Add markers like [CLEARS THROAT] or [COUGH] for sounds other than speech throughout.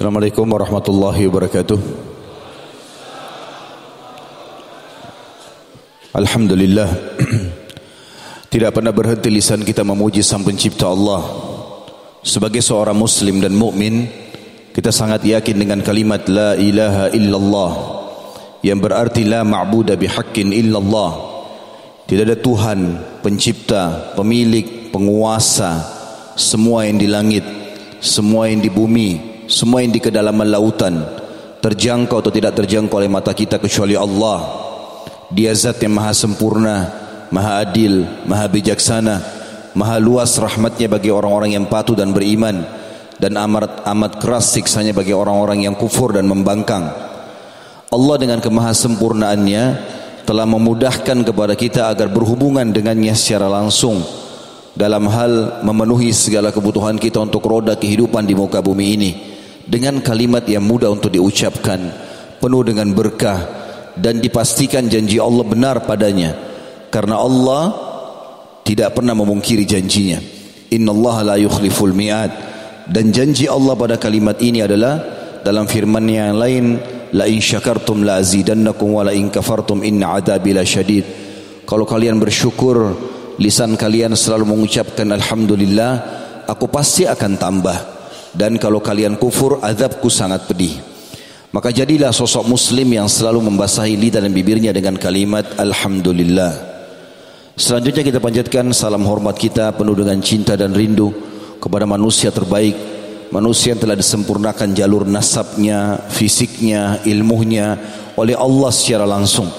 Assalamualaikum warahmatullahi wabarakatuh. Alhamdulillah. [CLEARS THROAT] Tidak pernah berhenti lisan kita memuji sang pencipta Allah. Sebagai seorang muslim dan mukmin, Kita sangat yakin dengan kalimat La ilaha illallah Yang berarti La ma'buda bihaqqin illallah. Tidak ada Tuhan, pencipta, pemilik, penguasa Semua yang di langit Semua yang di bumi semua yang di kedalaman lautan terjangkau atau tidak terjangkau oleh mata kita kecuali Allah. Dia zat yang maha sempurna maha adil maha bijaksana maha luas rahmatnya bagi orang-orang yang patuh dan beriman dan amat amat keras siksanya bagi orang-orang yang kufur dan membangkang. Allah dengan kemahasempurnaannya telah memudahkan kepada kita agar berhubungan dengannya secara langsung dalam hal memenuhi segala kebutuhan kita untuk roda kehidupan di muka bumi ini dengan kalimat yang mudah untuk diucapkan penuh dengan berkah dan dipastikan janji Allah benar padanya. Karena Allah tidak pernah memungkiri janjinya. Innallaha la yukhliful mi'ad. Dan janji Allah pada kalimat ini adalah dalam firman yang lain la in syakartum la azidannakum wa la in kafartum inna adabi la syadid. Kalau kalian bersyukur lisan kalian selalu mengucapkan alhamdulillah aku pasti akan tambah dan kalau kalian kufur azabku sangat pedih. Maka jadilah sosok muslim yang selalu membasahi lidah dan bibirnya dengan kalimat alhamdulillah. Selanjutnya kita panjatkan salam hormat kita penuh dengan cinta dan rindu kepada manusia terbaik. Manusia yang telah disempurnakan jalur nasabnya fisiknya ilmunya oleh Allah secara langsung.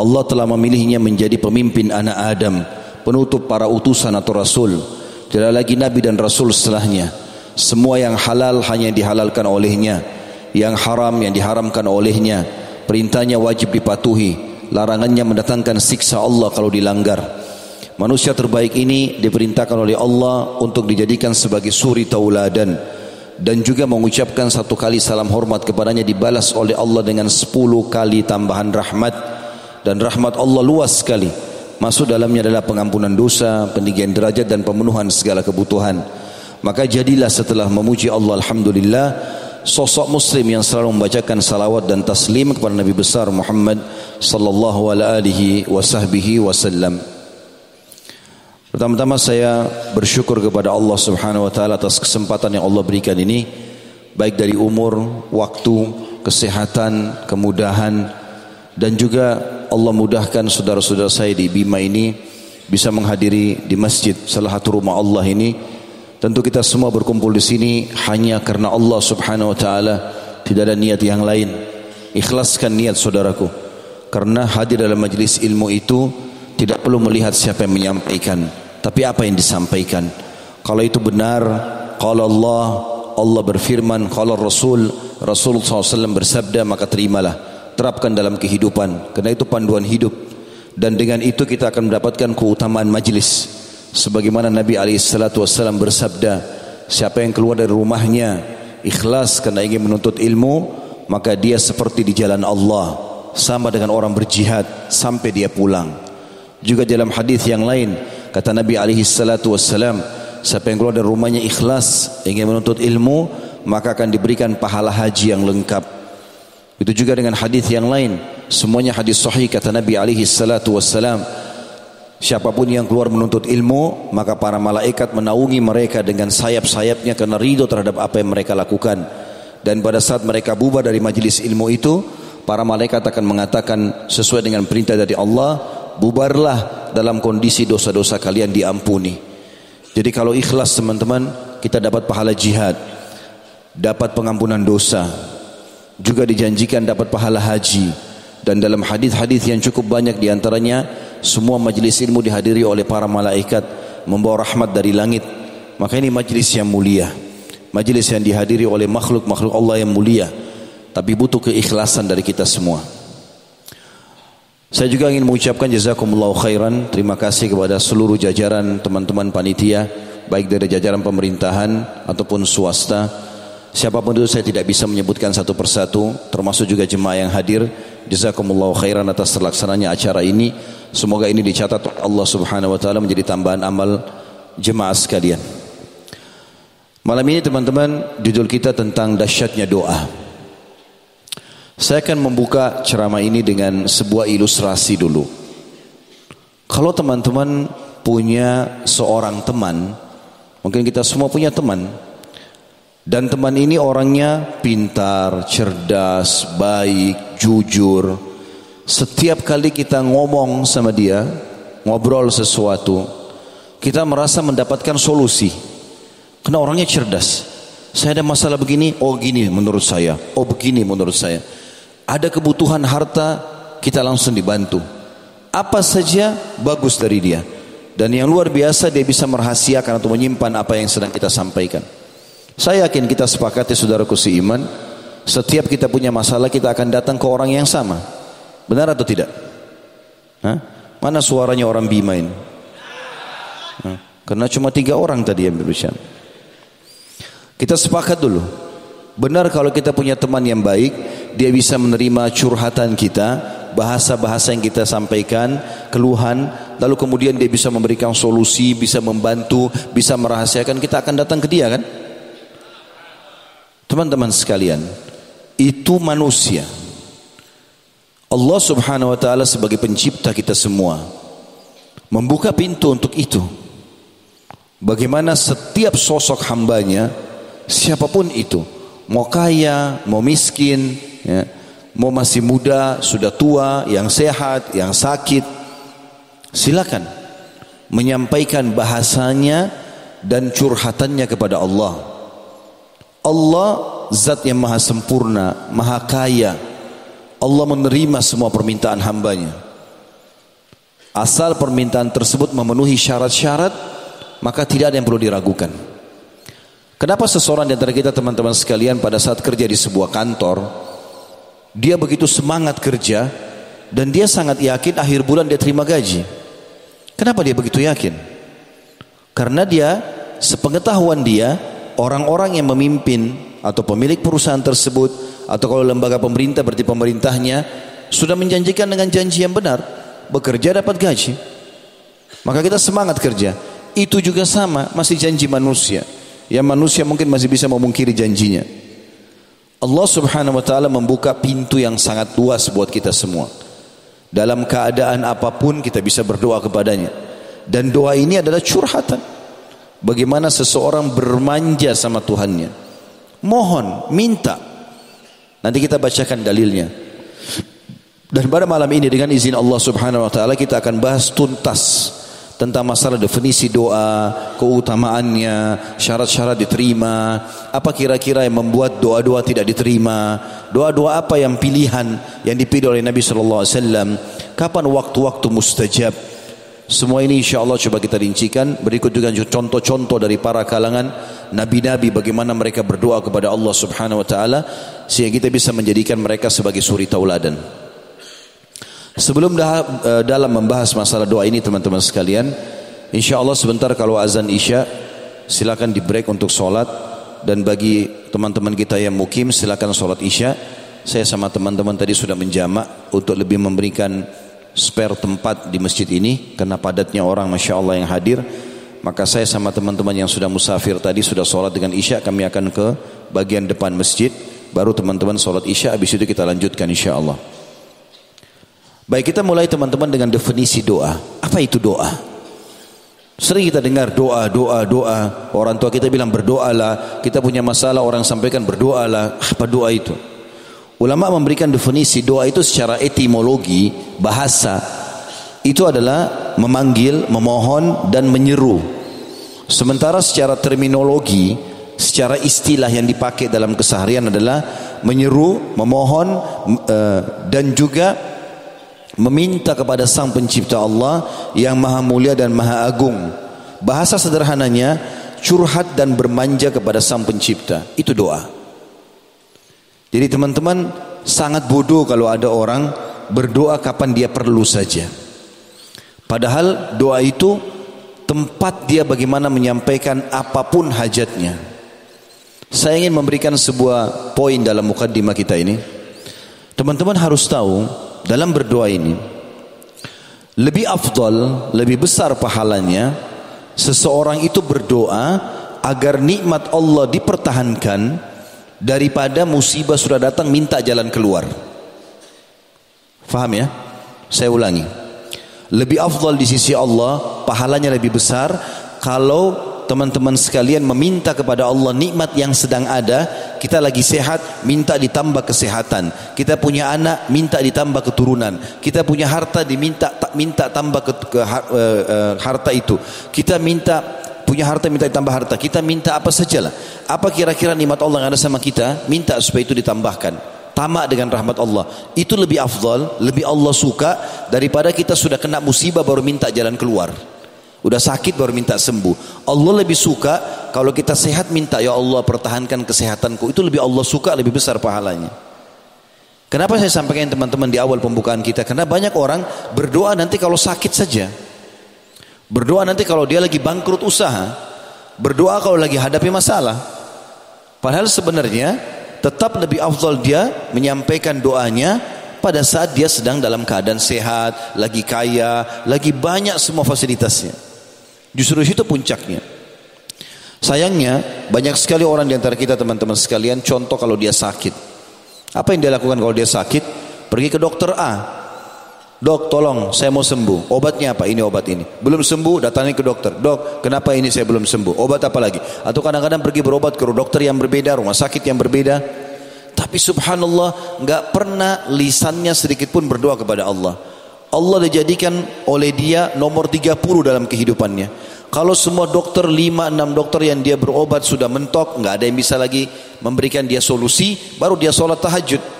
Allah telah memilihnya menjadi pemimpin anak Adam penutup para utusan atau rasul. Tidak lagi nabi dan rasul setelahnya semua yang halal hanya dihalalkan olehnya. Yang haram yang diharamkan olehnya. Perintahnya wajib dipatuhi. Larangannya mendatangkan siksa Allah kalau dilanggar. Manusia terbaik ini diperintahkan oleh Allah Untuk dijadikan sebagai suri tauladan. Dan juga mengucapkan satu kali salam hormat kepadanya Dibalas oleh Allah dengan sepuluh kali tambahan rahmat. Dan rahmat Allah luas sekali. Masuk dalamnya adalah pengampunan dosa Peninggian derajat dan pemenuhan segala kebutuhan Maka jadilah setelah memuji Allah Alhamdulillah Sosok muslim yang selalu membacakan salawat dan taslim kepada Nabi besar Muhammad Sallallahu alaihi wasallam Pertama-tama saya bersyukur kepada Allah subhanahu wa ta'ala atas kesempatan yang Allah berikan ini Baik dari umur, waktu, kesehatan, kemudahan Dan juga Allah mudahkan saudara-saudara saya di Bima ini Bisa menghadiri di masjid. Salah satu rumah Allah ini Tentu kita semua berkumpul di sini hanya karena Allah Subhanahu wa taala, tidak ada niat yang lain. Ikhlaskan niat saudaraku. Karena hadir dalam majlis ilmu itu tidak perlu melihat siapa yang menyampaikan, tapi apa yang disampaikan. Kalau itu benar, kalau Allah, Allah berfirman, kalau Rasul, Rasul SAW bersabda, maka terimalah. Terapkan dalam kehidupan, karena itu panduan hidup. Dan dengan itu kita akan mendapatkan keutamaan majlis sebagaimana Nabi alaihissalatu wassalam bersabda siapa yang keluar dari rumahnya ikhlas karena ingin menuntut ilmu maka dia seperti di jalan Allah sama dengan orang berjihad sampai dia pulang. Juga dalam hadis yang lain kata Nabi alaihissalatu wassalam siapa yang keluar dari rumahnya ikhlas ingin menuntut ilmu maka akan diberikan pahala haji yang lengkap. Itu juga dengan hadis yang lain. Semuanya hadis sahih kata Nabi alaihissalatu wassalam Siapa pun yang keluar menuntut ilmu, maka para malaikat menaungi mereka dengan sayap-sayapnya karena ridho terhadap apa yang mereka lakukan. Dan pada saat mereka bubar dari majelis ilmu itu, para malaikat akan mengatakan sesuai dengan perintah dari Allah, bubarlah dalam kondisi dosa-dosa kalian diampuni. Jadi kalau ikhlas teman-teman, kita dapat pahala jihad, dapat pengampunan dosa, juga dijanjikan dapat pahala haji. Dan dalam hadis-hadis yang cukup banyak di antaranya semua majlis ilmu dihadiri oleh para malaikat membawa rahmat dari langit. Maka ini majlis yang mulia. Majlis yang dihadiri oleh makhluk-makhluk Allah yang mulia. Tapi butuh keikhlasan dari kita semua. Saya juga ingin mengucapkan jazakumullah khairan. Terima kasih kepada seluruh jajaran teman-teman panitia baik dari jajaran pemerintahan ataupun swasta. Siapa pun itu saya tidak bisa menyebutkan satu persatu termasuk juga jemaah yang hadir. Jazakumullah khairan atas terlaksananya acara ini Semoga ini dicatat Allah Subhanahu wa taala menjadi tambahan amal jemaah sekalian. Malam ini teman-teman judul kita tentang dahsyatnya doa. Saya akan membuka ceramah ini dengan sebuah ilustrasi dulu. Kalau teman-teman punya seorang teman, mungkin kita semua punya teman, dan teman ini orangnya pintar, cerdas, baik, jujur. Setiap kali kita ngomong sama dia, ngobrol sesuatu, kita merasa mendapatkan solusi. Karena orangnya cerdas. Saya ada masalah begini, oh gini menurut saya, oh begini menurut saya. Ada kebutuhan harta, kita langsung dibantu. Apa saja bagus dari dia. Dan yang luar biasa dia bisa merahasiakan atau menyimpan apa yang sedang kita sampaikan. Saya yakin kita sepakati saudaraku seiman, setiap kita punya masalah kita akan datang ke orang yang sama. Benar atau tidak? Hah? Mana suaranya orang Bima ini? Hah? Karena cuma tiga orang tadi yang berbicara. Kita sepakat dulu. Benar kalau kita punya teman yang baik, dia bisa menerima curhatan kita, bahasa-bahasa yang kita sampaikan, keluhan, lalu kemudian dia bisa memberikan solusi, bisa membantu, bisa merahasiakan, kita akan datang ke dia kan? Teman-teman sekalian, itu manusia. Allah Subhanahu wa taala sebagai pencipta kita semua membuka pintu untuk itu. Bagaimana setiap sosok hambanya siapa pun itu mau kaya mau miskin ya, mau masih muda sudah tua yang sehat yang sakit silakan menyampaikan bahasanya dan curhatannya kepada Allah Allah zat yang maha sempurna maha kaya Allah menerima semua permintaan hambanya asal permintaan tersebut memenuhi syarat-syarat maka tidak ada yang perlu diragukan Kenapa seseorang di antara kita teman-teman sekalian pada saat kerja di sebuah kantor, dia begitu semangat kerja dan dia sangat yakin akhir bulan dia terima gaji. Kenapa dia begitu yakin? Karena dia sepengetahuan dia orang-orang yang memimpin atau pemilik perusahaan tersebut atau kalau lembaga pemerintah berarti pemerintahnya sudah menjanjikan dengan janji yang benar bekerja dapat gaji. Maka kita semangat kerja. Itu juga sama masih janji manusia yang manusia mungkin masih bisa memungkiri janjinya. Allah Subhanahu wa taala membuka pintu yang sangat luas buat kita semua. Dalam keadaan apa pun kita bisa berdoa kepadanya. Dan doa ini adalah curhatan. Bagaimana seseorang bermanja sama Tuhannya. Mohon, minta. Nanti kita bacakan dalilnya. Dan pada malam ini dengan izin Allah Subhanahu wa taala kita akan bahas tuntas tentang masalah definisi doa, keutamaannya, syarat-syarat diterima, apa kira-kira yang membuat doa-doa tidak diterima, doa-doa apa yang pilihan yang dipilih oleh Nabi sallallahu alaihi wasallam, kapan waktu-waktu mustajab. Semua ini insya Allah coba kita rincikan. Berikut juga contoh-contoh dari para kalangan nabi-nabi bagaimana mereka berdoa kepada Allah Subhanahu wa taala sehingga kita bisa menjadikan mereka sebagai suri tauladan. Sebelum dah, uh, dalam membahas masalah doa ini teman-teman sekalian, insya Allah sebentar kalau azan isya silakan di break untuk sholat dan bagi teman-teman kita yang mukim silakan sholat isya. Saya sama teman-teman tadi sudah menjamak untuk lebih memberikan spare tempat di masjid ini karena padatnya orang masya Allah yang hadir. Maka saya sama teman-teman yang sudah musafir tadi sudah sholat dengan isya kami akan ke bagian depan masjid. Baru teman-teman sholat isya habis itu kita lanjutkan insya Allah. Baik kita mulai teman-teman dengan definisi doa. Apa itu doa? Sering kita dengar doa, doa, doa. Orang tua kita bilang berdoalah. Kita punya masalah orang sampaikan berdoalah. Apa doa itu? Ulama memberikan definisi doa itu secara etimologi, bahasa. Itu adalah memanggil, memohon dan menyeru. Sementara secara terminologi, secara istilah yang dipakai dalam keseharian adalah menyeru, memohon eh, dan juga meminta kepada sang pencipta Allah yang maha mulia dan maha agung. Bahasa sederhananya, curhat dan bermanja kepada sang pencipta. Itu doa. Jadi teman-teman, sangat bodoh kalau ada orang berdoa kapan dia perlu saja. Padahal doa itu tempat dia bagaimana menyampaikan apa pun hajatnya. Saya ingin memberikan sebuah poin dalam mukaddimah kita ini. Teman-teman harus tahu dalam berdoa ini lebih afdal, lebih besar pahalanya seseorang itu berdoa agar nikmat Allah dipertahankan daripada musibah sudah datang minta jalan keluar. Faham ya? Saya ulangi. Lebih afdal di sisi Allah, pahalanya lebih besar kalau teman-teman sekalian meminta kepada Allah nikmat yang sedang ada, kita lagi sehat, minta ditambah kesehatan. Kita punya anak, minta ditambah keturunan. Kita punya harta, diminta minta tambah ke, ke uh, uh, harta itu. Kita minta punya harta minta ditambah harta. Kita minta apa sajalah. Apa kira-kira nikmat Allah yang ada sama kita, minta supaya itu ditambahkan. Tamak dengan rahmat Allah. Itu lebih afdal, lebih Allah suka daripada kita sudah kena musibah baru minta jalan keluar. Udah sakit baru minta sembuh. Allah lebih suka kalau kita sehat minta ya Allah pertahankan kesehatanku. Itu lebih Allah suka, lebih besar pahalanya. Kenapa saya sampaikan teman-teman di awal pembukaan kita? Karena banyak orang berdoa nanti kalau sakit saja. Berdoa nanti kalau dia lagi bangkrut usaha. Berdoa kalau lagi hadapi masalah. Padahal sebenarnya tetap lebih afdal dia menyampaikan doanya pada saat dia sedang dalam keadaan sehat, lagi kaya, lagi banyak semua fasilitasnya. Justru itu puncaknya. Sayangnya banyak sekali orang di antara kita teman-teman sekalian contoh kalau dia sakit. Apa yang dia lakukan kalau dia sakit? Pergi ke dokter A, Dok tolong saya mau sembuh. Obatnya apa? Ini obat ini. Belum sembuh datangi ke dokter. Dok kenapa ini saya belum sembuh? Obat apa lagi? Atau kadang-kadang pergi berobat ke dokter yang berbeda Rumah sakit yang berbeda. Tapi subhanallah nggak pernah lisannya sedikit pun berdoa kepada Allah. Allah dijadikan oleh dia nomor 30 dalam kehidupannya. Kalau semua dokter 5-6 dokter yang dia berobat sudah mentok nggak ada yang bisa lagi memberikan dia solusi Baru dia sholat tahajud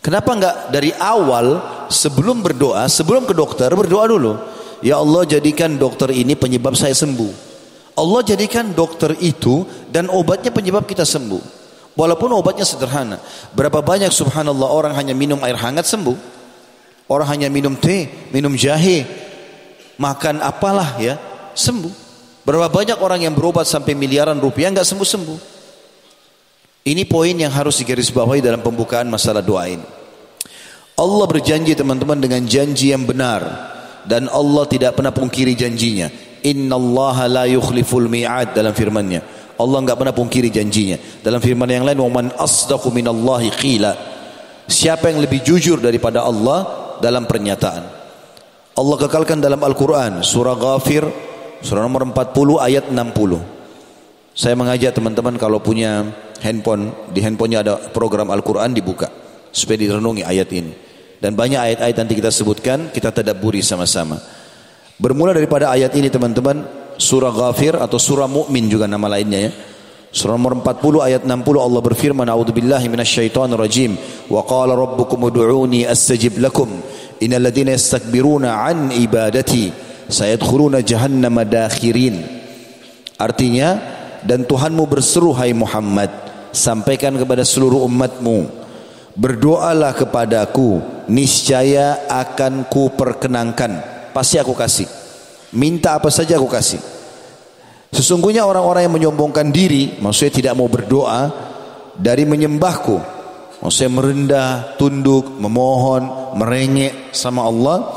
Kenapa enggak dari awal sebelum berdoa, sebelum ke dokter berdoa dulu. Ya Allah jadikan dokter ini penyebab saya sembuh. Allah jadikan dokter itu dan obatnya penyebab kita sembuh. Walaupun obatnya sederhana. Berapa banyak subhanallah orang hanya minum air hangat sembuh. Orang hanya minum teh, minum jahe, makan apalah ya, sembuh. Berapa banyak orang yang berobat sampai miliaran rupiah enggak sembuh-sembuh. Ini poin yang harus digarisbawahi dalam pembukaan masalah doa ini. Allah berjanji teman-teman dengan janji yang benar dan Allah tidak pernah pungkiri janjinya. Inna Allah la yukhliful mi'ad dalam firman-Nya. Allah enggak pernah pungkiri janjinya. Dalam firman yang lain, "Wa man asdaqu minallahi qila." Siapa yang lebih jujur daripada Allah dalam pernyataan? Allah kekalkan dalam Al-Qur'an surah Ghafir surah nomor 40 ayat 60. Saya mengajak teman-teman kalau punya handphone, di handphonenya ada program Al-Quran dibuka. Supaya direnungi ayat ini. Dan banyak ayat-ayat nanti kita sebutkan, kita tadaburi sama-sama. Bermula daripada ayat ini teman-teman, surah Ghafir atau surah Mukmin juga nama lainnya ya. Surah nomor 40 ayat 60 Allah berfirman A'udzubillahi minasyaitonir rajim wa qala rabbukum ud'uni astajib lakum innal yastakbiruna an ibadati sayadkhuluna jahannama dakhirin Artinya dan Tuhanmu berseru hai Muhammad sampaikan kepada seluruh umatmu berdoalah kepadaku niscaya akan ku perkenankan pasti aku kasih. Minta apa saja aku kasih. Sesungguhnya orang-orang yang menyombongkan diri maksudnya tidak mau berdoa dari menyembahku maksudnya merendah tunduk memohon merengek sama Allah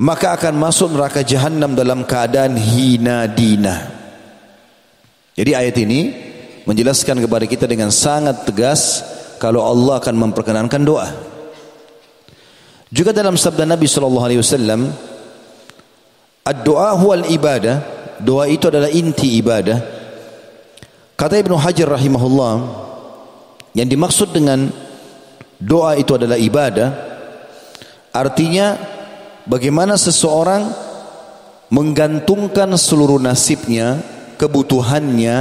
maka akan masuk neraka jahanam dalam keadaan hina dina jadi ayat ini menjelaskan kepada kita dengan sangat tegas kalau Allah akan memperkenankan doa. Juga dalam sabda Nabi sallallahu alaihi wasallam, "Ad-du'a huwal ibadah." Doa itu adalah inti ibadah. Kata Ibnu Hajar rahimahullah, yang dimaksud dengan doa itu adalah ibadah, artinya bagaimana seseorang menggantungkan seluruh nasibnya kebutuhannya,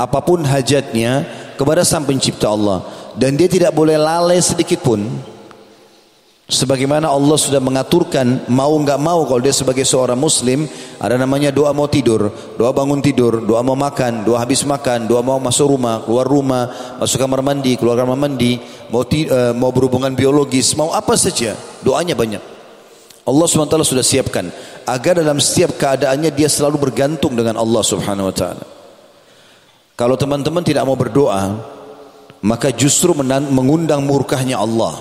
apa pun hajatnya kepada Sang Pencipta Allah dan dia tidak boleh lalai sedikit pun. Sebagaimana Allah sudah mengaturkan mau enggak mau kalau dia sebagai seorang muslim ada namanya doa mau tidur, doa bangun tidur, doa mau makan, doa habis makan, doa mau masuk rumah, keluar rumah, masuk kamar mandi, keluar kamar mandi, mau uh, mau berhubungan biologis, mau apa saja, doanya banyak. Allah SWT sudah siapkan agar dalam setiap keadaannya dia selalu bergantung dengan Allah Subhanahu wa taala. Kalau teman-teman tidak mau berdoa, maka justru mengundang murkahnya Allah.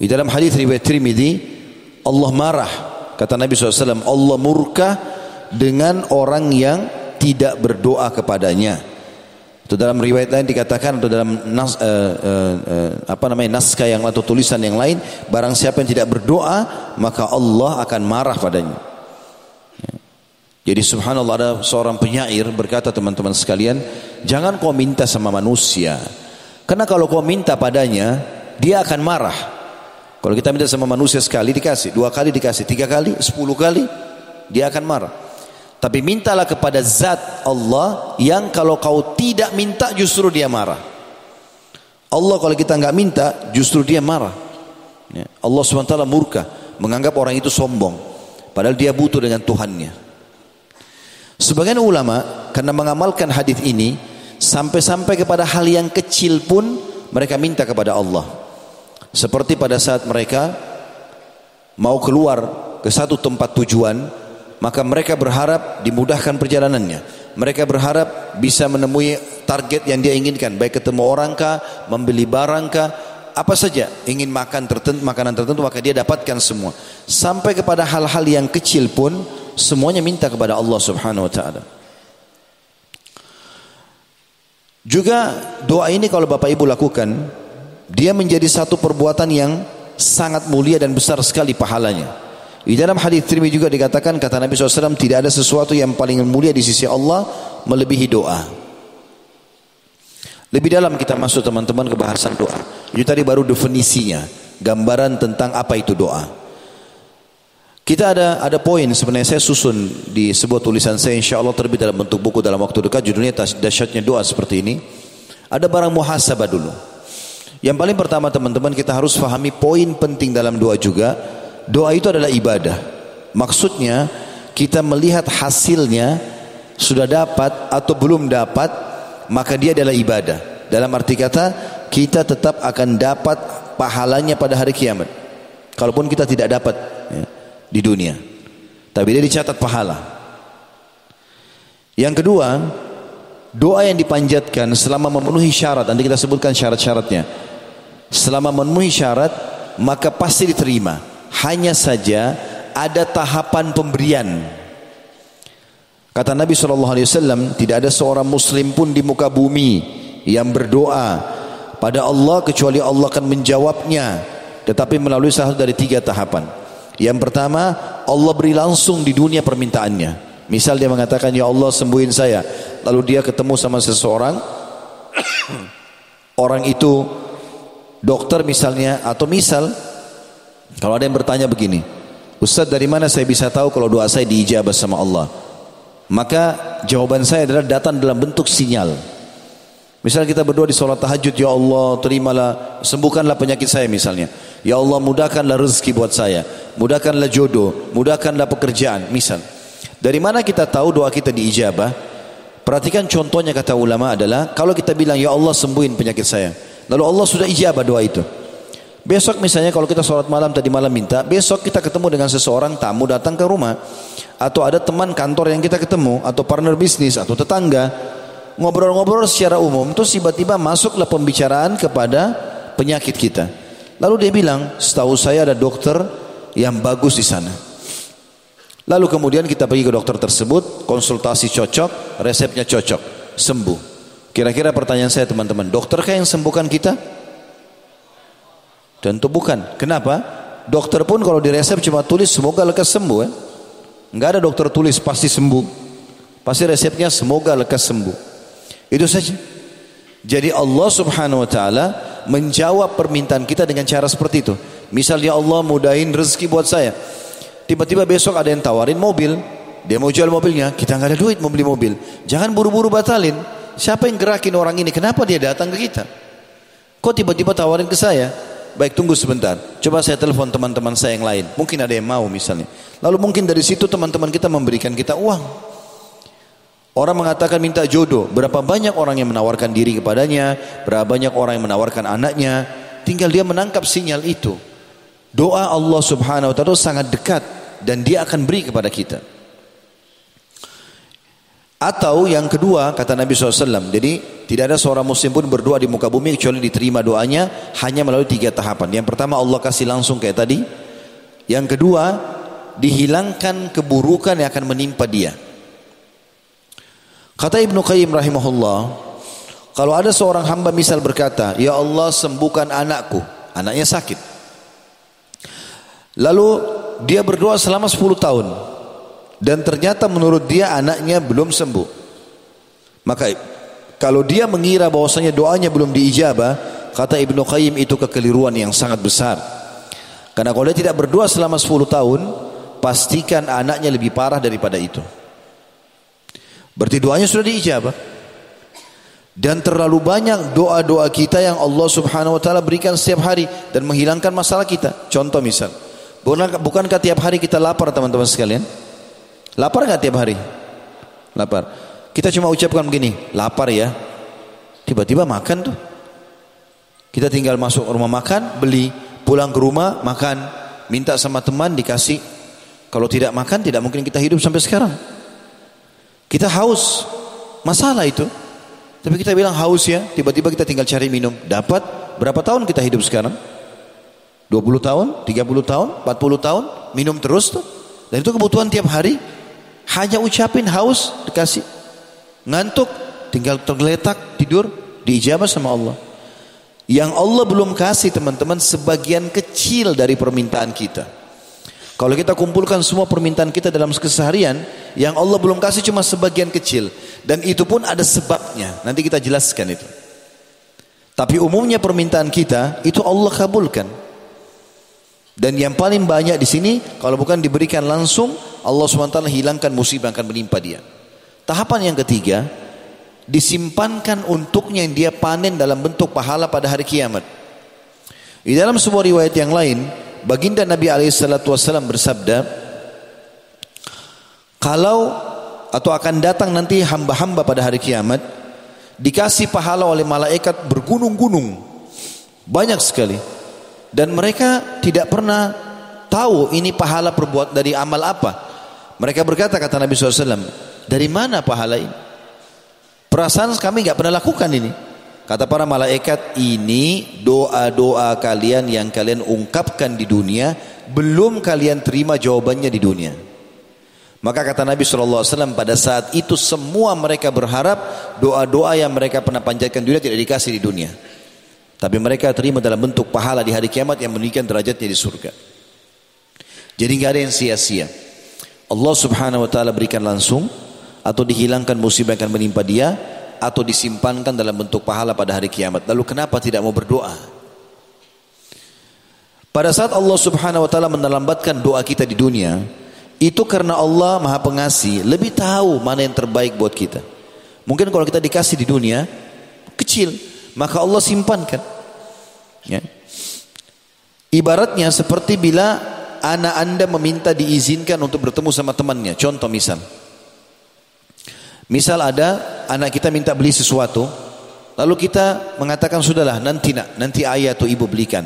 Di dalam hadis riwayat Tirmidzi, Allah marah. Kata Nabi SAW, Allah murka dengan orang yang tidak berdoa kepadanya. Itu dalam riwayat lain dikatakan atau dalam nas, uh, uh, uh, apa namanya naskah yang atau tulisan yang lain, barang siapa yang tidak berdoa maka Allah akan marah padanya. Ya. Jadi subhanallah ada seorang penyair berkata teman-teman sekalian, jangan kau minta sama manusia. Karena kalau kau minta padanya, dia akan marah. Kalau kita minta sama manusia sekali dikasih, dua kali dikasih, tiga kali, sepuluh kali, dia akan marah. Tapi mintalah kepada zat Allah yang kalau kau tidak minta justru dia marah. Allah kalau kita nggak minta justru dia marah. Ya. Allah SWT murka menganggap orang itu sombong. Padahal dia butuh dengan Tuhannya. Sebagian ulama karena mengamalkan hadis ini sampai-sampai kepada hal yang kecil pun mereka minta kepada Allah. Seperti pada saat mereka mau keluar ke satu tempat tujuan maka mereka berharap dimudahkan perjalanannya. Mereka berharap bisa menemui target yang dia inginkan, baik ketemu orang kah, membeli barang kah, apa saja ingin makan tertentu, makanan tertentu maka dia dapatkan semua. Sampai kepada hal-hal yang kecil pun semuanya minta kepada Allah Subhanahu wa taala. Juga doa ini kalau Bapak Ibu lakukan, dia menjadi satu perbuatan yang sangat mulia dan besar sekali pahalanya. Di dalam hadis Tirmidzi juga dikatakan kata Nabi SAW tidak ada sesuatu yang paling mulia di sisi Allah melebihi doa. Lebih dalam kita masuk teman-teman ke bahasan doa. Itu tadi baru definisinya, gambaran tentang apa itu doa. Kita ada ada poin sebenarnya saya susun di sebuah tulisan saya insya Allah terbit dalam bentuk buku dalam waktu dekat judulnya dahsyatnya doa seperti ini. Ada barang muhasabah dulu. Yang paling pertama teman-teman kita harus fahami poin penting dalam doa juga Doa itu adalah ibadah. Maksudnya kita melihat hasilnya sudah dapat atau belum dapat maka dia adalah ibadah. Dalam arti kata kita tetap akan dapat pahalanya pada hari kiamat. Kalaupun kita tidak dapat ya, di dunia. Tapi dia dicatat pahala. Yang kedua, doa yang dipanjatkan selama memenuhi syarat, nanti kita sebutkan syarat-syaratnya. Selama memenuhi syarat, maka pasti diterima. Hanya saja ada tahapan pemberian. Kata Nabi SAW, tidak ada seorang muslim pun di muka bumi yang berdoa pada Allah kecuali Allah akan menjawabnya. Tetapi melalui salah dari tiga tahapan. Yang pertama, Allah beri langsung di dunia permintaannya. Misal dia mengatakan, Ya Allah sembuhin saya. Lalu dia ketemu sama seseorang. [COUGHS] Orang itu dokter misalnya. Atau misal kalau ada yang bertanya begini, Ustaz dari mana saya bisa tahu kalau doa saya diijabah sama Allah? Maka jawaban saya adalah datang dalam bentuk sinyal. Misalnya kita berdoa di sholat tahajud, Ya Allah terimalah, sembuhkanlah penyakit saya misalnya. Ya Allah mudahkanlah rezeki buat saya. Mudahkanlah jodoh, mudahkanlah pekerjaan. Misal. Dari mana kita tahu doa kita diijabah? Perhatikan contohnya kata ulama adalah, kalau kita bilang, Ya Allah sembuhin penyakit saya. Lalu Allah sudah ijabah doa itu. Besok misalnya kalau kita sholat malam tadi malam minta, besok kita ketemu dengan seseorang tamu datang ke rumah. Atau ada teman kantor yang kita ketemu, atau partner bisnis, atau tetangga. Ngobrol-ngobrol secara umum, terus tiba-tiba masuklah pembicaraan kepada penyakit kita. Lalu dia bilang, setahu saya ada dokter yang bagus di sana. Lalu kemudian kita pergi ke dokter tersebut, konsultasi cocok, resepnya cocok, sembuh. Kira-kira pertanyaan saya teman-teman, dokterkah yang sembuhkan kita? Tentu bukan. Kenapa? Dokter pun kalau di resep cuma tulis semoga lekas sembuh ya. Enggak ada dokter tulis pasti sembuh. Pasti resepnya semoga lekas sembuh. Itu saja. Jadi Allah Subhanahu wa taala menjawab permintaan kita dengan cara seperti itu. Misalnya Allah mudahin rezeki buat saya. Tiba-tiba besok ada yang tawarin mobil. Dia mau jual mobilnya, kita nggak ada duit mau beli mobil. Jangan buru-buru batalin. Siapa yang gerakin orang ini? Kenapa dia datang ke kita? Kok tiba-tiba tawarin ke saya? Baik tunggu sebentar. Coba saya telepon teman-teman saya yang lain. Mungkin ada yang mau misalnya. Lalu mungkin dari situ teman-teman kita memberikan kita uang. Orang mengatakan minta jodoh. Berapa banyak orang yang menawarkan diri kepadanya. Berapa banyak orang yang menawarkan anaknya. Tinggal dia menangkap sinyal itu. Doa Allah subhanahu wa ta'ala sangat dekat. Dan dia akan beri kepada kita. Atau yang kedua kata Nabi SAW. Jadi tidak ada seorang muslim pun berdoa di muka bumi kecuali diterima doanya hanya melalui tiga tahapan. Yang pertama Allah kasih langsung kayak tadi. Yang kedua dihilangkan keburukan yang akan menimpa dia. Kata Ibnu Qayyim rahimahullah, kalau ada seorang hamba misal berkata, "Ya Allah, sembuhkan anakku." Anaknya sakit. Lalu dia berdoa selama 10 tahun. Dan ternyata menurut dia anaknya belum sembuh. Maka kalau dia mengira bahwasanya doanya belum diijabah, kata Ibnu Qayyim itu kekeliruan yang sangat besar. Karena kalau dia tidak berdoa selama 10 tahun, pastikan anaknya lebih parah daripada itu. Berarti doanya sudah diijabah. Dan terlalu banyak doa-doa kita yang Allah subhanahu wa ta'ala berikan setiap hari dan menghilangkan masalah kita. Contoh misal. Bukankah tiap hari kita lapar teman-teman sekalian? Lapar nggak tiap hari? Lapar. Kita cuma ucapkan begini, lapar ya. Tiba-tiba makan tuh. Kita tinggal masuk rumah makan, beli, pulang ke rumah, makan, minta sama teman dikasih. Kalau tidak makan tidak mungkin kita hidup sampai sekarang. Kita haus. Masalah itu. Tapi kita bilang haus ya, tiba-tiba kita tinggal cari minum. Dapat berapa tahun kita hidup sekarang? 20 tahun, 30 tahun, 40 tahun, minum terus tuh. Dan itu kebutuhan tiap hari. Hanya ucapin haus dikasih. Ngantuk, tinggal tergeletak, tidur, diijabah sama Allah. Yang Allah belum kasih teman-teman sebagian kecil dari permintaan kita. Kalau kita kumpulkan semua permintaan kita dalam keseharian, yang Allah belum kasih cuma sebagian kecil. Dan itu pun ada sebabnya. Nanti kita jelaskan itu. Tapi umumnya permintaan kita, itu Allah kabulkan. Dan yang paling banyak di sini, kalau bukan diberikan langsung, Allah SWT hilangkan musibah yang akan menimpa dia. Tahapan yang ketiga, disimpankan untuknya yang dia panen dalam bentuk pahala pada hari kiamat. Di dalam sebuah riwayat yang lain, baginda Nabi Alaihissalam bersabda, kalau atau akan datang nanti hamba-hamba pada hari kiamat, dikasih pahala oleh malaikat bergunung-gunung, banyak sekali, dan mereka tidak pernah tahu ini pahala perbuat dari amal apa. Mereka berkata kata Nabi SAW, dari mana pahala ini? Perasaan kami nggak pernah lakukan ini. Kata para malaikat, ini doa-doa kalian yang kalian ungkapkan di dunia, belum kalian terima jawabannya di dunia. Maka kata Nabi SAW pada saat itu semua mereka berharap doa-doa yang mereka pernah panjatkan di dunia tidak dikasih di dunia. Tapi mereka terima dalam bentuk pahala di hari kiamat yang meninggikan derajatnya di surga. Jadi nggak ada yang sia-sia. Allah subhanahu wa ta'ala berikan langsung atau dihilangkan musibah yang akan menimpa dia atau disimpankan dalam bentuk pahala pada hari kiamat. Lalu kenapa tidak mau berdoa? Pada saat Allah Subhanahu wa taala menelambatkan doa kita di dunia, itu karena Allah Maha Pengasih, lebih tahu mana yang terbaik buat kita. Mungkin kalau kita dikasih di dunia kecil, maka Allah simpankan. Ya. Ibaratnya seperti bila anak Anda meminta diizinkan untuk bertemu sama temannya. Contoh misal, Misal ada anak kita minta beli sesuatu, lalu kita mengatakan sudahlah nanti nak, nanti ayah atau ibu belikan.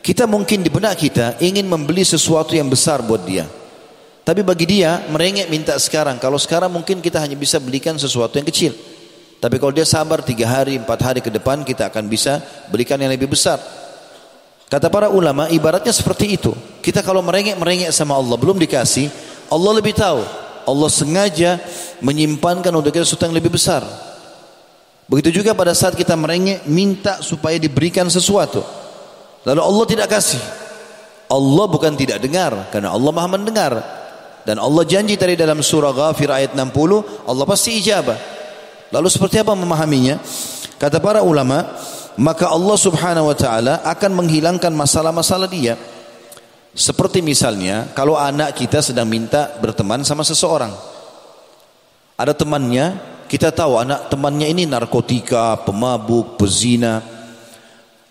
Kita mungkin di benak kita ingin membeli sesuatu yang besar buat dia. Tapi bagi dia merengek minta sekarang. Kalau sekarang mungkin kita hanya bisa belikan sesuatu yang kecil. Tapi kalau dia sabar tiga hari, empat hari ke depan kita akan bisa belikan yang lebih besar. Kata para ulama ibaratnya seperti itu. Kita kalau merengek-merengek sama Allah belum dikasih, Allah lebih tahu. Allah sengaja menyimpankan untuk kita sesuatu yang lebih besar. Begitu juga pada saat kita merengek minta supaya diberikan sesuatu. Lalu Allah tidak kasih. Allah bukan tidak dengar karena Allah Maha mendengar. Dan Allah janji tadi dalam surah Ghafir ayat 60 Allah pasti ijabah. Lalu seperti apa memahaminya? Kata para ulama, maka Allah Subhanahu wa taala akan menghilangkan masalah-masalah dia. Seperti misalnya kalau anak kita sedang minta berteman sama seseorang. Ada temannya, kita tahu anak temannya ini narkotika, pemabuk, pezina.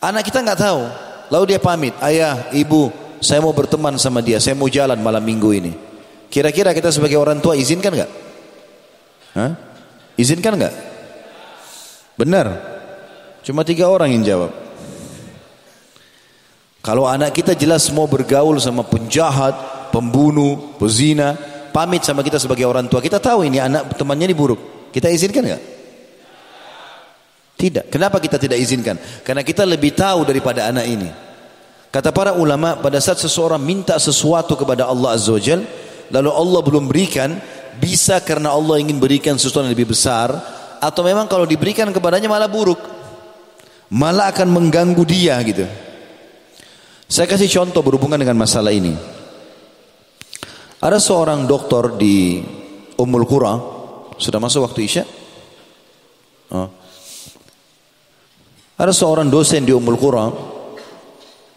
Anak kita nggak tahu. Lalu dia pamit, ayah, ibu, saya mau berteman sama dia, saya mau jalan malam minggu ini. Kira-kira kita sebagai orang tua izinkan nggak? Hah? Izinkan nggak? Benar. Cuma tiga orang yang jawab. Kalau anak kita jelas mau bergaul sama penjahat, pembunuh, pezina, pamit sama kita sebagai orang tua, kita tahu ini anak temannya ini buruk. Kita izinkan nggak? Tidak. Kenapa kita tidak izinkan? Karena kita lebih tahu daripada anak ini. Kata para ulama, pada saat seseorang minta sesuatu kepada Allah Azza wa Jal, lalu Allah belum berikan, bisa karena Allah ingin berikan sesuatu yang lebih besar atau memang kalau diberikan kepadanya malah buruk. Malah akan mengganggu dia gitu. Saya kasih contoh berhubungan dengan masalah ini. Ada seorang dokter di Ummul Qura, sudah masuk waktu Isya? Oh. Ada seorang dosen di Ummul Qura,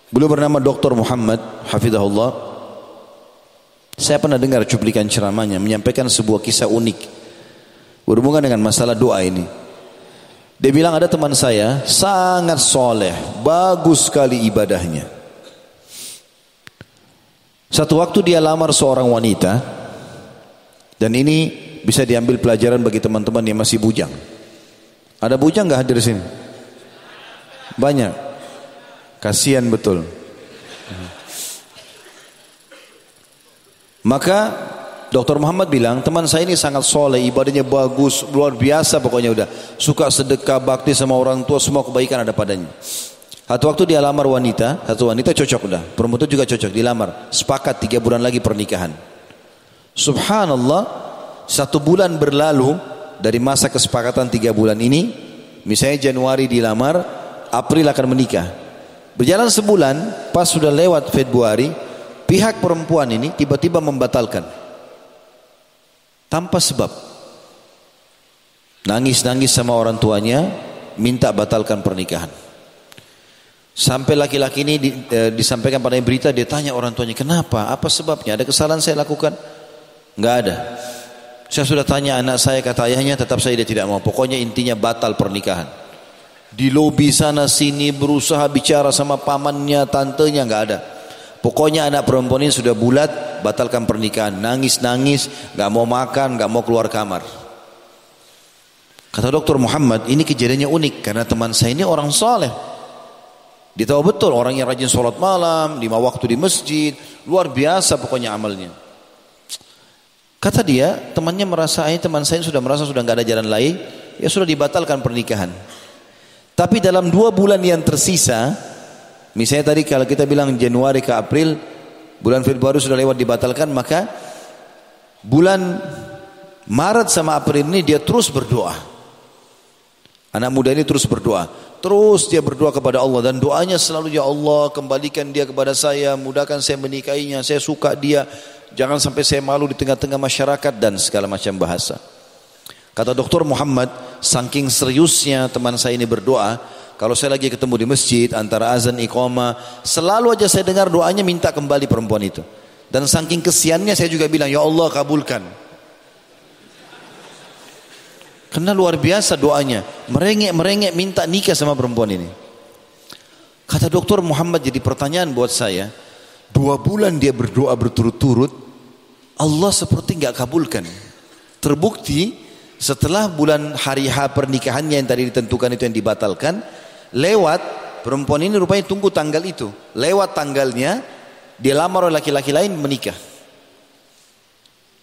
beliau bernama Dr. Muhammad, hafizahullah. Saya pernah dengar cuplikan ceramahnya, menyampaikan sebuah kisah unik berhubungan dengan masalah doa ini. Dia bilang ada teman saya sangat soleh, bagus sekali ibadahnya. Satu waktu dia lamar seorang wanita dan ini bisa diambil pelajaran bagi teman-teman yang masih bujang. Ada bujang nggak hadir sini? Banyak. Kasihan betul. Maka Dokter Muhammad bilang teman saya ini sangat soleh, ibadahnya bagus, luar biasa pokoknya udah. Suka sedekah, bakti sama orang tua, semua kebaikan ada padanya. Satu waktu dia lamar wanita, satu wanita cocok udah. Perempuan itu juga cocok, dilamar. Sepakat tiga bulan lagi pernikahan. Subhanallah, satu bulan berlalu dari masa kesepakatan tiga bulan ini, misalnya Januari dilamar, April akan menikah. Berjalan sebulan, pas sudah lewat Februari, pihak perempuan ini tiba-tiba membatalkan. Tanpa sebab. Nangis-nangis sama orang tuanya, minta batalkan pernikahan. Sampai laki-laki ini di, e, disampaikan pada berita, dia tanya orang tuanya, kenapa? Apa sebabnya? Ada kesalahan saya lakukan? Enggak ada. Saya sudah tanya anak saya, kata ayahnya, tetap saya dia tidak mau. Pokoknya intinya batal pernikahan. Di lobi sana sini berusaha bicara sama pamannya, tantenya, enggak ada. Pokoknya anak perempuan ini sudah bulat, batalkan pernikahan. Nangis-nangis, enggak mau makan, enggak mau keluar kamar. Kata dokter Muhammad, ini kejadiannya unik karena teman saya ini orang soleh. Dia tahu betul orang yang rajin sholat malam, lima waktu di masjid, luar biasa pokoknya amalnya. Kata dia, temannya merasa, ini teman saya sudah merasa sudah nggak ada jalan lain, ya sudah dibatalkan pernikahan. Tapi dalam dua bulan yang tersisa, misalnya tadi kalau kita bilang Januari ke April, bulan Februari sudah lewat dibatalkan, maka bulan Maret sama April ini dia terus berdoa. Anak muda ini terus berdoa. Terus dia berdoa kepada Allah dan doanya selalu ya Allah kembalikan dia kepada saya, mudahkan saya menikahinya, saya suka dia, jangan sampai saya malu di tengah-tengah masyarakat dan segala macam bahasa. Kata dokter Muhammad, saking seriusnya teman saya ini berdoa, kalau saya lagi ketemu di masjid antara azan iqamah, selalu aja saya dengar doanya minta kembali perempuan itu. Dan saking kesiannya saya juga bilang, ya Allah kabulkan. Karena luar biasa doanya. Merengek-merengek minta nikah sama perempuan ini. Kata dokter Muhammad jadi pertanyaan buat saya. Dua bulan dia berdoa berturut-turut. Allah seperti nggak kabulkan. Terbukti setelah bulan hari H pernikahannya yang tadi ditentukan itu yang dibatalkan. Lewat perempuan ini rupanya tunggu tanggal itu. Lewat tanggalnya dia lamar oleh laki-laki lain menikah.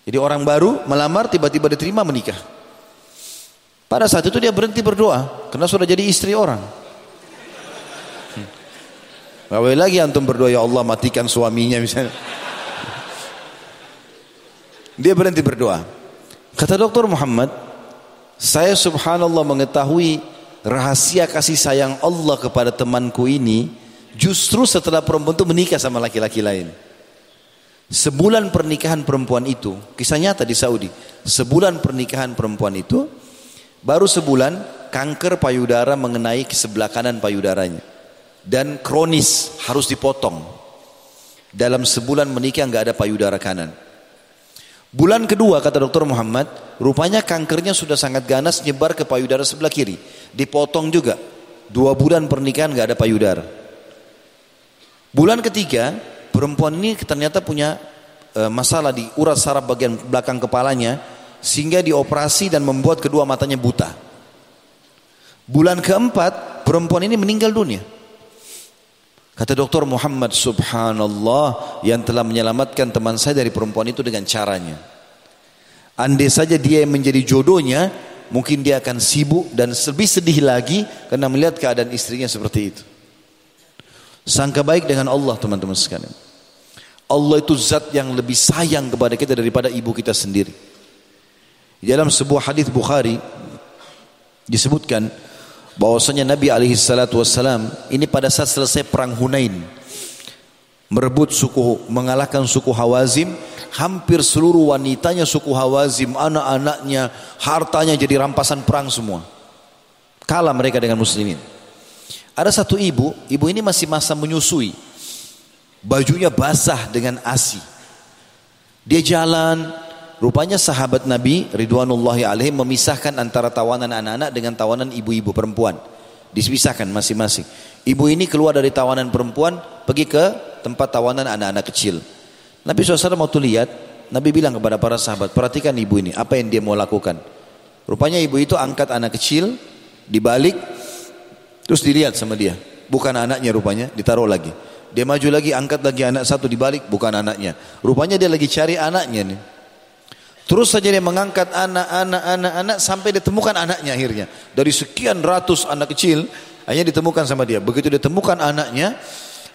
Jadi orang baru melamar tiba-tiba diterima menikah. Pada saat itu dia berhenti berdoa karena sudah jadi istri orang. Hmm. Gak boleh lagi antum berdoa ya Allah matikan suaminya misalnya. Dia berhenti berdoa. Kata dokter Muhammad, saya subhanallah mengetahui rahasia kasih sayang Allah kepada temanku ini justru setelah perempuan itu menikah sama laki-laki lain. Sebulan pernikahan perempuan itu, kisah nyata di Saudi. Sebulan pernikahan perempuan itu, Baru sebulan kanker payudara mengenai sebelah kanan payudaranya. Dan kronis harus dipotong. Dalam sebulan menikah nggak ada payudara kanan. Bulan kedua kata dokter Muhammad, rupanya kankernya sudah sangat ganas nyebar ke payudara sebelah kiri. Dipotong juga. Dua bulan pernikahan nggak ada payudara. Bulan ketiga, perempuan ini ternyata punya e, masalah di urat saraf bagian belakang kepalanya sehingga dioperasi dan membuat kedua matanya buta. Bulan keempat perempuan ini meninggal dunia. Kata dokter Muhammad subhanallah yang telah menyelamatkan teman saya dari perempuan itu dengan caranya. Andai saja dia yang menjadi jodohnya, mungkin dia akan sibuk dan lebih sedih lagi karena melihat keadaan istrinya seperti itu. Sangka baik dengan Allah teman-teman sekalian. Allah itu zat yang lebih sayang kepada kita daripada ibu kita sendiri. Di dalam sebuah hadis Bukhari disebutkan bahwasanya Nabi alaihi salatu wasallam ini pada saat selesai perang Hunain merebut suku mengalahkan suku Hawazim hampir seluruh wanitanya suku Hawazim anak-anaknya hartanya jadi rampasan perang semua. Kalah mereka dengan muslimin. Ada satu ibu ibu ini masih masa menyusui. Bajunya basah dengan ASI. Dia jalan Rupanya sahabat Nabi Ridwanullahi alaih memisahkan antara tawanan anak-anak dengan tawanan ibu-ibu perempuan. Dipisahkan masing-masing. Ibu ini keluar dari tawanan perempuan pergi ke tempat tawanan anak-anak kecil. Nabi SAW waktu lihat, Nabi bilang kepada para sahabat, perhatikan ibu ini, apa yang dia mau lakukan. Rupanya ibu itu angkat anak kecil, dibalik, terus dilihat sama dia. Bukan anaknya rupanya, ditaruh lagi. Dia maju lagi, angkat lagi anak satu dibalik, bukan anaknya. Rupanya dia lagi cari anaknya nih. Terus saja dia mengangkat anak-anak, anak-anak sampai ditemukan anaknya akhirnya. Dari sekian ratus anak kecil, hanya ditemukan sama dia. Begitu ditemukan anaknya,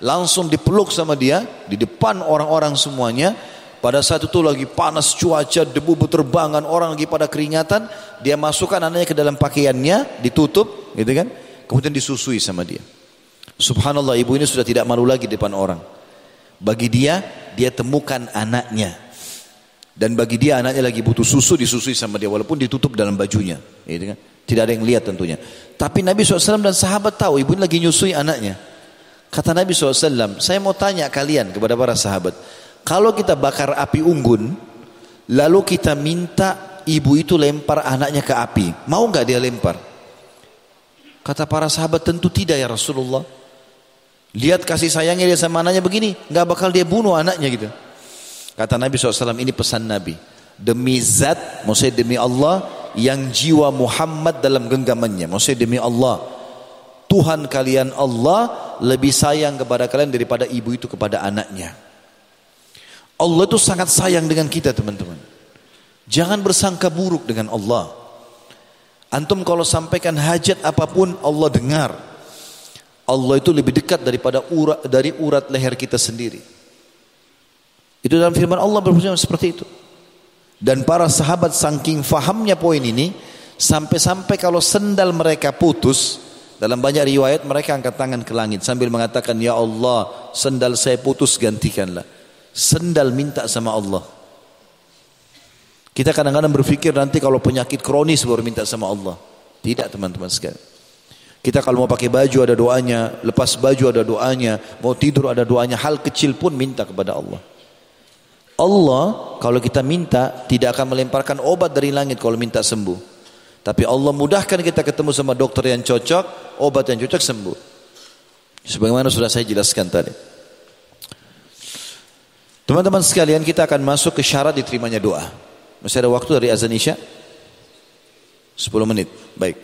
langsung dipeluk sama dia di depan orang-orang semuanya. Pada saat itu lagi panas cuaca, debu berterbangan, orang lagi pada keringatan. Dia masukkan anaknya ke dalam pakaiannya, ditutup, gitu kan? Kemudian disusui sama dia. Subhanallah, ibu ini sudah tidak malu lagi di depan orang. Bagi dia, dia temukan anaknya. Dan bagi dia anaknya lagi butuh susu disusui sama dia walaupun ditutup dalam bajunya. Gitu kan? Tidak ada yang lihat tentunya. Tapi Nabi SAW dan sahabat tahu ibu ini lagi nyusui anaknya. Kata Nabi SAW, saya mau tanya kalian kepada para sahabat. Kalau kita bakar api unggun, lalu kita minta ibu itu lempar anaknya ke api. Mau nggak dia lempar? Kata para sahabat tentu tidak ya Rasulullah. Lihat kasih sayangnya dia sama anaknya begini, nggak bakal dia bunuh anaknya gitu. Kata Nabi SAW ini pesan Nabi. Demi zat, maksudnya demi Allah yang jiwa Muhammad dalam genggamannya. Maksudnya demi Allah. Tuhan kalian Allah lebih sayang kepada kalian daripada ibu itu kepada anaknya. Allah itu sangat sayang dengan kita teman-teman. Jangan bersangka buruk dengan Allah. Antum kalau sampaikan hajat apa pun Allah dengar. Allah itu lebih dekat daripada urat, dari urat leher kita sendiri. Itu dalam firman Allah berfirman seperti itu. Dan para sahabat saking fahamnya poin ini, sampai-sampai kalau sendal mereka putus, dalam banyak riwayat mereka angkat tangan ke langit sambil mengatakan, Ya Allah, sendal saya putus gantikanlah. Sendal minta sama Allah. Kita kadang-kadang berpikir nanti kalau penyakit kronis baru minta sama Allah. Tidak teman-teman sekalian. Kita kalau mau pakai baju ada doanya, lepas baju ada doanya, mau tidur ada doanya, hal kecil pun minta kepada Allah. Allah kalau kita minta tidak akan melemparkan obat dari langit kalau minta sembuh. Tapi Allah mudahkan kita ketemu sama dokter yang cocok, obat yang cocok sembuh. Sebagaimana sudah saya jelaskan tadi. Teman-teman sekalian kita akan masuk ke syarat diterimanya doa. Masih ada waktu dari azan isya? 10 menit. Baik.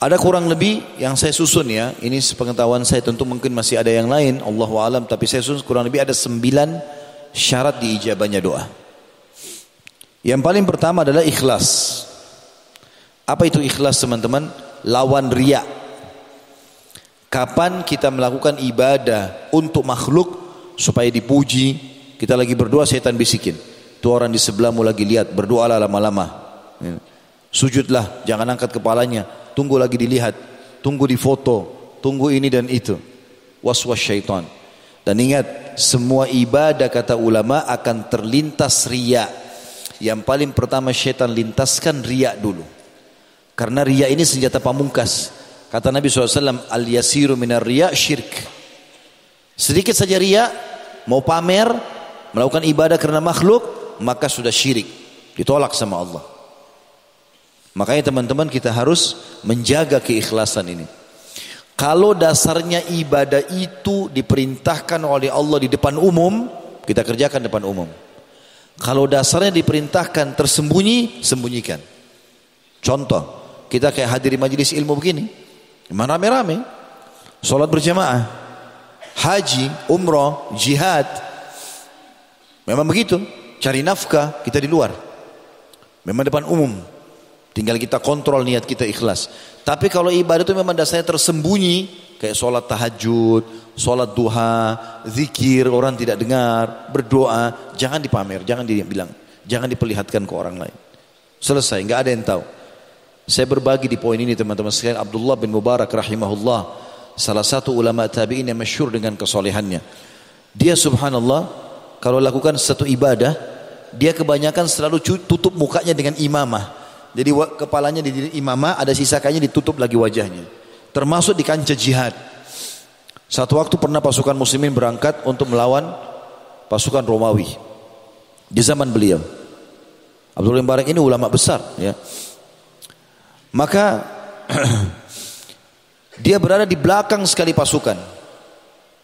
Ada kurang lebih yang saya susun ya. Ini sepengetahuan saya tentu mungkin masih ada yang lain. Allahu alam. Tapi saya susun kurang lebih ada sembilan syarat diijabahnya doa. Yang paling pertama adalah ikhlas. Apa itu ikhlas teman-teman? Lawan riak. Kapan kita melakukan ibadah untuk makhluk supaya dipuji, kita lagi berdoa setan bisikin. Itu orang di sebelahmu lagi lihat, berdoalah lama-lama. Ya. Sujudlah, jangan angkat kepalanya, tunggu lagi dilihat, tunggu di foto, tunggu ini dan itu. Was-was syaitan. Dan ingat, semua ibadah kata ulama akan terlintas riak. Yang paling pertama syaitan lintaskan riak dulu. Karena riak ini senjata pamungkas. Kata Nabi SAW, al-yasiru minar riak syirk. Sedikit saja riak, mau pamer, melakukan ibadah karena makhluk, maka sudah syirik. Ditolak sama Allah. Makanya teman-teman kita harus menjaga keikhlasan ini. Kalau dasarnya ibadah itu diperintahkan oleh Allah di depan umum, kita kerjakan depan umum. Kalau dasarnya diperintahkan tersembunyi, sembunyikan. Contoh, kita kayak hadiri majelis ilmu begini. Rame-rame. Sholat berjamaah. Haji, umroh, jihad. Memang begitu. Cari nafkah, kita di luar. Memang depan umum. Tinggal kita kontrol niat kita ikhlas. Tapi kalau ibadah itu memang dasarnya tersembunyi, kayak sholat tahajud, sholat duha, zikir, orang tidak dengar, berdoa, jangan dipamer, jangan dibilang, jangan diperlihatkan ke orang lain. Selesai, nggak ada yang tahu. Saya berbagi di poin ini teman-teman sekalian. Abdullah bin Mubarak rahimahullah, salah satu ulama tabi'in yang masyhur dengan kesolehannya. Dia subhanallah, kalau lakukan satu ibadah, dia kebanyakan selalu tutup mukanya dengan imamah. Jadi kepalanya di imamah, ada sisa kainnya ditutup lagi wajahnya. Termasuk di kancah jihad. Satu waktu pernah pasukan muslimin berangkat untuk melawan pasukan Romawi. Di zaman beliau. Abdul Mubarak ini ulama besar ya. Maka [CLEARS THROAT] dia berada di belakang sekali pasukan.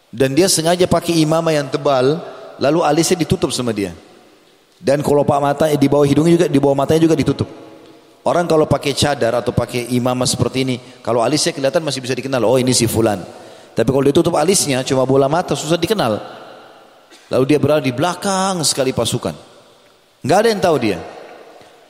Dan dia sengaja pakai imamah yang tebal, lalu alisnya ditutup sama dia. Dan kalau pak mata di bawah hidungnya juga di bawah matanya juga ditutup. Orang kalau pakai cadar atau pakai imamah seperti ini, kalau alisnya kelihatan masih bisa dikenal, oh ini si fulan. Tapi kalau ditutup alisnya cuma bola mata susah dikenal. Lalu dia berada di belakang sekali pasukan. Nggak ada yang tahu dia.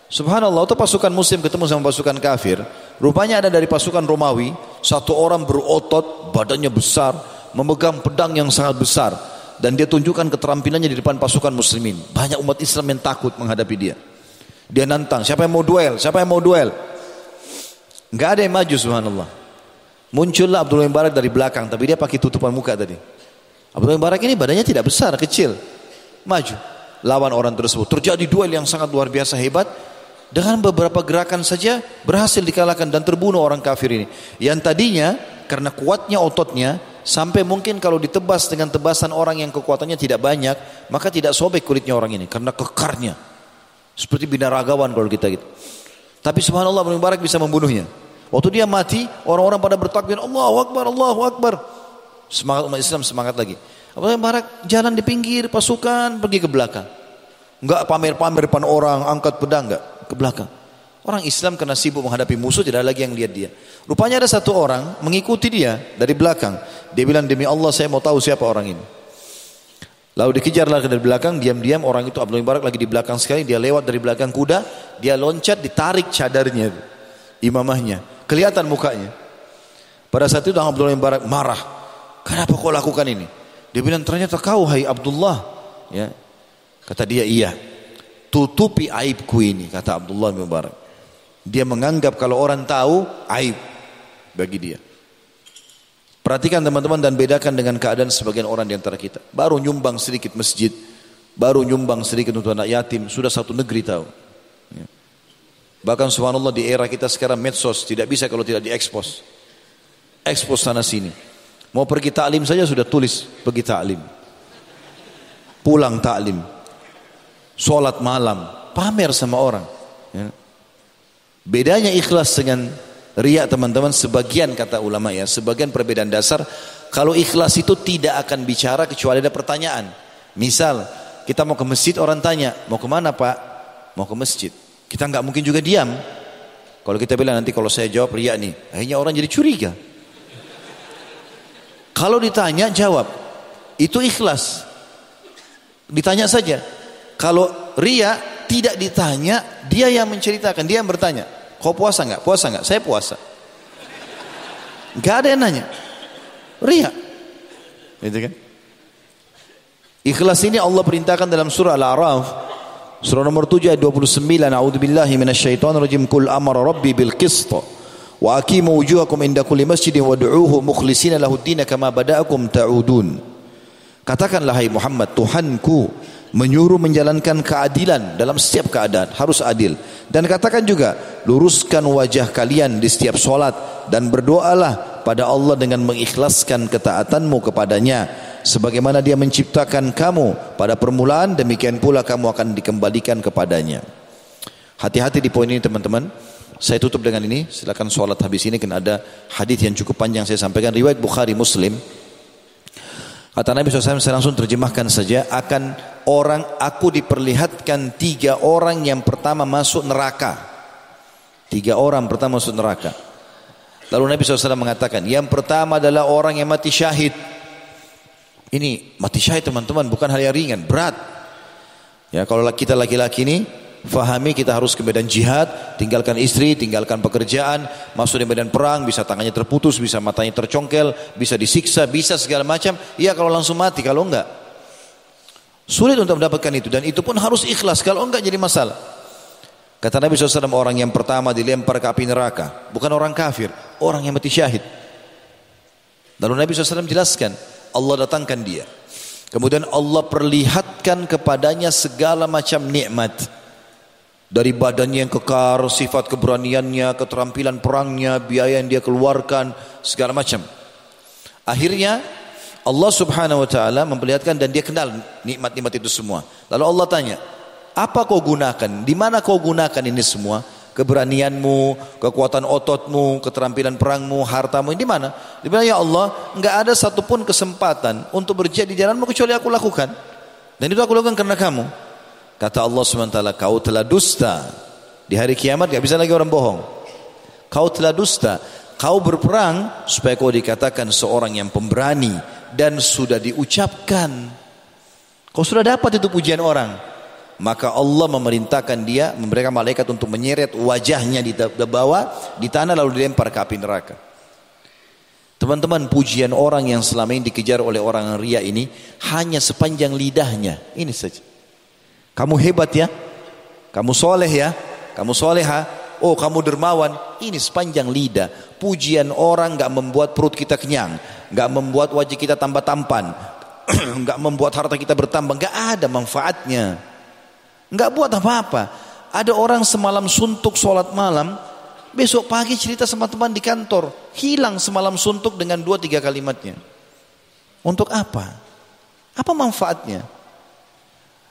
Subhanallah, itu pasukan muslim ketemu sama pasukan kafir. Rupanya ada dari pasukan Romawi, satu orang berotot, badannya besar, memegang pedang yang sangat besar. Dan dia tunjukkan keterampilannya di depan pasukan muslimin. Banyak umat Islam yang takut menghadapi dia. Dia nantang, siapa yang mau duel? Siapa yang mau duel? Enggak ada yang maju subhanallah. Muncullah Abdullah bin Barak dari belakang, tapi dia pakai tutupan muka tadi. Abdullah bin Barak ini badannya tidak besar, kecil. Maju. Lawan orang tersebut. Terjadi duel yang sangat luar biasa hebat. Dengan beberapa gerakan saja berhasil dikalahkan dan terbunuh orang kafir ini. Yang tadinya karena kuatnya ototnya sampai mungkin kalau ditebas dengan tebasan orang yang kekuatannya tidak banyak maka tidak sobek kulitnya orang ini karena kekarnya. Seperti binaragawan kalau kita gitu. Tapi subhanallah Ibnu Barak bisa membunuhnya. Waktu dia mati, orang-orang pada bertakbir, Allahu Akbar, Allahu Akbar. Semangat umat Islam semangat lagi. Abdullah Barak jalan di pinggir pasukan pergi ke belakang. Enggak pamer-pamer depan orang, angkat pedang enggak ke belakang. Orang Islam kena sibuk menghadapi musuh tidak ada lagi yang lihat dia. Rupanya ada satu orang mengikuti dia dari belakang. Dia bilang demi Allah saya mau tahu siapa orang ini. Lalu dikejar lagi dari belakang, diam-diam orang itu Abdul Barak lagi di belakang sekali, dia lewat dari belakang kuda, dia loncat, ditarik cadarnya imamahnya. Kelihatan mukanya. Pada saat itu Abdullah bin Barak marah. Kenapa kau lakukan ini? Dia bilang ternyata kau hai Abdullah. Ya. Kata dia iya tutupi aibku ini kata Abdullah Mubarak dia menganggap kalau orang tahu aib bagi dia perhatikan teman-teman dan bedakan dengan keadaan sebagian orang di antara kita baru nyumbang sedikit masjid baru nyumbang sedikit untuk anak yatim sudah satu negeri tahu ya. bahkan subhanallah di era kita sekarang medsos tidak bisa kalau tidak diekspos ekspos sana sini mau pergi taklim saja sudah tulis pergi taklim pulang taklim sholat malam, pamer sama orang. Ya. Bedanya ikhlas dengan riak teman-teman, sebagian kata ulama ya, sebagian perbedaan dasar, kalau ikhlas itu tidak akan bicara kecuali ada pertanyaan. Misal, kita mau ke masjid, orang tanya, mau ke mana pak? Mau ke masjid. Kita nggak mungkin juga diam. Kalau kita bilang nanti kalau saya jawab riak nih, akhirnya orang jadi curiga. Kalau ditanya jawab, itu ikhlas. Ditanya saja, kalau ria tidak ditanya, dia yang menceritakan, dia yang bertanya. Kau puasa nggak? Puasa nggak? Saya puasa. Gak ada yang nanya. Ria. Gitu kan? Ikhlas ini Allah perintahkan dalam surah Al-A'raf surah nomor 7 ayat 29 A'udzubillahi minasyaitonir rajim kul amara rabbi bil qist wa aqimu wujuhakum inda kulli masjidin wad'uuhu mukhlishina lahu din kama bada'akum ta'udun Katakanlah hai Muhammad Tuhanku menyuruh menjalankan keadilan dalam setiap keadaan harus adil. Dan katakan juga luruskan wajah kalian di setiap solat dan berdoalah pada Allah dengan mengikhlaskan ketaatanmu kepadanya. Sebagaimana dia menciptakan kamu pada permulaan demikian pula kamu akan dikembalikan kepadanya. Hati-hati di poin ini teman-teman. Saya tutup dengan ini. Silakan solat habis ini kan ada hadis yang cukup panjang. Saya sampaikan riwayat Bukhari Muslim Kata Nabi SAW saya langsung terjemahkan saja akan orang aku diperlihatkan tiga orang yang pertama masuk neraka. Tiga orang pertama masuk neraka. Lalu Nabi SAW mengatakan yang pertama adalah orang yang mati syahid. Ini mati syahid teman-teman bukan hal yang ringan, berat. Ya kalau kita laki-laki ini Fahami kita harus ke medan jihad, tinggalkan istri, tinggalkan pekerjaan, masuk di medan perang, bisa tangannya terputus, bisa matanya tercongkel, bisa disiksa, bisa segala macam. Iya kalau langsung mati, kalau enggak. Sulit untuk mendapatkan itu dan itu pun harus ikhlas, kalau enggak jadi masalah. Kata Nabi SAW orang yang pertama dilempar ke api neraka. Bukan orang kafir, orang yang mati syahid. Lalu Nabi SAW jelaskan, Allah datangkan dia. Kemudian Allah perlihatkan kepadanya segala macam nikmat. Dari badannya yang kekar, sifat keberaniannya, keterampilan perangnya, biaya yang dia keluarkan, segala macam. Akhirnya Allah subhanahu wa ta'ala memperlihatkan dan dia kenal nikmat-nikmat itu semua. Lalu Allah tanya, apa kau gunakan? Di mana kau gunakan ini semua? Keberanianmu, kekuatan ototmu, keterampilan perangmu, hartamu, di mana? Di mana ya Allah, enggak ada satupun kesempatan untuk berjihad di jalanmu kecuali aku lakukan. Dan itu aku lakukan karena kamu. Kata Allah SWT, kau telah dusta. Di hari kiamat enggak bisa lagi orang bohong. Kau telah dusta. Kau berperang supaya kau dikatakan seorang yang pemberani dan sudah diucapkan. Kau sudah dapat itu pujian orang maka Allah memerintahkan dia memberikan malaikat untuk menyeret wajahnya di bawah di tanah lalu dilempar ke api neraka. Teman-teman pujian orang yang selama ini dikejar oleh orang ria ini hanya sepanjang lidahnya. Ini saja. Kamu hebat ya. Kamu soleh ya. Kamu soleha. Oh kamu dermawan. Ini sepanjang lidah. Pujian orang gak membuat perut kita kenyang. Gak membuat wajah kita tambah tampan. [CLEARS THROAT] gak membuat harta kita bertambah. Gak ada manfaatnya. Enggak buat apa-apa. Ada orang semalam suntuk sholat malam, besok pagi cerita sama teman di kantor, hilang semalam suntuk dengan dua tiga kalimatnya. Untuk apa? Apa manfaatnya?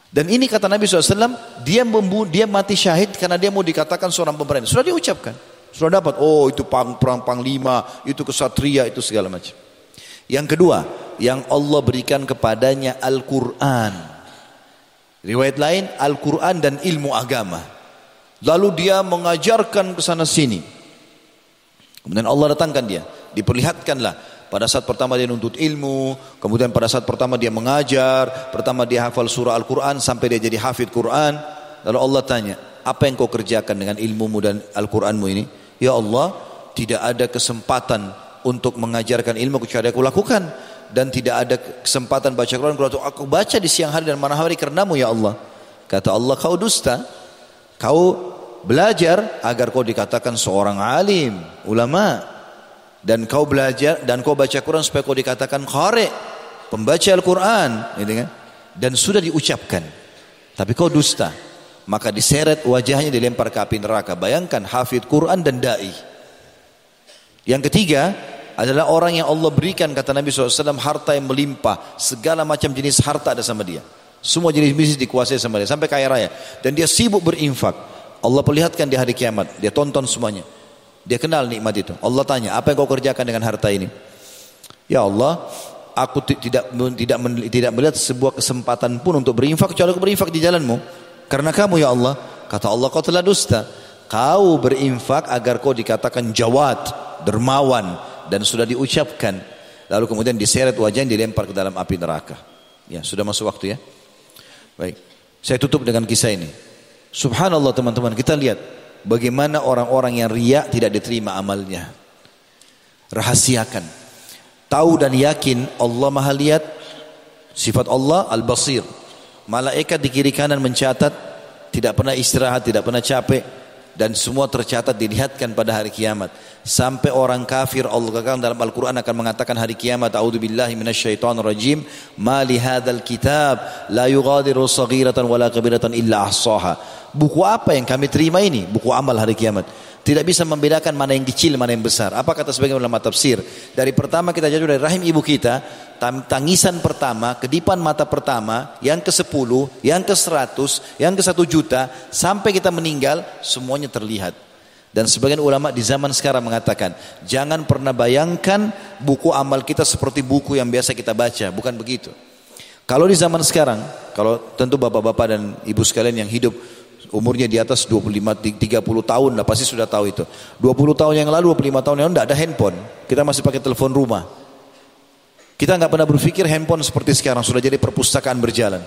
Dan ini kata Nabi SAW, dia membu dia mati syahid karena dia mau dikatakan seorang pemberani. Sudah diucapkan. Sudah dapat, oh itu pang, perang panglima, itu kesatria, itu segala macam. Yang kedua, yang Allah berikan kepadanya Al-Quran. Riwayat lain Al-Quran dan ilmu agama. Lalu dia mengajarkan ke sana sini. Kemudian Allah datangkan dia. Diperlihatkanlah. Pada saat pertama dia nuntut ilmu. Kemudian pada saat pertama dia mengajar. Pertama dia hafal surah Al-Quran sampai dia jadi hafid Quran. Lalu Allah tanya. Apa yang kau kerjakan dengan ilmumu dan Al-Quranmu ini? Ya Allah, tidak ada kesempatan untuk mengajarkan ilmu kecuali aku lakukan dan tidak ada kesempatan baca Quran aku baca di siang hari dan malam hari karenamu ya Allah kata Allah kau dusta kau belajar agar kau dikatakan seorang alim ulama dan kau belajar dan kau baca Quran supaya kau dikatakan qari pembaca Al-Quran gitu kan? Dan sudah diucapkan. Tapi kau dusta. Maka diseret wajahnya dilempar ke api neraka. Bayangkan hafid Quran dan dai. Yang ketiga adalah orang yang Allah berikan kata Nabi SAW harta yang melimpah. Segala macam jenis harta ada sama dia. Semua jenis bisnis dikuasai sama dia. Sampai kaya raya. Dan dia sibuk berinfak. Allah perlihatkan di hari kiamat. Dia tonton semuanya dia kenal nikmat itu. Allah tanya apa yang kau kerjakan dengan harta ini? Ya Allah aku tidak tidak tidak melihat sebuah kesempatan pun untuk berinfak kecuali aku berinfak di jalanmu. Karena kamu ya Allah kata Allah kau telah dusta. Kau berinfak agar kau dikatakan jawad dermawan dan sudah diucapkan. Lalu kemudian diseret wajahnya dilempar ke dalam api neraka. Ya sudah masuk waktu ya? Baik. Saya tutup dengan kisah ini. Subhanallah teman-teman. Kita lihat bagaimana orang-orang yang riak tidak diterima amalnya? Rahasiakan. Tahu dan yakin Allah maha lihat sifat Allah al-basir. Malaikat di kiri kanan mencatat tidak pernah istirahat tidak pernah capek dan semua tercatat dilihatkan pada hari kiamat. Sampai orang kafir Allah katakan dalam Al-Qur'an akan mengatakan hari kiamat a'udzubillahi minasyaitonir rajim. Ma li hadzal kitab la yughadiru saghiratan wala kabiratan illa ahsaha. Buku apa yang kami terima ini? Buku amal hari kiamat tidak bisa membedakan mana yang kecil, mana yang besar. Apa kata sebagian ulama tafsir? Dari pertama kita jatuh dari rahim ibu kita, tangisan pertama, kedipan mata pertama, yang ke sepuluh, yang ke seratus, yang ke satu juta, sampai kita meninggal, semuanya terlihat. Dan sebagian ulama di zaman sekarang mengatakan, jangan pernah bayangkan buku amal kita seperti buku yang biasa kita baca, bukan begitu. Kalau di zaman sekarang, kalau tentu bapak-bapak dan ibu sekalian yang hidup umurnya di atas 25 30 tahun lah pasti sudah tahu itu. 20 tahun yang lalu 25 tahun yang lalu tidak ada handphone. Kita masih pakai telepon rumah. Kita nggak pernah berpikir handphone seperti sekarang sudah jadi perpustakaan berjalan.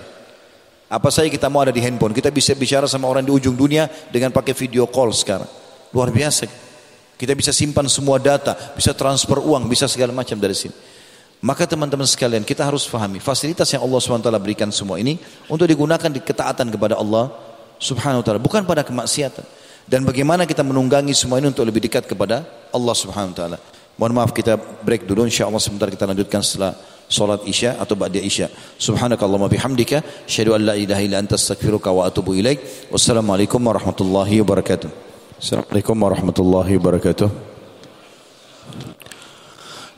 Apa saja kita mau ada di handphone? Kita bisa bicara sama orang di ujung dunia dengan pakai video call sekarang. Luar biasa. Kita bisa simpan semua data bisa transfer uang bisa segala macam dari sini. Maka teman-teman sekalian kita harus fahami fasilitas yang Allah SWT berikan semua ini untuk digunakan di ketaatan kepada Allah Subhanahu wa taala, bukan pada kemaksiatan. Dan bagaimana kita menunggangi semua ini untuk lebih dekat kepada Allah Subhanahu wa taala. Mohon maaf kita break dulu insyaallah sebentar kita lanjutkan setelah salat Isya atau ba'da Isya. Subhanakallahumma bihamdika asyhadu an la ilaha illa anta astaghfiruka wa atubu ilaik. Wassalamualaikum warahmatullahi wabarakatuh. Assalamualaikum warahmatullahi wabarakatuh.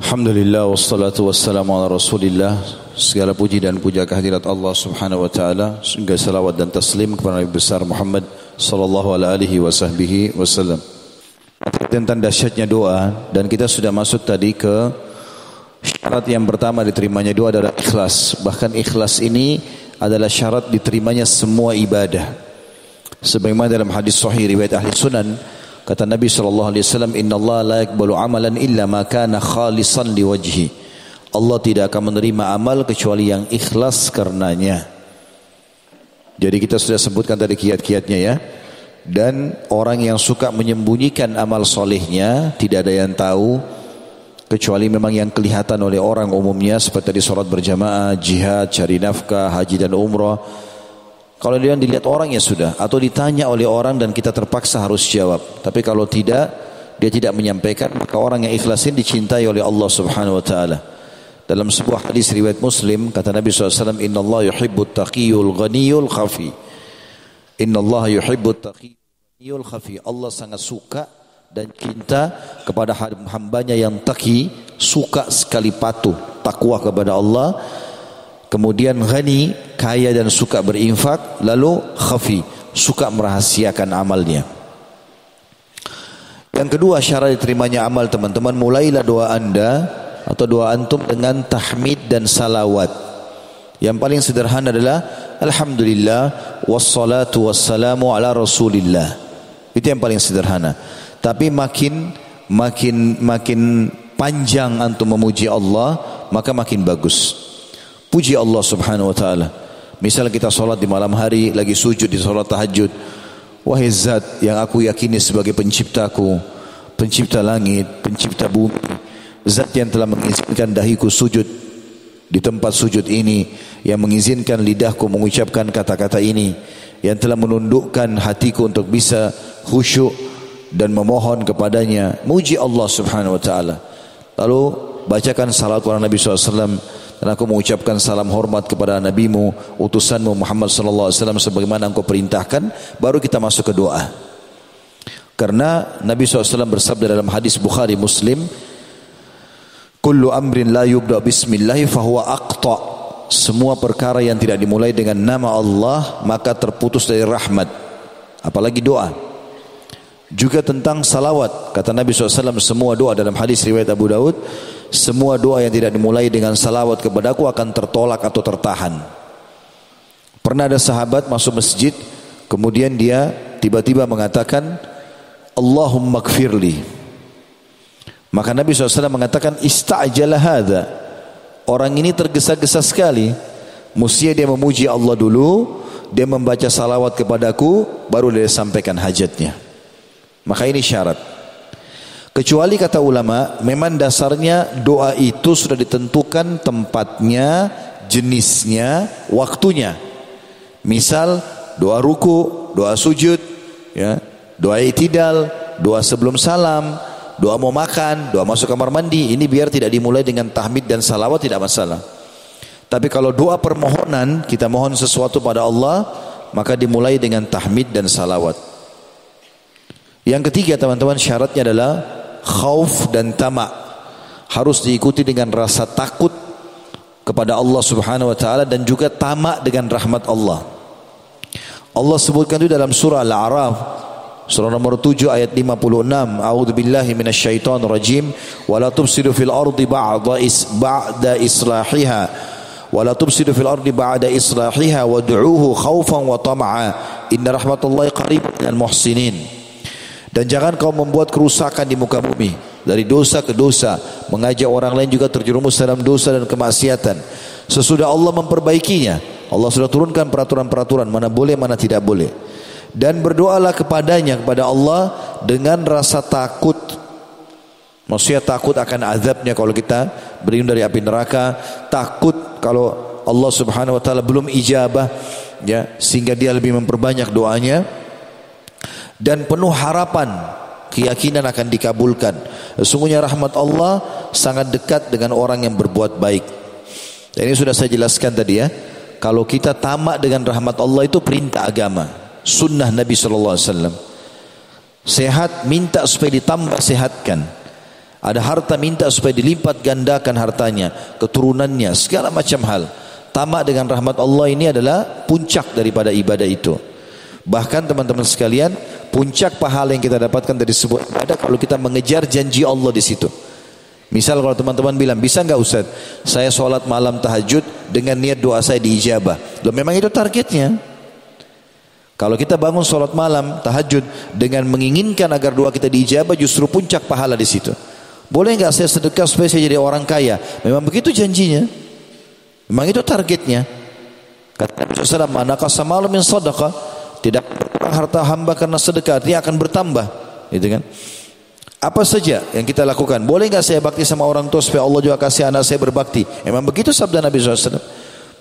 Alhamdulillah wassalatu wassalamu ala Rasulillah. Segala puji dan puja kehadirat Allah Subhanahu wa taala. Segala salawat dan taslim kepada Nabi besar Muhammad sallallahu alaihi wasallam. Tentang dahsyatnya doa dan kita sudah masuk tadi ke Syarat yang pertama diterimanya doa adalah ikhlas. Bahkan ikhlas ini adalah syarat diterimanya semua ibadah. Sebagaimana dalam hadis sahih riwayat ahli sunan kata Nabi sallallahu alaihi wasallam inna Allah la yaqbalu amalan illa ma kana khalisan liwajhi. Allah tidak akan menerima amal kecuali yang ikhlas karenanya. Jadi kita sudah sebutkan tadi kiat-kiatnya ya. Dan orang yang suka menyembunyikan amal solehnya tidak ada yang tahu kecuali memang yang kelihatan oleh orang umumnya seperti di sholat berjamaah, jihad, cari nafkah, haji dan umrah. Kalau dia dilihat orang ya sudah, atau ditanya oleh orang dan kita terpaksa harus jawab. Tapi kalau tidak, dia tidak menyampaikan, maka orang yang ikhlasin dicintai oleh Allah Subhanahu wa taala. Dalam sebuah hadis riwayat Muslim kata Nabi SAW Inna Allah yuhibbut taqiyul ghaniyul khafi Inna Allah yuhibbut taqiyul khafi Allah sangat suka dan cinta kepada hambanya yang taki suka sekali patuh takwa kepada Allah kemudian ghani kaya dan suka berinfak lalu khafi suka merahasiakan amalnya. Yang kedua syarat diterimanya amal teman-teman mulailah doa anda atau doa antum dengan tahmid dan salawat. Yang paling sederhana adalah Alhamdulillah wassalatu wassalamu ala rasulillah. Itu yang paling sederhana. Tapi makin makin makin panjang antum memuji Allah, maka makin bagus. Puji Allah Subhanahu wa taala. Misal kita solat di malam hari, lagi sujud di solat tahajud. Wahai zat yang aku yakini sebagai penciptaku, pencipta langit, pencipta bumi. Zat yang telah mengizinkan dahiku sujud di tempat sujud ini, yang mengizinkan lidahku mengucapkan kata-kata ini, yang telah menundukkan hatiku untuk bisa khusyuk dan memohon kepadanya muji Allah subhanahu wa ta'ala lalu bacakan salat kepada Nabi SAW dan aku mengucapkan salam hormat kepada nabimu utusanmu Muhammad sallallahu alaihi wasallam sebagaimana engkau perintahkan baru kita masuk ke doa. Karena Nabi SAW bersabda dalam hadis Bukhari Muslim kullu amrin la yubda bismillahi fahuwa aqta. Semua perkara yang tidak dimulai dengan nama Allah maka terputus dari rahmat. Apalagi doa. Juga tentang salawat. Kata Nabi SAW, semua doa dalam hadis riwayat Abu Daud, semua doa yang tidak dimulai dengan salawat kepadaku akan tertolak atau tertahan. Pernah ada sahabat masuk masjid, kemudian dia tiba-tiba mengatakan, Allahumma kfirli. Maka Nabi SAW mengatakan, ista'jala hadha. Orang ini tergesa-gesa sekali. Mestinya dia memuji Allah dulu, dia membaca salawat kepadaku, baru dia sampaikan hajatnya. Maka ini syarat. Kecuali kata ulama, memang dasarnya doa itu sudah ditentukan tempatnya, jenisnya, waktunya. Misal doa ruku, doa sujud, ya, doa itidal, doa sebelum salam, doa mau makan, doa masuk kamar mandi. Ini biar tidak dimulai dengan tahmid dan salawat tidak masalah. Tapi kalau doa permohonan, kita mohon sesuatu pada Allah, maka dimulai dengan tahmid dan salawat. Yang ketiga teman-teman syaratnya adalah khauf dan tamak. Harus diikuti dengan rasa takut kepada Allah Subhanahu wa taala dan juga tamak dengan rahmat Allah. Allah sebutkan itu dalam surah Al-A'raf surah nomor 7 ayat 56. A'udzu billahi minasyaitonir rajim wa la tufsidu fil ardi ba'da is ba'da islahiha la tufsidu fil ardi ba'da islahiha wad'uuhu khaufan wa tama'a. Inna rahmatullahi qaribun minal muhsinin. Dan jangan kau membuat kerusakan di muka bumi dari dosa ke dosa, mengajak orang lain juga terjerumus dalam dosa dan kemaksiatan. Sesudah Allah memperbaikinya, Allah sudah turunkan peraturan-peraturan mana boleh mana tidak boleh. Dan berdoalah kepadanya kepada Allah dengan rasa takut. Maksudnya takut akan azabnya kalau kita berlindung dari api neraka, takut kalau Allah Subhanahu wa taala belum ijabah ya sehingga dia lebih memperbanyak doanya dan penuh harapan keyakinan akan dikabulkan. Sesungguhnya rahmat Allah sangat dekat dengan orang yang berbuat baik. Dan ini sudah saya jelaskan tadi ya kalau kita tamak dengan rahmat Allah itu perintah agama sunnah Nabi sallallahu alaihi wasallam. Sehat minta supaya ditambah sehatkan. Ada harta minta supaya dilipat gandakan hartanya keturunannya segala macam hal. Tamak dengan rahmat Allah ini adalah puncak daripada ibadah itu bahkan teman-teman sekalian puncak pahala yang kita dapatkan dari sebuah ibadah kalau kita mengejar janji Allah di situ misal kalau teman-teman bilang bisa nggak Ustaz saya sholat malam tahajud dengan niat doa saya diijabah loh memang itu targetnya kalau kita bangun sholat malam, tahajud dengan menginginkan agar doa kita diijabah, justru puncak pahala di situ. Boleh nggak saya sedekah supaya saya jadi orang kaya? Memang begitu janjinya. Memang itu targetnya. Kata Nabi SAW, mana kasamalu min sadaqah. Tidak harta hamba karena sedekah, dia akan bertambah. Gitu kan? Apa saja yang kita lakukan? Boleh nggak saya bakti sama orang tua supaya Allah juga kasih anak saya berbakti? Memang begitu sabda Nabi SAW.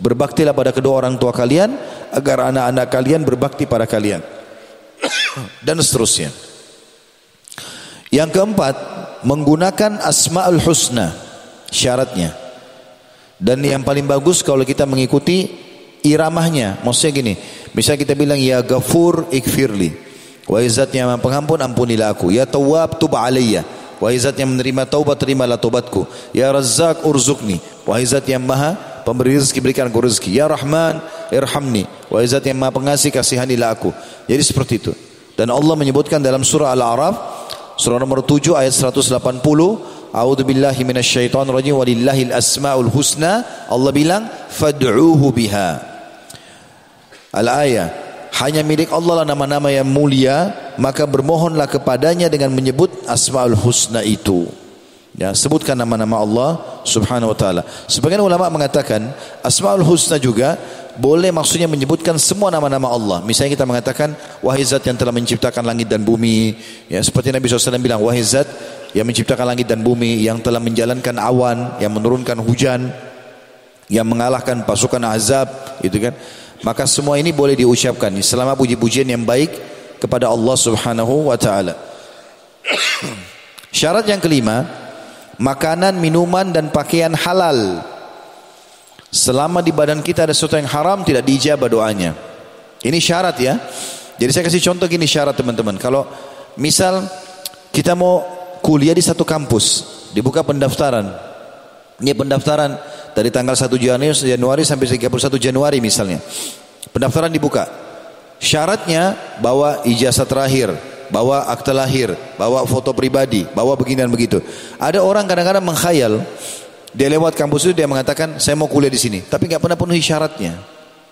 Berbaktilah pada kedua orang tua kalian agar anak-anak kalian berbakti pada kalian. [COUGHS] Dan seterusnya. Yang keempat, menggunakan asmaul husna syaratnya. Dan yang paling bagus kalau kita mengikuti iramahnya. Maksudnya gini, misalnya kita bilang ya Ghafur ikfirli. Wa izatnya yang pengampun ampunilah aku. Ya Tawwab tub alayya. Wa izatnya menerima taubat terimalah taubatku. Ya Razzaq urzukni. Wa izat yang maha pemberi rezeki berikan aku rezeki ya Rahman irhamni wa izat yang maha pengasih kasihanilah aku jadi seperti itu dan Allah menyebutkan dalam surah Al-A'raf surah nomor 7 ayat 180 A'udzu billahi minasyaitonir rajim walillahil asmaul husna Allah bilang fad'uuhu biha Al-ayah hanya milik Allah lah nama-nama yang mulia maka bermohonlah kepadanya dengan menyebut asmaul husna itu Ya, sebutkan nama-nama Allah Subhanahu wa taala. Sebagian ulama mengatakan Asmaul Husna juga boleh maksudnya menyebutkan semua nama-nama Allah. Misalnya kita mengatakan wahai zat yang telah menciptakan langit dan bumi, ya seperti Nabi SAW bilang wahai zat yang menciptakan langit dan bumi, yang telah menjalankan awan, yang menurunkan hujan, yang mengalahkan pasukan azab, itu kan. Maka semua ini boleh diucapkan selama puji-pujian yang baik kepada Allah Subhanahu wa taala. Syarat yang kelima, makanan, minuman dan pakaian halal. Selama di badan kita ada sesuatu yang haram tidak diijabah doanya. Ini syarat ya. Jadi saya kasih contoh gini syarat teman-teman. Kalau misal kita mau kuliah di satu kampus, dibuka pendaftaran. Ini pendaftaran dari tanggal 1 Januari, sampai 31 Januari misalnya. Pendaftaran dibuka. Syaratnya bawa ijazah terakhir, bawa akta lahir, bawa foto pribadi, bawa begini dan begitu. Ada orang kadang-kadang mengkhayal, dia lewat kampus itu dia mengatakan saya mau kuliah di sini, tapi nggak pernah penuhi syaratnya,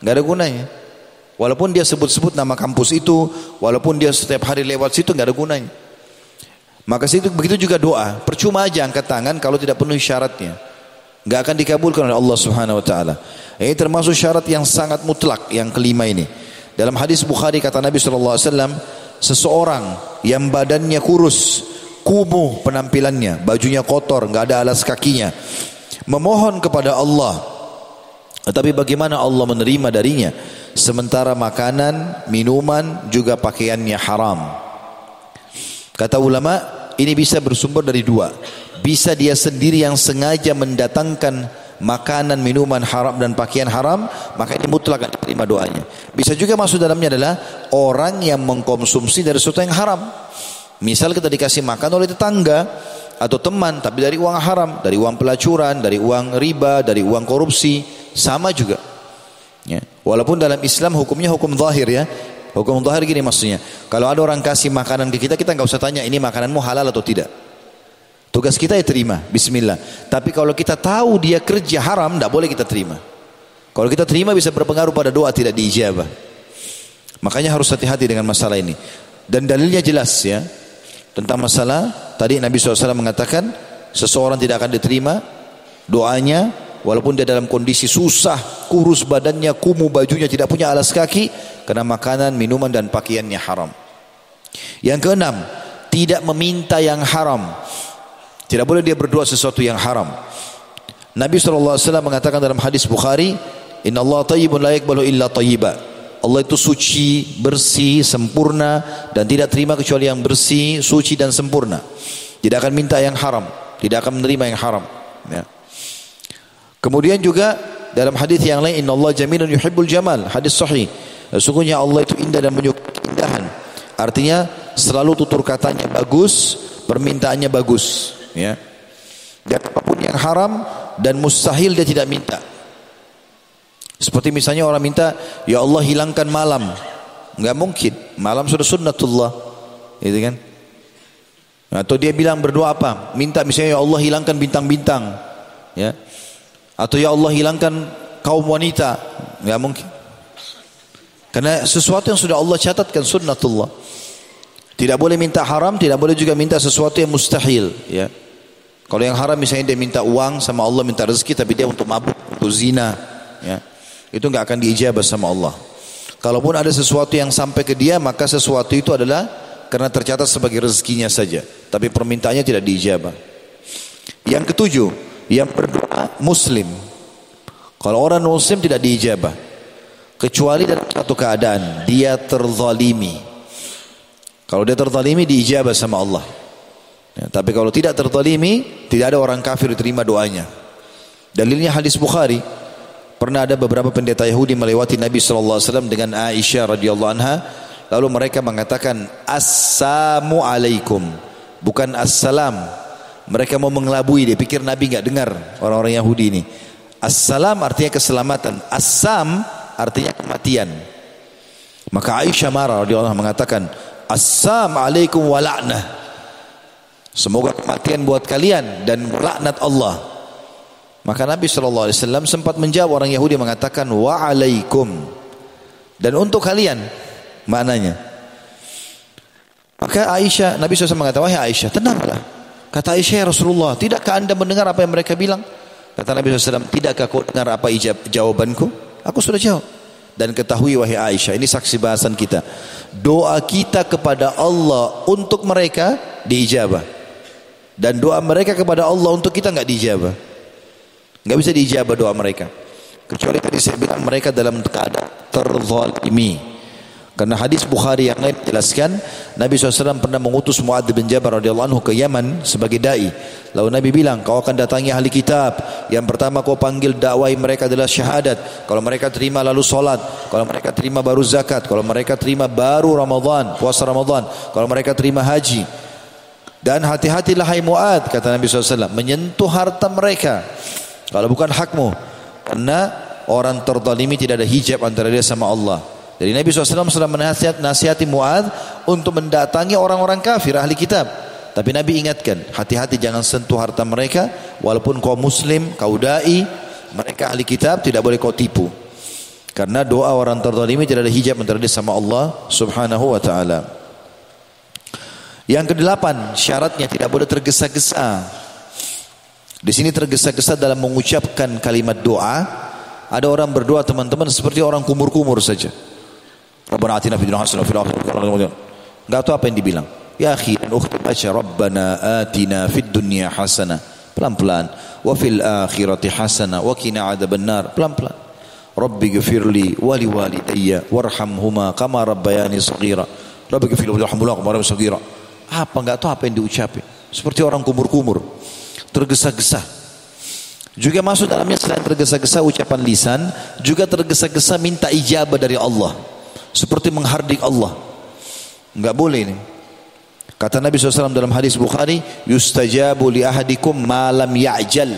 nggak ada gunanya. Walaupun dia sebut-sebut nama kampus itu, walaupun dia setiap hari lewat situ nggak ada gunanya. Maka situ begitu juga doa, percuma aja angkat tangan kalau tidak penuhi syaratnya. Nggak akan dikabulkan oleh Allah Subhanahu wa taala. Ini termasuk syarat yang sangat mutlak yang kelima ini. Dalam hadis Bukhari kata Nabi sallallahu alaihi wasallam, seseorang yang badannya kurus, kumuh penampilannya, bajunya kotor, nggak ada alas kakinya, memohon kepada Allah. Tetapi bagaimana Allah menerima darinya? Sementara makanan, minuman, juga pakaiannya haram. Kata ulama, ini bisa bersumber dari dua. Bisa dia sendiri yang sengaja mendatangkan makanan, minuman haram dan pakaian haram, maka ini mutlak akan diterima doanya. Bisa juga masuk dalamnya adalah orang yang mengkonsumsi dari sesuatu yang haram. Misal kita dikasih makan oleh tetangga atau teman tapi dari uang haram, dari uang pelacuran, dari uang riba, dari uang korupsi, sama juga. Ya. Walaupun dalam Islam hukumnya hukum zahir ya. Hukum zahir gini maksudnya. Kalau ada orang kasih makanan ke kita, kita nggak usah tanya ini makananmu halal atau tidak. Tugas kita ya terima, bismillah. Tapi kalau kita tahu dia kerja haram, tidak boleh kita terima. Kalau kita terima bisa berpengaruh pada doa tidak diijabah. Makanya harus hati-hati dengan masalah ini. Dan dalilnya jelas ya. Tentang masalah, tadi Nabi SAW mengatakan, seseorang tidak akan diterima doanya, walaupun dia dalam kondisi susah, kurus badannya, kumuh bajunya, tidak punya alas kaki, karena makanan, minuman, dan pakaiannya haram. Yang keenam, tidak meminta yang haram. Tidak boleh dia berdoa sesuatu yang haram. Nabi SAW mengatakan dalam hadis Bukhari, Inna Allah tayyibun la yakbalu illa tayyiba. Allah itu suci, bersih, sempurna dan tidak terima kecuali yang bersih, suci dan sempurna. Tidak akan minta yang haram, tidak akan menerima yang haram. Ya. Kemudian juga dalam hadis yang lain Inna Allah jamilun yuhibbul jamal hadis sahih sesungguhnya Allah itu indah dan menyukai keindahan artinya selalu tutur katanya bagus permintaannya bagus ya dan apa pun yang haram dan mustahil dia tidak minta seperti misalnya orang minta, ya Allah hilangkan malam. Enggak mungkin. Malam sudah sunnatullah. Gitu kan? Atau dia bilang berdoa apa? Minta misalnya ya Allah hilangkan bintang-bintang. Ya. Atau ya Allah hilangkan kaum wanita. Enggak mungkin. Karena sesuatu yang sudah Allah catatkan sunnatullah. Tidak boleh minta haram, tidak boleh juga minta sesuatu yang mustahil, ya. Kalau yang haram misalnya dia minta uang sama Allah minta rezeki tapi dia untuk mabuk, untuk zina, ya itu nggak akan diijabah sama Allah. Kalaupun ada sesuatu yang sampai ke dia, maka sesuatu itu adalah karena tercatat sebagai rezekinya saja. Tapi permintaannya tidak diijabah. Yang ketujuh, yang berdoa muslim. Kalau orang muslim tidak diijabah. Kecuali dalam satu keadaan, dia terzalimi. Kalau dia terzalimi, diijabah sama Allah. Ya, tapi kalau tidak terzalimi, tidak ada orang kafir diterima doanya. Dalilnya hadis Bukhari. Pernah ada beberapa pendeta Yahudi melewati Nabi SAW dengan Aisyah radhiyallahu anha. Lalu mereka mengatakan Assalamu alaikum. Bukan assalam. Mereka mau mengelabui dia pikir Nabi enggak dengar orang-orang Yahudi ini. Assalam artinya keselamatan. Assam artinya kematian. Maka Aisyah marah radhiyallahu anha mengatakan Assalamu alaikum wa la'nah. Semoga kematian buat kalian dan laknat Allah. Maka Nabi SAW sempat menjawab orang Yahudi mengatakan wa'alaikum dan untuk kalian maknanya. Maka Aisyah Nabi SAW mengatakan wahai Aisyah tenanglah. Kata Aisyah ya Rasulullah tidakkah anda mendengar apa yang mereka bilang? Kata Nabi SAW tidakkah kau dengar apa ijab jawabanku? Aku sudah jawab. Dan ketahui wahai Aisyah ini saksi bahasan kita. Doa kita kepada Allah untuk mereka diijabah. Dan doa mereka kepada Allah untuk kita enggak diijabah. Enggak bisa dijawab doa mereka. Kecuali tadi saya bilang mereka dalam keadaan terzalimi. Karena hadis Bukhari yang lain jelaskan Nabi SAW pernah mengutus Muad bin Jabal radhiyallahu anhu ke Yaman sebagai dai. Lalu Nabi bilang, kau akan datangi ahli kitab. Yang pertama kau panggil dakwai mereka adalah syahadat. Kalau mereka terima lalu solat. Kalau mereka terima baru zakat. Kalau mereka terima baru Ramadan, puasa Ramadan. Kalau mereka terima haji. Dan hati-hatilah hai Muad kata Nabi SAW menyentuh harta mereka. Kalau bukan hakmu. Karena orang terzalimi tidak ada hijab antara dia sama Allah. Jadi Nabi SAW sudah menasihat, nasihati Muad untuk mendatangi orang-orang kafir, ahli kitab. Tapi Nabi ingatkan, hati-hati jangan sentuh harta mereka. Walaupun kau muslim, kau da'i, mereka ahli kitab tidak boleh kau tipu. Karena doa orang terzalimi tidak ada hijab antara dia sama Allah subhanahu wa ta'ala. Yang kedelapan, syaratnya tidak boleh tergesa-gesa. Di sini tergesa-gesa dalam mengucapkan kalimat doa. Ada orang berdoa teman-teman seperti orang kumur-kumur saja. Rabbana atina fid dunya hasanah fil akhirati Enggak tahu apa yang dibilang. Ya akhi dan ukhti baca Rabbana atina fid dunya hasanah. Pelan-pelan. Wa fil akhirati hasanah wa qina adzabannar. Pelan-pelan. Rabbi ghfirli wa li walidayya warhamhuma kama rabbayani shaghira. Rabbi ghfirli wa warhamhuma kama rabbayani shaghira. Apa enggak tahu apa yang diucapin. Seperti orang kumur-kumur tergesa-gesa. Juga masuk dalamnya selain tergesa-gesa ucapan lisan, juga tergesa-gesa minta ijabah dari Allah. Seperti menghardik Allah. Enggak boleh ini. Kata Nabi SAW dalam hadis Bukhari, yustajabu li ahadikum malam ya'jal.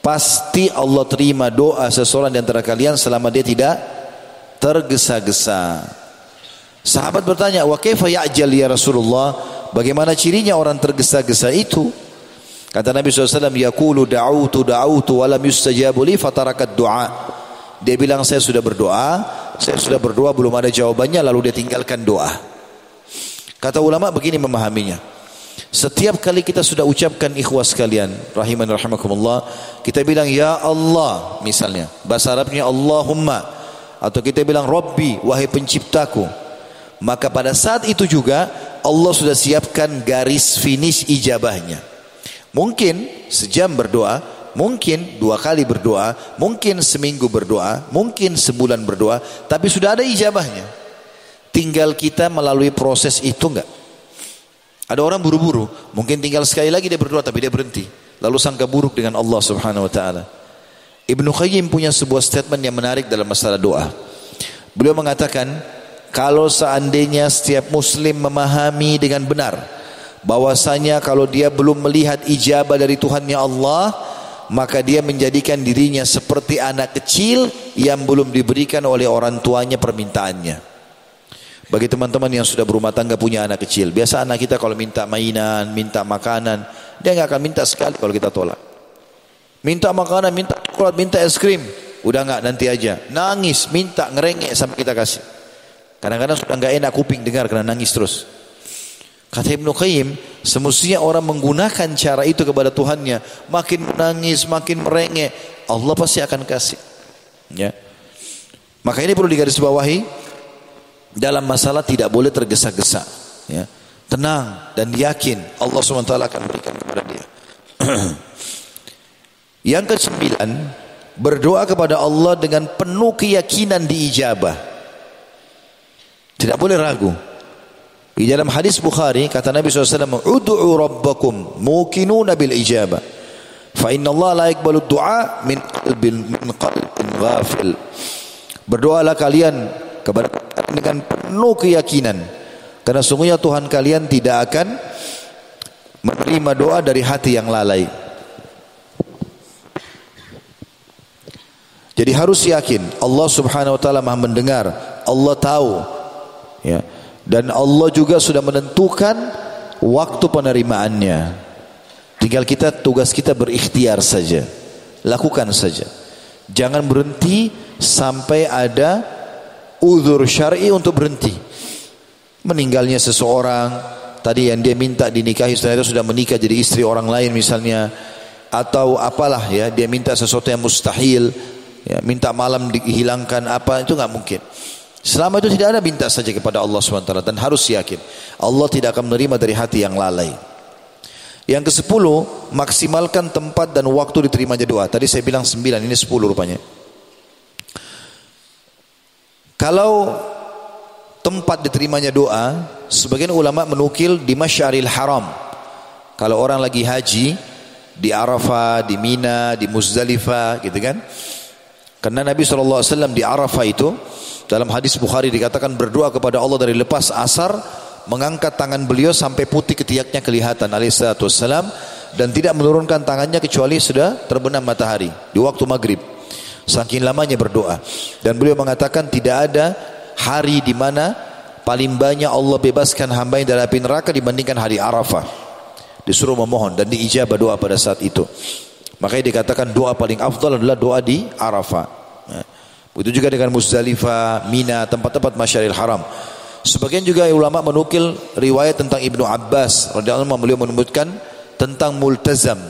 Pasti Allah terima doa seseorang di antara kalian selama dia tidak tergesa-gesa. Sahabat bertanya, "Wa kaifa ya'jal ya Rasulullah?" Bagaimana cirinya orang tergesa-gesa itu? Kata Nabi SAW, Yakulu da'utu da'utu walam yustajabu li fatarakat doa. Dia bilang saya sudah berdoa, saya sudah berdoa belum ada jawabannya lalu dia tinggalkan doa. Kata ulama begini memahaminya. Setiap kali kita sudah ucapkan ikhwas sekalian, rahiman rahimakumullah, kita bilang ya Allah misalnya, bahasa Arabnya Allahumma atau kita bilang Rabbi wahai penciptaku. Maka pada saat itu juga Allah sudah siapkan garis finish ijabahnya. Mungkin sejam berdoa, mungkin dua kali berdoa, mungkin seminggu berdoa, mungkin sebulan berdoa, tapi sudah ada ijabahnya. Tinggal kita melalui proses itu enggak. Ada orang buru-buru, mungkin tinggal sekali lagi dia berdoa tapi dia berhenti. Lalu sangka buruk dengan Allah Subhanahu wa taala. Ibnu Qayyim punya sebuah statement yang menarik dalam masalah doa. Beliau mengatakan, kalau seandainya setiap muslim memahami dengan benar bahwasanya kalau dia belum melihat ijabah dari Tuhannya Allah maka dia menjadikan dirinya seperti anak kecil yang belum diberikan oleh orang tuanya permintaannya. Bagi teman-teman yang sudah berumah tangga punya anak kecil biasa anak kita kalau minta mainan minta makanan dia nggak akan minta sekali kalau kita tolak. Minta makanan minta coklat minta es krim udah nggak nanti aja. Nangis minta ngerengek sampai kita kasih. Kadang-kadang sudah nggak enak kuping dengar karena nangis terus Kata Ibnu Qayyim, semestinya orang menggunakan cara itu kepada Tuhannya, makin menangis, makin merengek, Allah pasti akan kasih. Ya. Maka ini perlu digarisbawahi dalam masalah tidak boleh tergesa-gesa, ya. Tenang dan yakin Allah SWT akan berikan kepada dia. [CLEARS THROAT] Yang kesembilan, berdoa kepada Allah dengan penuh keyakinan diijabah. Tidak boleh ragu. Di dalam hadis Bukhari kata Nabi SAW, "Ud'u rabbakum mukinuna bil ijabah." Fa inna Allah la yaqbalu du'a min qalbin min qalbin ghafil. Berdoalah kalian kepada dengan penuh keyakinan karena sungguhnya Tuhan kalian tidak akan menerima doa dari hati yang lalai. Jadi harus yakin Allah Subhanahu wa taala Maha mendengar, Allah tahu. Ya. Dan Allah juga sudah menentukan waktu penerimaannya. Tinggal kita tugas kita berikhtiar saja. Lakukan saja. Jangan berhenti sampai ada uzur syar'i untuk berhenti. Meninggalnya seseorang tadi yang dia minta dinikahi itu sudah menikah jadi istri orang lain misalnya atau apalah ya dia minta sesuatu yang mustahil ya, minta malam dihilangkan apa itu nggak mungkin Selama itu tidak ada minta saja kepada Allah SWT dan harus yakin Allah tidak akan menerima dari hati yang lalai. Yang ke sepuluh maksimalkan tempat dan waktu diterimanya doa. Tadi saya bilang sembilan, ini sepuluh rupanya. Kalau tempat diterimanya doa, sebagian ulama menukil di Masyaril Haram. Kalau orang lagi haji di Arafah, di Mina, di Muzdalifah, gitu kan? Karena Nabi SAW di Arafah itu dalam hadis Bukhari dikatakan berdoa kepada Allah dari lepas asar mengangkat tangan beliau sampai putih ketiaknya kelihatan alaihissalatu wassalam dan tidak menurunkan tangannya kecuali sudah terbenam matahari di waktu maghrib. Saking lamanya berdoa dan beliau mengatakan tidak ada hari di mana paling banyak Allah bebaskan hamba dari api neraka dibandingkan hari Arafah. Disuruh memohon dan diijabah doa pada saat itu. Makanya dikatakan doa paling afdal adalah doa di Arafah. Ya. Begitu juga dengan Muzdalifah, Mina, tempat-tempat Masyaril Haram. Sebagian juga ulama menukil riwayat tentang Ibnu Abbas radhiyallahu anhu beliau menyebutkan tentang multazam.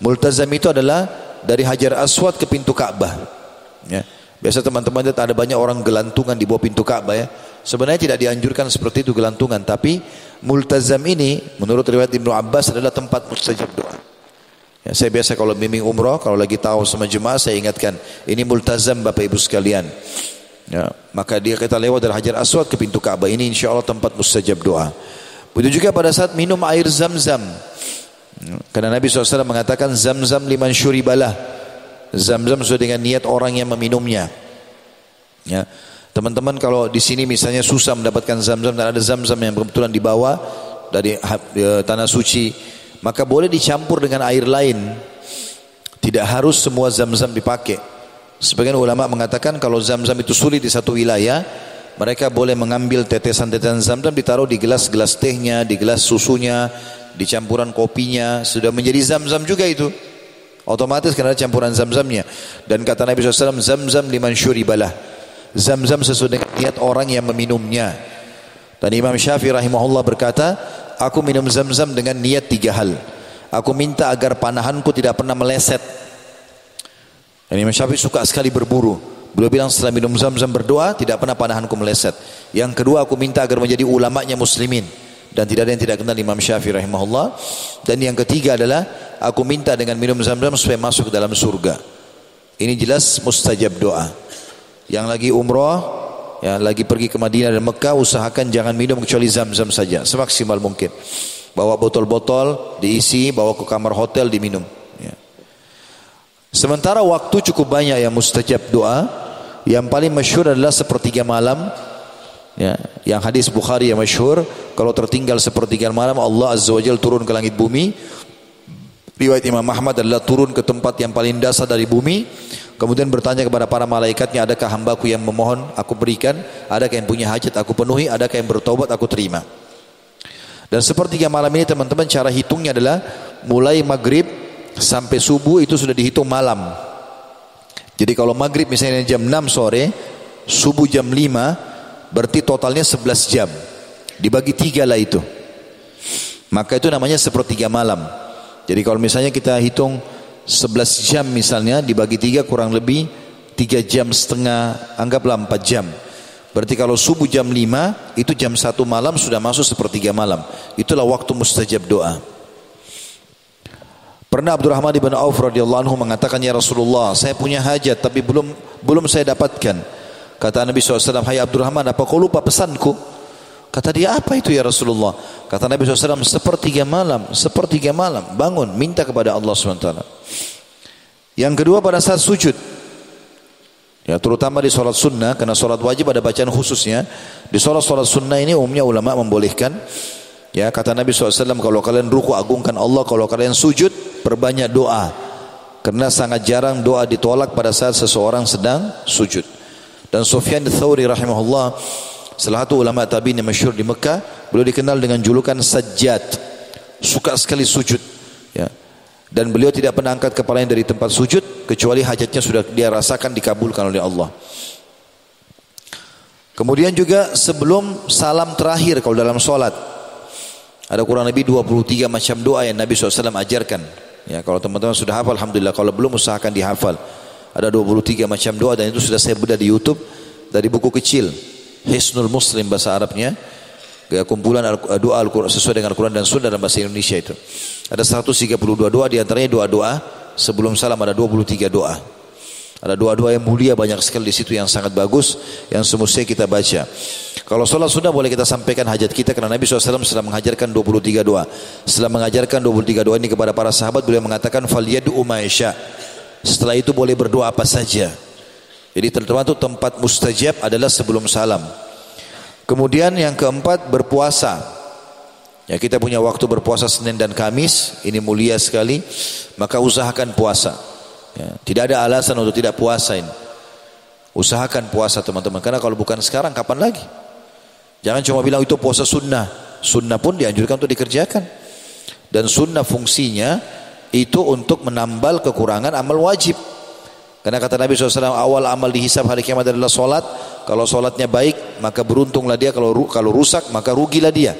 Multazam itu adalah dari Hajar Aswad ke pintu Ka'bah. Ya. Biasa teman-teman lihat ada banyak orang gelantungan di bawah pintu Ka'bah ya. Sebenarnya tidak dianjurkan seperti itu gelantungan, tapi multazam ini menurut riwayat Ibnu Abbas adalah tempat mustajab doa. Ya, saya biasa kalau bimbing umroh, kalau lagi tahu sama jemaah saya ingatkan, ini multazam Bapak Ibu sekalian. Ya, maka dia kita lewat dari Hajar Aswad ke pintu Ka'bah. Ini insya Allah tempat mustajab doa. Begitu juga pada saat minum air zam-zam. Ya, karena Nabi SAW mengatakan zam-zam liman syuribalah. Zam-zam sesuai dengan niat orang yang meminumnya. Ya. Teman-teman kalau di sini misalnya susah mendapatkan zam-zam dan ada zam-zam yang kebetulan dibawa dari eh, tanah suci maka boleh dicampur dengan air lain. Tidak harus semua zam-zam dipakai. Sebagian ulama mengatakan kalau zam-zam itu sulit di satu wilayah, mereka boleh mengambil tetesan-tetesan zam-zam ditaruh di gelas-gelas tehnya, di gelas susunya, di campuran kopinya, sudah menjadi zam-zam juga itu. Otomatis karena campuran zam-zamnya. Dan kata Nabi SAW, zam-zam liman syuribalah. Zam-zam sesuai dengan niat orang yang meminumnya. Dan Imam Syafi'i rahimahullah berkata, Aku minum zam-zam dengan niat tiga hal. Aku minta agar panahanku tidak pernah meleset. Dan Imam Syafi'i suka sekali berburu. Beliau bilang setelah minum zam-zam berdoa tidak pernah panahanku meleset. Yang kedua aku minta agar menjadi ulamanya muslimin. dan tidak ada yang tidak kenal Imam Syafi'i rahimahullah. Dan yang ketiga adalah aku minta dengan minum zam-zam supaya masuk ke dalam surga. Ini jelas mustajab doa. Yang lagi umrah, ya lagi pergi ke Madinah dan Mekah, usahakan jangan minum kecuali zam-zam saja, semaksimal mungkin. Bawa botol-botol, diisi, bawa ke kamar hotel, diminum. Ya. Sementara waktu cukup banyak yang mustajab doa, yang paling masyhur adalah sepertiga malam Ya, yang hadis Bukhari yang masyhur, kalau tertinggal sepertiga malam Allah Azza wa Jalla turun ke langit bumi. Riwayat Imam Ahmad adalah turun ke tempat yang paling dasar dari bumi, kemudian bertanya kepada para malaikatnya, adakah hambaku yang memohon aku berikan, adakah yang punya hajat aku penuhi, adakah yang bertobat aku terima. Dan sepertiga malam ini teman-teman cara hitungnya adalah mulai maghrib sampai subuh itu sudah dihitung malam. Jadi kalau maghrib misalnya jam 6 sore, subuh jam 5, Berarti totalnya 11 jam. Dibagi tiga lah itu. Maka itu namanya sepertiga malam. Jadi kalau misalnya kita hitung 11 jam misalnya dibagi tiga kurang lebih tiga jam setengah, anggaplah 4 jam. Berarti kalau subuh jam 5 itu jam 1 malam sudah masuk sepertiga malam. Itulah waktu mustajab doa. Pernah Abdurrahman bin Auf radhiyallahu anhu mengatakan ya Rasulullah, saya punya hajat tapi belum belum saya dapatkan. Kata Nabi SAW, Hai Abdurrahman, apa kau lupa pesanku? Kata dia, apa itu ya Rasulullah? Kata Nabi SAW, sepertiga malam, sepertiga malam, bangun, minta kepada Allah SWT. Yang kedua pada saat sujud. Ya, terutama di sholat sunnah, karena sholat wajib ada bacaan khususnya. Di sholat-sholat sunnah ini umumnya ulama membolehkan. Ya, kata Nabi SAW, kalau kalian ruku agungkan Allah, kalau kalian sujud, perbanyak doa. Karena sangat jarang doa ditolak pada saat seseorang sedang sujud. Dan Sufyan Thawri rahimahullah salah satu ulama tabi'in yang masyhur di Mekah, beliau dikenal dengan julukan Sajjad. Suka sekali sujud, ya. Dan beliau tidak pernah angkat kepalanya dari tempat sujud kecuali hajatnya sudah dia rasakan dikabulkan oleh Allah. Kemudian juga sebelum salam terakhir kalau dalam solat ada kurang lebih 23 macam doa yang Nabi SAW ajarkan. Ya, kalau teman-teman sudah hafal, Alhamdulillah. Kalau belum usahakan dihafal. Ada 23 macam doa dan itu sudah saya bedah di YouTube dari buku kecil Hisnul Muslim bahasa Arabnya kumpulan doa Al-Quran sesuai dengan Al-Quran dan Sunnah dalam bahasa Indonesia itu. Ada 132 doa di antaranya doa-doa sebelum salam ada 23 doa. Ada doa-doa yang mulia banyak sekali di situ yang sangat bagus yang semestinya kita baca. Kalau sholat sudah boleh kita sampaikan hajat kita karena Nabi SAW setelah mengajarkan 23 doa. Setelah mengajarkan 23 doa ini kepada para sahabat beliau mengatakan fal yadu. Setelah itu boleh berdoa apa saja. Jadi termasuk tempat mustajab adalah sebelum salam. Kemudian yang keempat berpuasa. Ya kita punya waktu berpuasa Senin dan Kamis, ini mulia sekali, maka usahakan puasa. Ya, tidak ada alasan untuk tidak puasa ini. Usahakan puasa teman-teman, karena kalau bukan sekarang kapan lagi? Jangan cuma bilang itu puasa sunnah. Sunnah pun dianjurkan untuk dikerjakan. Dan sunnah fungsinya itu untuk menambal kekurangan amal wajib. Karena kata Nabi SAW awal amal dihisab hari kiamat adalah solat. Kalau solatnya baik maka beruntunglah dia. Kalau kalau rusak maka rugilah dia.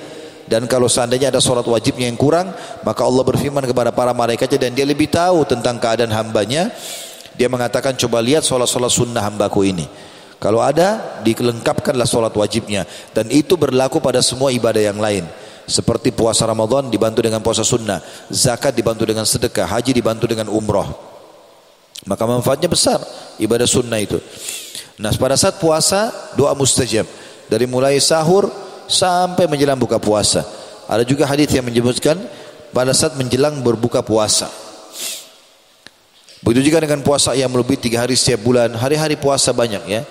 Dan kalau seandainya ada solat wajibnya yang kurang maka Allah berfirman kepada para malaikatnya dan dia lebih tahu tentang keadaan hambanya. Dia mengatakan coba lihat solat-solat sunnah hambaku ini. Kalau ada dilengkapkanlah solat wajibnya dan itu berlaku pada semua ibadah yang lain. Seperti puasa Ramadan dibantu dengan puasa sunnah, zakat dibantu dengan sedekah, haji dibantu dengan umroh. Maka manfaatnya besar ibadah sunnah itu. Nah pada saat puasa doa mustajab dari mulai sahur sampai menjelang buka puasa. Ada juga hadis yang menyebutkan pada saat menjelang berbuka puasa. Begitu juga dengan puasa yang lebih tiga hari setiap bulan. Hari-hari puasa banyak ya.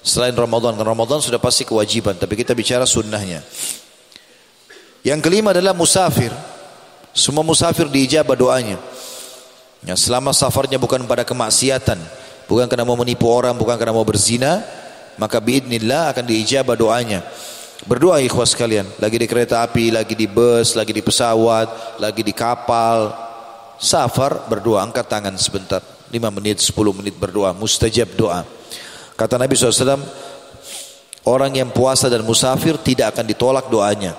Selain Ramadan, karena Ramadan sudah pasti kewajiban, tapi kita bicara sunnahnya. Yang kelima adalah musafir. Semua musafir diijabah doanya. Ya, selama safarnya bukan pada kemaksiatan, bukan karena mau menipu orang, bukan karena mau berzina, maka biidnillah akan diijabah doanya. Berdoa ikhwas sekalian, lagi di kereta api, lagi di bus, lagi di pesawat, lagi di kapal, safar berdoa, angkat tangan sebentar, 5 menit, 10 menit berdoa, mustajab doa. Kata Nabi SAW, orang yang puasa dan musafir tidak akan ditolak doanya.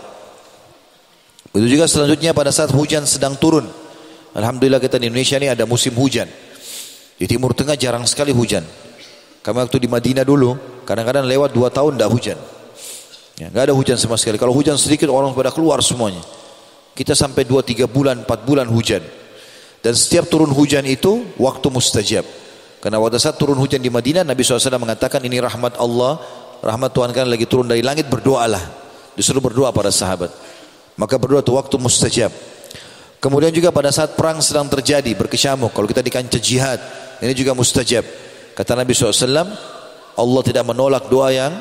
Begitu juga selanjutnya pada saat hujan sedang turun. Alhamdulillah kita di Indonesia ini ada musim hujan. Di Timur Tengah jarang sekali hujan. Kami waktu di Madinah dulu, kadang-kadang lewat dua tahun tidak hujan. Ya, gak ada hujan sama sekali. Kalau hujan sedikit orang pada keluar semuanya. Kita sampai 2 3 bulan, 4 bulan hujan. Dan setiap turun hujan itu waktu mustajab. Karena pada saat turun hujan di Madinah Nabi SAW mengatakan ini rahmat Allah, rahmat Tuhan kan lagi turun dari langit berdoalah. Disuruh berdoa para sahabat. Maka berdoa itu waktu mustajab. Kemudian juga pada saat perang sedang terjadi berkecamuk. Kalau kita di kancah jihad ini juga mustajab. Kata Nabi SAW, Allah tidak menolak doa yang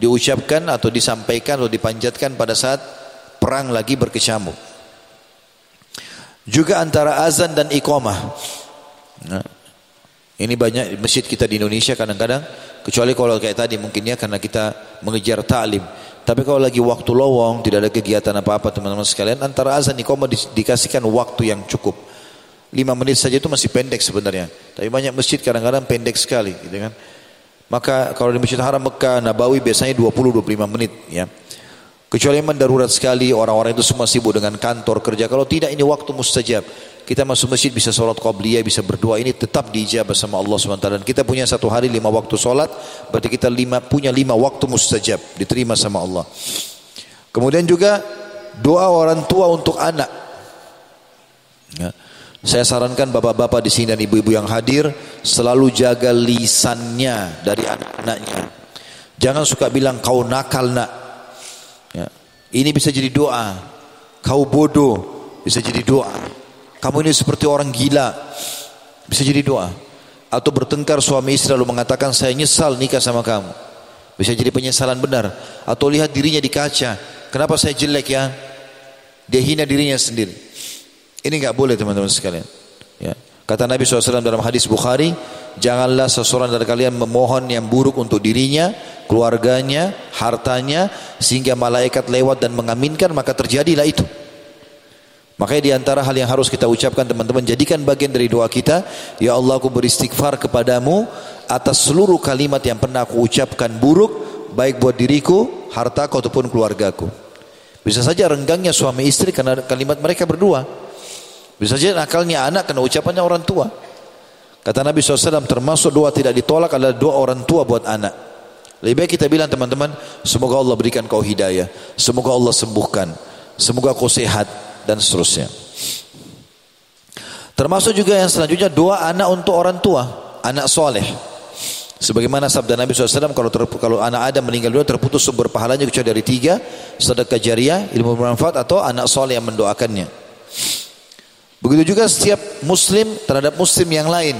diucapkan atau disampaikan atau dipanjatkan pada saat perang lagi berkecamuk. Juga antara azan dan iqamah. Nah, ini banyak masjid kita di Indonesia kadang-kadang kecuali kalau kayak tadi mungkinnya karena kita mengejar ta'lim. Tapi kalau lagi waktu lowong tidak ada kegiatan apa-apa teman-teman sekalian antara azan iqamah di, dikasihkan waktu yang cukup. 5 menit saja itu masih pendek sebenarnya. Tapi banyak masjid kadang-kadang pendek sekali gitu kan. Maka kalau di Masjid Haram Mekah Nabawi biasanya 20-25 menit ya. Kecuali memang darurat sekali orang-orang itu semua sibuk dengan kantor kerja. Kalau tidak ini waktu mustajab. Kita masuk masjid bisa sholat qabliyah, bisa berdoa ini tetap diijabah sama Allah SWT. Dan kita punya satu hari lima waktu sholat, berarti kita lima, punya lima waktu mustajab, diterima sama Allah. Kemudian juga doa orang tua untuk anak. Ya. Saya sarankan bapak-bapak di sini dan ibu-ibu yang hadir selalu jaga lisannya dari anak-anaknya. Jangan suka bilang kau nakal nak. Ya. Ini bisa jadi doa. Kau bodoh bisa jadi doa. Kamu ini seperti orang gila bisa jadi doa. Atau bertengkar suami istri lalu mengatakan saya nyesal nikah sama kamu. Bisa jadi penyesalan benar. Atau lihat dirinya di kaca. Kenapa saya jelek ya? Dia hina dirinya sendiri. Ini enggak boleh teman-teman sekalian. Ya. Kata Nabi SAW dalam hadis Bukhari, janganlah seseorang dari kalian memohon yang buruk untuk dirinya, keluarganya, hartanya, sehingga malaikat lewat dan mengaminkan, maka terjadilah itu. Makanya di antara hal yang harus kita ucapkan teman-teman, jadikan bagian dari doa kita, Ya Allah aku beristighfar kepadamu atas seluruh kalimat yang pernah aku ucapkan buruk, baik buat diriku, hartaku ataupun keluargaku. Bisa saja renggangnya suami istri karena kalimat mereka berdua. Bisa saja nakalnya anak karena ucapannya orang tua. Kata Nabi SAW termasuk doa tidak ditolak adalah doa orang tua buat anak. Lebih baik kita bilang teman-teman, semoga Allah berikan kau hidayah, semoga Allah sembuhkan, semoga kau sehat dan seterusnya. Termasuk juga yang selanjutnya doa anak untuk orang tua, anak soleh. Sebagaimana sabda Nabi SAW kalau ter, kalau anak Adam meninggal dunia terputus sumber pahalanya kecuali dari tiga sedekah jariah, ilmu bermanfaat atau anak soleh yang mendoakannya. Begitu juga setiap muslim terhadap muslim yang lain.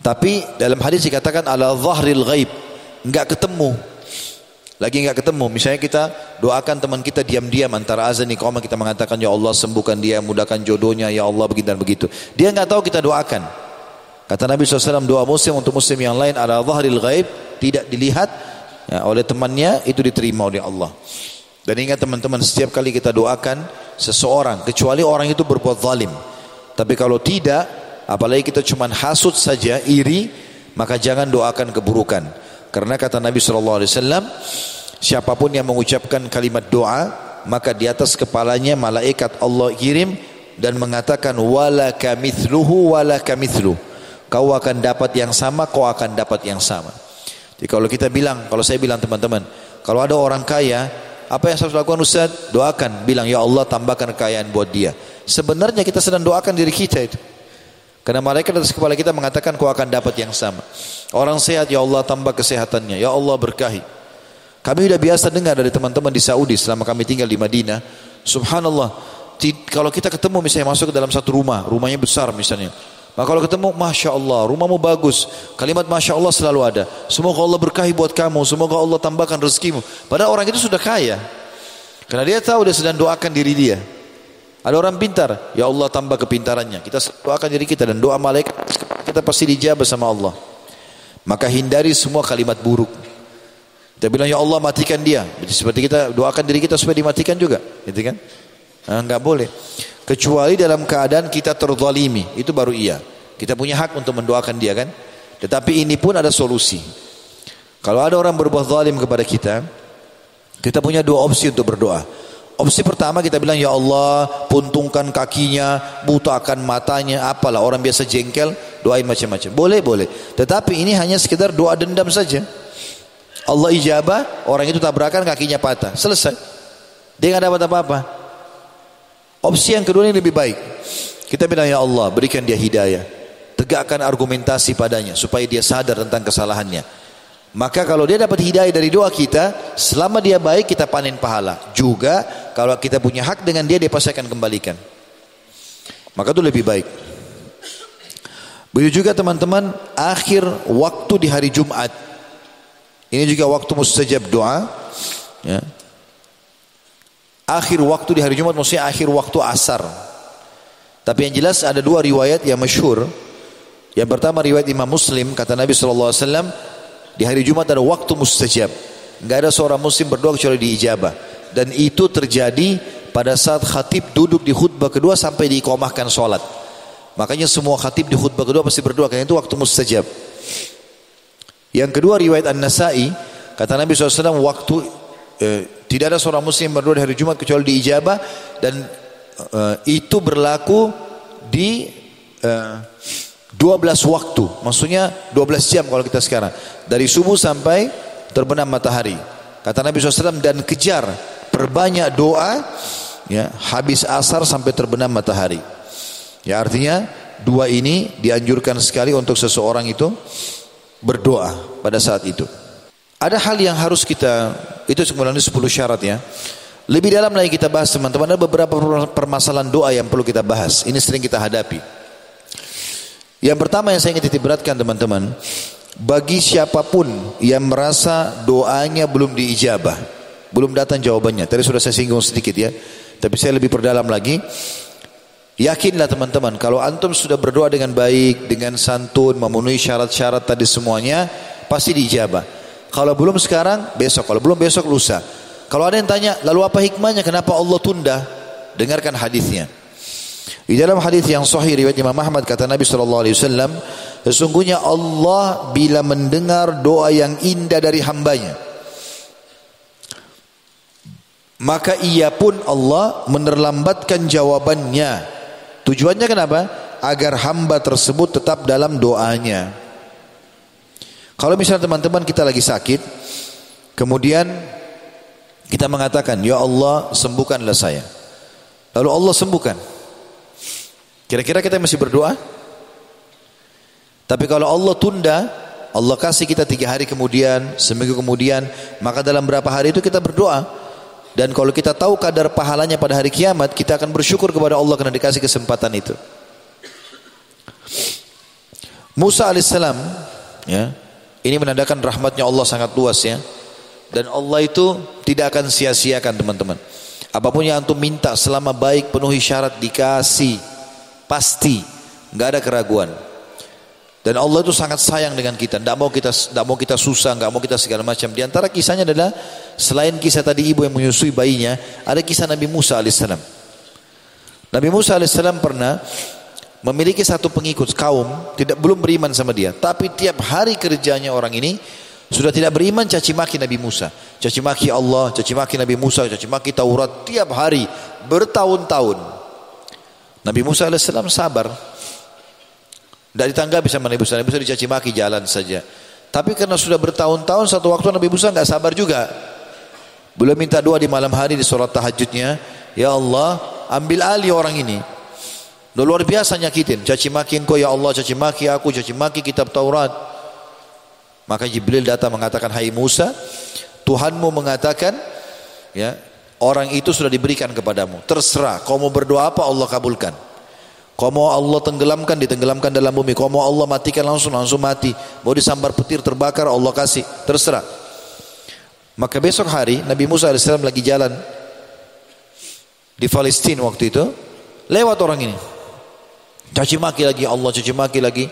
Tapi dalam hadis dikatakan ala zahril ghaib, enggak ketemu. Lagi enggak ketemu. Misalnya kita doakan teman kita diam-diam antara azan iqamah kita mengatakan ya Allah sembuhkan dia, mudahkan jodohnya ya Allah begitu dan begitu. Dia enggak tahu kita doakan. Kata Nabi SAW doa muslim untuk muslim yang lain ala zahril ghaib tidak dilihat ya, oleh temannya itu diterima oleh Allah. Dan ingat teman-teman setiap kali kita doakan seseorang kecuali orang itu berbuat zalim. Tapi kalau tidak, apalagi kita cuma hasut saja, iri, maka jangan doakan keburukan. Karena kata Nabi wasallam, siapa pun yang mengucapkan kalimat doa, maka di atas kepalanya malaikat Allah kirim dan mengatakan wala kamithluhu wala kamithlu. Kau akan dapat yang sama, kau akan dapat yang sama. Jadi kalau kita bilang, kalau saya bilang teman-teman, kalau ada orang kaya apa yang harus lakukan Ustaz? Doakan, bilang ya Allah tambahkan kekayaan buat dia. Sebenarnya kita sedang doakan diri kita itu. Karena malaikat atas kepala kita mengatakan kau akan dapat yang sama. Orang sehat ya Allah tambah kesehatannya. Ya Allah berkahi. Kami sudah biasa dengar dari teman-teman di Saudi selama kami tinggal di Madinah. Subhanallah. Kalau kita ketemu misalnya masuk ke dalam satu rumah. Rumahnya besar misalnya. Maka kalau ketemu, Masya Allah, rumahmu bagus. Kalimat Masya Allah selalu ada. Semoga Allah berkahi buat kamu. Semoga Allah tambahkan rezekimu. Padahal orang itu sudah kaya. Karena dia tahu dia sedang doakan diri dia. Ada orang pintar. Ya Allah tambah kepintarannya. Kita doakan diri kita dan doa malaikat. Kita pasti dijawab sama Allah. Maka hindari semua kalimat buruk. Kita bilang ya Allah matikan dia. Seperti kita doakan diri kita supaya dimatikan juga. Gitu kan? Nah, enggak boleh kecuali dalam keadaan kita terzalimi itu baru iya kita punya hak untuk mendoakan dia kan tetapi ini pun ada solusi kalau ada orang berbuat zalim kepada kita kita punya dua opsi untuk berdoa opsi pertama kita bilang ya Allah puntungkan kakinya butakan matanya apalah orang biasa jengkel doain macam-macam boleh boleh tetapi ini hanya sekedar doa dendam saja Allah ijabah, orang itu tabrakan kakinya patah. Selesai. Dia nggak dapat apa-apa. Opsi yang kedua ini lebih baik. Kita bilang ya Allah, berikan dia hidayah. Tegakkan argumentasi padanya supaya dia sadar tentang kesalahannya. Maka kalau dia dapat hidayah dari doa kita, selama dia baik kita panen pahala. Juga kalau kita punya hak dengan dia, dia pasti akan kembalikan. Maka itu lebih baik. Begitu juga teman-teman, akhir waktu di hari Jumat. Ini juga waktu mustajab doa. Ya. Akhir waktu di hari Jumat maksudnya akhir waktu asar. Tapi yang jelas ada dua riwayat yang masyhur. Yang pertama riwayat Imam Muslim kata Nabi SAW di hari Jumat ada waktu mustajab. Enggak ada seorang muslim berdoa kecuali diijabah. Dan itu terjadi pada saat khatib duduk di khutbah kedua sampai diikomahkan sholat. Makanya semua khatib di khutbah kedua pasti berdoa karena itu waktu mustajab. Yang kedua riwayat An-Nasai kata Nabi SAW waktu eh, tidak ada seorang muslim berdoa di hari Jumat kecuali diijabah dan eh, itu berlaku di eh, 12 waktu, maksudnya 12 jam kalau kita sekarang. Dari subuh sampai terbenam matahari. Kata Nabi SAW dan kejar perbanyak doa ya habis asar sampai terbenam matahari. Ya artinya dua ini dianjurkan sekali untuk seseorang itu berdoa pada saat itu. Ada hal yang harus kita itu sebenarnya 10 syarat ya. Lebih dalam lagi kita bahas teman-teman ada beberapa permasalahan doa yang perlu kita bahas. Ini sering kita hadapi. Yang pertama yang saya ingin titip beratkan teman-teman, bagi siapa pun yang merasa doanya belum diijabah, belum datang jawabannya. Tadi sudah saya singgung sedikit ya, tapi saya lebih perdalam lagi. Yakinlah teman-teman, kalau antum sudah berdoa dengan baik, dengan santun, memenuhi syarat-syarat tadi semuanya, pasti diijabah. Kalau belum sekarang, besok. Kalau belum besok, lusa. Kalau ada yang tanya, lalu apa hikmahnya? Kenapa Allah tunda? Dengarkan hadisnya. Di dalam hadis yang sahih riwayat Imam Ahmad kata Nabi sallallahu alaihi wasallam, sesungguhnya Allah bila mendengar doa yang indah dari hambanya, maka ia pun Allah menerlambatkan jawabannya. Tujuannya kenapa? Agar hamba tersebut tetap dalam doanya. Kalau misalnya teman-teman kita lagi sakit, kemudian kita mengatakan, Ya Allah sembuhkanlah saya. Lalu Allah sembuhkan. Kira-kira kita masih berdoa? Tapi kalau Allah tunda, Allah kasih kita tiga hari kemudian, seminggu kemudian, maka dalam berapa hari itu kita berdoa. Dan kalau kita tahu kadar pahalanya pada hari kiamat, kita akan bersyukur kepada Allah karena dikasih kesempatan itu. Musa alaihissalam, ya, ini menandakan rahmatnya Allah sangat luas ya. Dan Allah itu tidak akan sia-siakan teman-teman. Apa pun yang antum minta selama baik penuhi syarat dikasih. Pasti, nggak ada keraguan. Dan Allah itu sangat sayang dengan kita. Tidak mau kita, tidak mau kita susah, nggak mau kita segala macam. Di antara kisahnya adalah selain kisah tadi ibu yang menyusui bayinya, ada kisah Nabi Musa alaihissalam. Nabi Musa alaihissalam pernah memiliki satu pengikut kaum tidak belum beriman sama dia, tapi tiap hari kerjanya orang ini sudah tidak beriman caci maki Nabi Musa, caci maki Allah, caci maki Nabi Musa, caci maki Taurat tiap hari bertahun-tahun. Nabi Musa AS sabar. Tidak ditanggapi sama Nabi Musa. Nabi Musa dicaci maki jalan saja. Tapi karena sudah bertahun-tahun satu waktu Nabi Musa nggak sabar juga. Belum minta doa di malam hari di sholat tahajudnya. Ya Allah, ambil alih orang ini. Udah luar biasa nyakitin. Caci maki kau ya Allah, caci maki aku, caci maki kitab Taurat. Maka Jibril datang mengatakan, Hai Musa, Tuhanmu mengatakan, ya Orang itu sudah diberikan kepadamu. Terserah, kau mau berdoa apa Allah kabulkan. Kau mau Allah tenggelamkan, ditenggelamkan dalam bumi. Kau mau Allah matikan langsung, langsung mati. Mau disambar petir terbakar, Allah kasih. Terserah. Maka besok hari Nabi Musa AS lagi jalan di Palestina waktu itu. Lewat orang ini. Caci maki lagi Allah, caci maki lagi.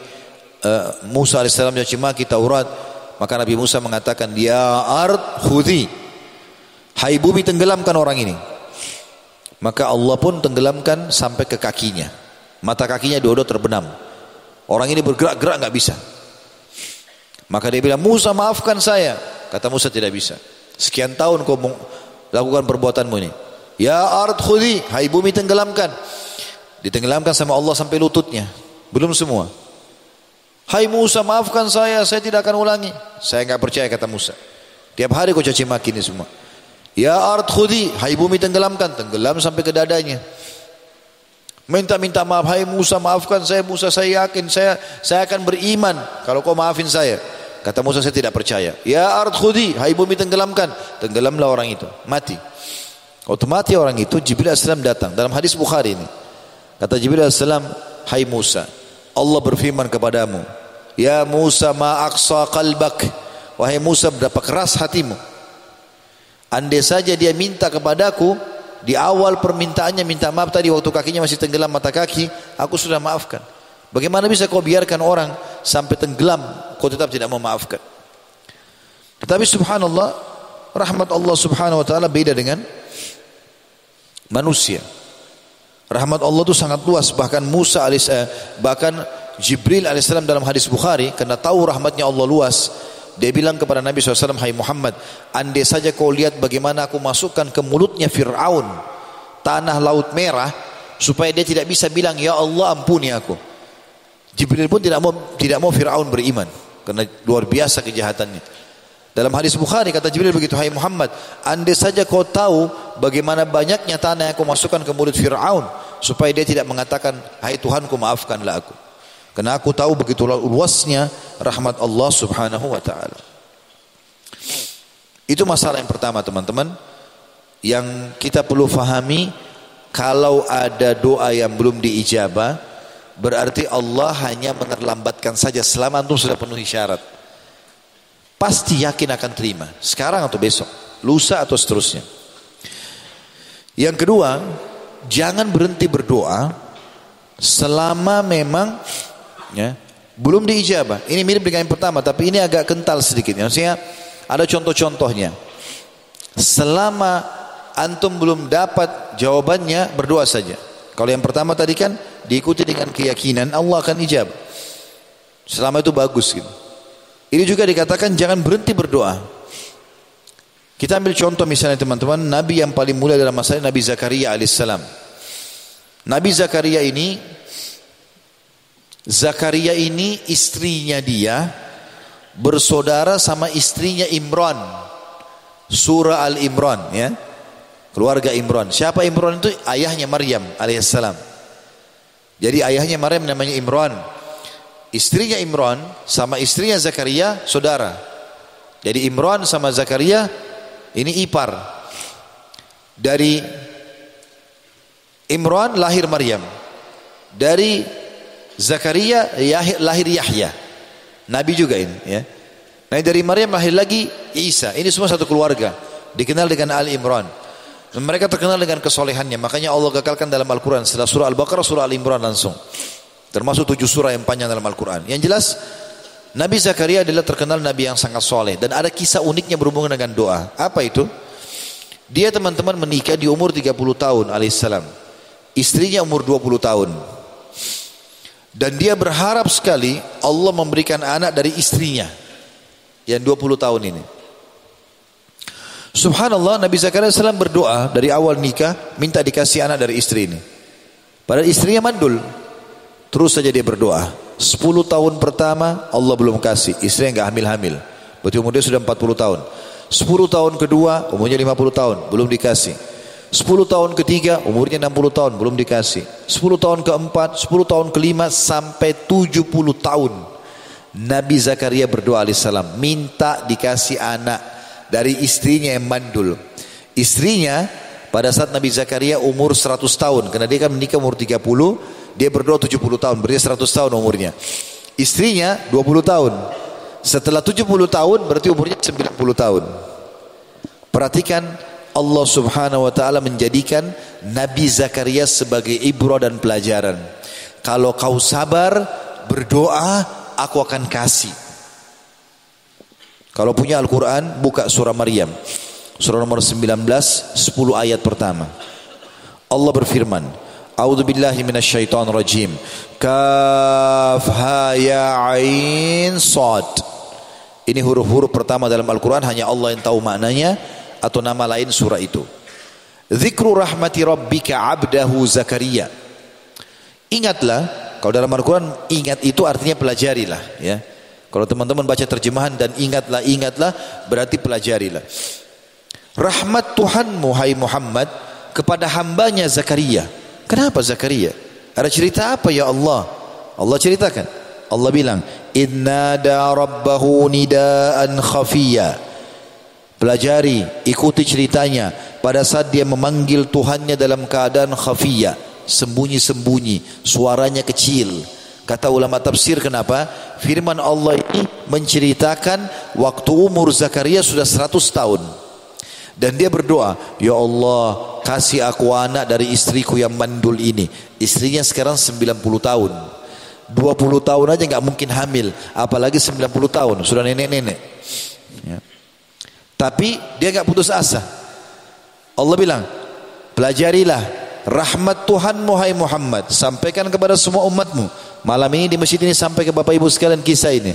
Uh, Musa AS caci maki Taurat. Maka Nabi Musa mengatakan, Ya art hudi. Hai bumi tenggelamkan orang ini. Maka Allah pun tenggelamkan sampai ke kakinya. Mata kakinya dua-dua terbenam. Orang ini bergerak-gerak nggak bisa. Maka dia bilang, Musa maafkan saya. Kata Musa tidak bisa. Sekian tahun kau lakukan perbuatanmu ini. Ya ard khudi, hai bumi tenggelamkan. Ditenggelamkan sama Allah sampai lututnya. Belum semua. Hai Musa maafkan saya, saya tidak akan ulangi. Saya nggak percaya kata Musa. Tiap hari kau caci maki ini semua. Ya ard khudi, hai bumi tenggelamkan, tenggelam sampai ke dadanya. Minta-minta maaf, hai Musa maafkan saya, Musa saya yakin saya saya akan beriman kalau kau maafin saya. Kata Musa saya tidak percaya. Ya ard khudi, hai bumi tenggelamkan, tenggelamlah orang itu, mati. Otomatis orang itu Jibril AS datang dalam hadis Bukhari ini. Kata Jibril AS, hai Musa, Allah berfirman kepadamu, Ya Musa ma aqsa qalbak, wahai Musa berapa keras hatimu. Andai saja dia minta kepadaku di awal permintaannya minta maaf tadi waktu kakinya masih tenggelam mata kaki, aku sudah maafkan. Bagaimana bisa kau biarkan orang sampai tenggelam, kau tetap tidak memaafkan? Tetapi subhanallah, rahmat Allah subhanahu wa ta'ala beda dengan manusia. Rahmat Allah itu sangat luas, bahkan Musa alis, eh, bahkan Jibril alaihissalam dalam hadis Bukhari, karena tahu rahmatnya Allah luas, dia bilang kepada Nabi SAW, Hai Muhammad, andai saja kau lihat bagaimana aku masukkan ke mulutnya Fir'aun, tanah laut merah, supaya dia tidak bisa bilang, Ya Allah ampuni aku. Jibril pun tidak mau tidak mau Fir'aun beriman, karena luar biasa kejahatannya. Dalam hadis Bukhari kata Jibril begitu, Hai Muhammad, andai saja kau tahu bagaimana banyaknya tanah yang aku masukkan ke mulut Fir'aun, supaya dia tidak mengatakan, Hai Tuhanku maafkanlah aku. Karena aku tahu begitu luasnya rahmat Allah Subhanahu wa taala. Itu masalah yang pertama teman-teman yang kita perlu fahami kalau ada doa yang belum diijabah berarti Allah hanya menerlambatkan saja selama antum sudah penuhi syarat. Pasti yakin akan terima, sekarang atau besok, lusa atau seterusnya. Yang kedua, jangan berhenti berdoa selama memang ya. Belum diijabah. Ini mirip dengan yang pertama tapi ini agak kental sedikit. Maksudnya ada contoh-contohnya. Selama antum belum dapat jawabannya berdoa saja. Kalau yang pertama tadi kan diikuti dengan keyakinan Allah akan ijabah selama itu bagus gitu. Ini juga dikatakan jangan berhenti berdoa. Kita ambil contoh misalnya teman-teman Nabi yang paling mulia dalam masalah Nabi Zakaria alaihissalam. Nabi Zakaria ini Zakaria ini istrinya dia bersaudara sama istrinya Imran. Surah Al-Imran ya. Keluarga Imran. Siapa Imran itu? Ayahnya Maryam alaihissalam. Jadi ayahnya Maryam namanya Imran. Istrinya Imran sama istrinya Zakaria saudara. Jadi Imran sama Zakaria ini ipar. Dari Imran lahir Maryam. Dari Zakaria lahir Yahya. Nabi juga ini ya. Nah dari Maryam lahir lagi Isa. Ini semua satu keluarga. Dikenal dengan Ali Imran. Mereka terkenal dengan kesolehannya. Makanya Allah gagalkan dalam Al-Quran. Setelah surah Al-Baqarah, surah Al-Imran langsung. Termasuk tujuh surah yang panjang dalam Al-Quran. Yang jelas, Nabi Zakaria adalah terkenal Nabi yang sangat soleh. Dan ada kisah uniknya berhubungan dengan doa. Apa itu? Dia teman-teman menikah di umur 30 tahun alaihissalam. Istrinya umur 20 tahun. Dan dia berharap sekali Allah memberikan anak dari istrinya yang 20 tahun ini. Subhanallah Nabi Zakaria SAW berdoa dari awal nikah minta dikasih anak dari istri ini. Padahal istrinya mandul. Terus saja dia berdoa. 10 tahun pertama Allah belum kasih. Istrinya nggak hamil-hamil. Berarti umur dia sudah 40 tahun. 10 tahun kedua umurnya 50 tahun belum dikasih. 10 tahun ketiga umurnya 60 tahun belum dikasih. 10 tahun keempat 10 tahun kelima sampai 70 tahun. Nabi Zakaria berdoa alaihissalam minta dikasih anak dari istrinya yang mandul. Istrinya pada saat Nabi Zakaria umur 100 tahun karena dia kan menikah umur 30 dia berdoa 70 tahun berarti 100 tahun umurnya. Istrinya 20 tahun. Setelah 70 tahun berarti umurnya 90 tahun. Perhatikan Allah subhanahu wa ta'ala menjadikan Nabi Zakaria sebagai ibrah dan pelajaran. Kalau kau sabar, berdoa, aku akan kasih. Kalau punya Al-Quran, buka surah Maryam. Surah nomor 19, 10 ayat pertama. Allah berfirman, A'udzu billahi minasyaitonir rajim. Kaf ha ya ain sad. Ini huruf-huruf pertama dalam Al-Quran hanya Allah yang tahu maknanya atau nama lain surah itu. Zikru rahmati rabbika abdahu Zakaria. Ingatlah, kalau dalam Al-Quran ingat itu artinya pelajarilah ya. Kalau teman-teman baca terjemahan dan ingatlah, ingatlah, berarti pelajarilah. Rahmat Tuhanmu, hai Muhammad, kepada hambanya Zakaria. Kenapa Zakaria? Ada cerita apa ya Allah? Allah ceritakan. Allah bilang, Inna da rabbahu nidaan khafiyya. Pelajari, ikuti ceritanya. Pada saat dia memanggil Tuhannya dalam keadaan khafiyya. Sembunyi-sembunyi, suaranya kecil. Kata ulama tafsir kenapa? Firman Allah ini menceritakan waktu umur Zakaria sudah 100 tahun. Dan dia berdoa, Ya Allah kasih aku anak dari istriku yang mandul ini. Istrinya sekarang 90 tahun. 20 tahun aja nggak mungkin hamil. Apalagi 90 tahun, sudah nenek-nenek. Ya. Tapi dia nggak putus asa. Allah bilang, pelajarilah rahmat Tuhan Muhammad Muhammad. Sampaikan kepada semua umatmu. Malam ini di masjid ini sampai ke Bapak Ibu sekalian kisah ini.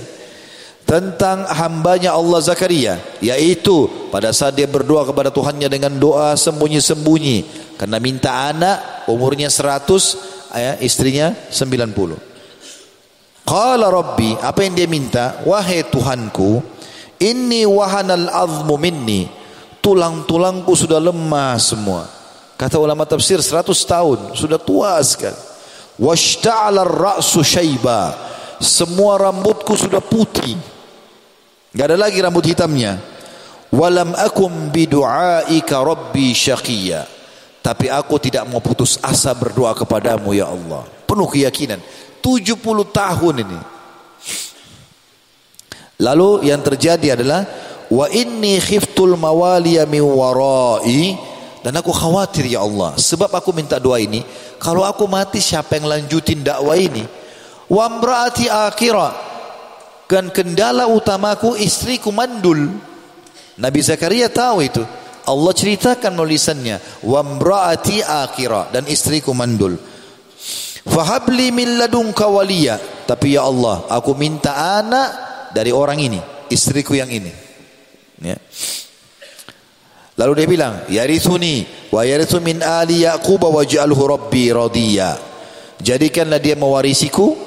Tentang hambanya Allah Zakaria yaitu pada saat dia berdoa kepada Tuhannya dengan doa sembunyi-sembunyi. Karena minta anak umurnya 100 ya, istrinya 90 Qala Rabbi apa yang dia minta? Wahai Tuhanku inni wahanal azmu minni. Tulang-tulangku sudah lemah semua. Kata ulama tafsir 100 tahun. Sudah tua sekali. Washta'ala ra'su syaiba. Semua rambutku sudah putih. Enggak ada lagi rambut hitamnya. Walam akum bidu'aika rabbi syaqiyya tapi aku tidak mau putus asa berdoa kepadamu ya Allah. Penuh keyakinan. 70 tahun ini lalu yang terjadi adalah wa inni khiftul mawaliya min warai dan aku khawatir ya Allah sebab aku minta doa ini kalau aku mati siapa yang lanjutin dakwah ini? Wa mraati akhirah. Kan kendala utamaku istriku mandul. Nabi Zakaria tahu itu. Allah ceritakan nulisannya. Wa mraati akhirah dan istriku mandul. Fahabli min ladunka waliya. Tapi ya Allah, aku minta anak dari orang ini, istriku yang ini. Ya. Lalu dia bilang, "Yarithuni wa yarithu min ali Yaqub rabbi radiya." Jadikanlah dia mewarisiku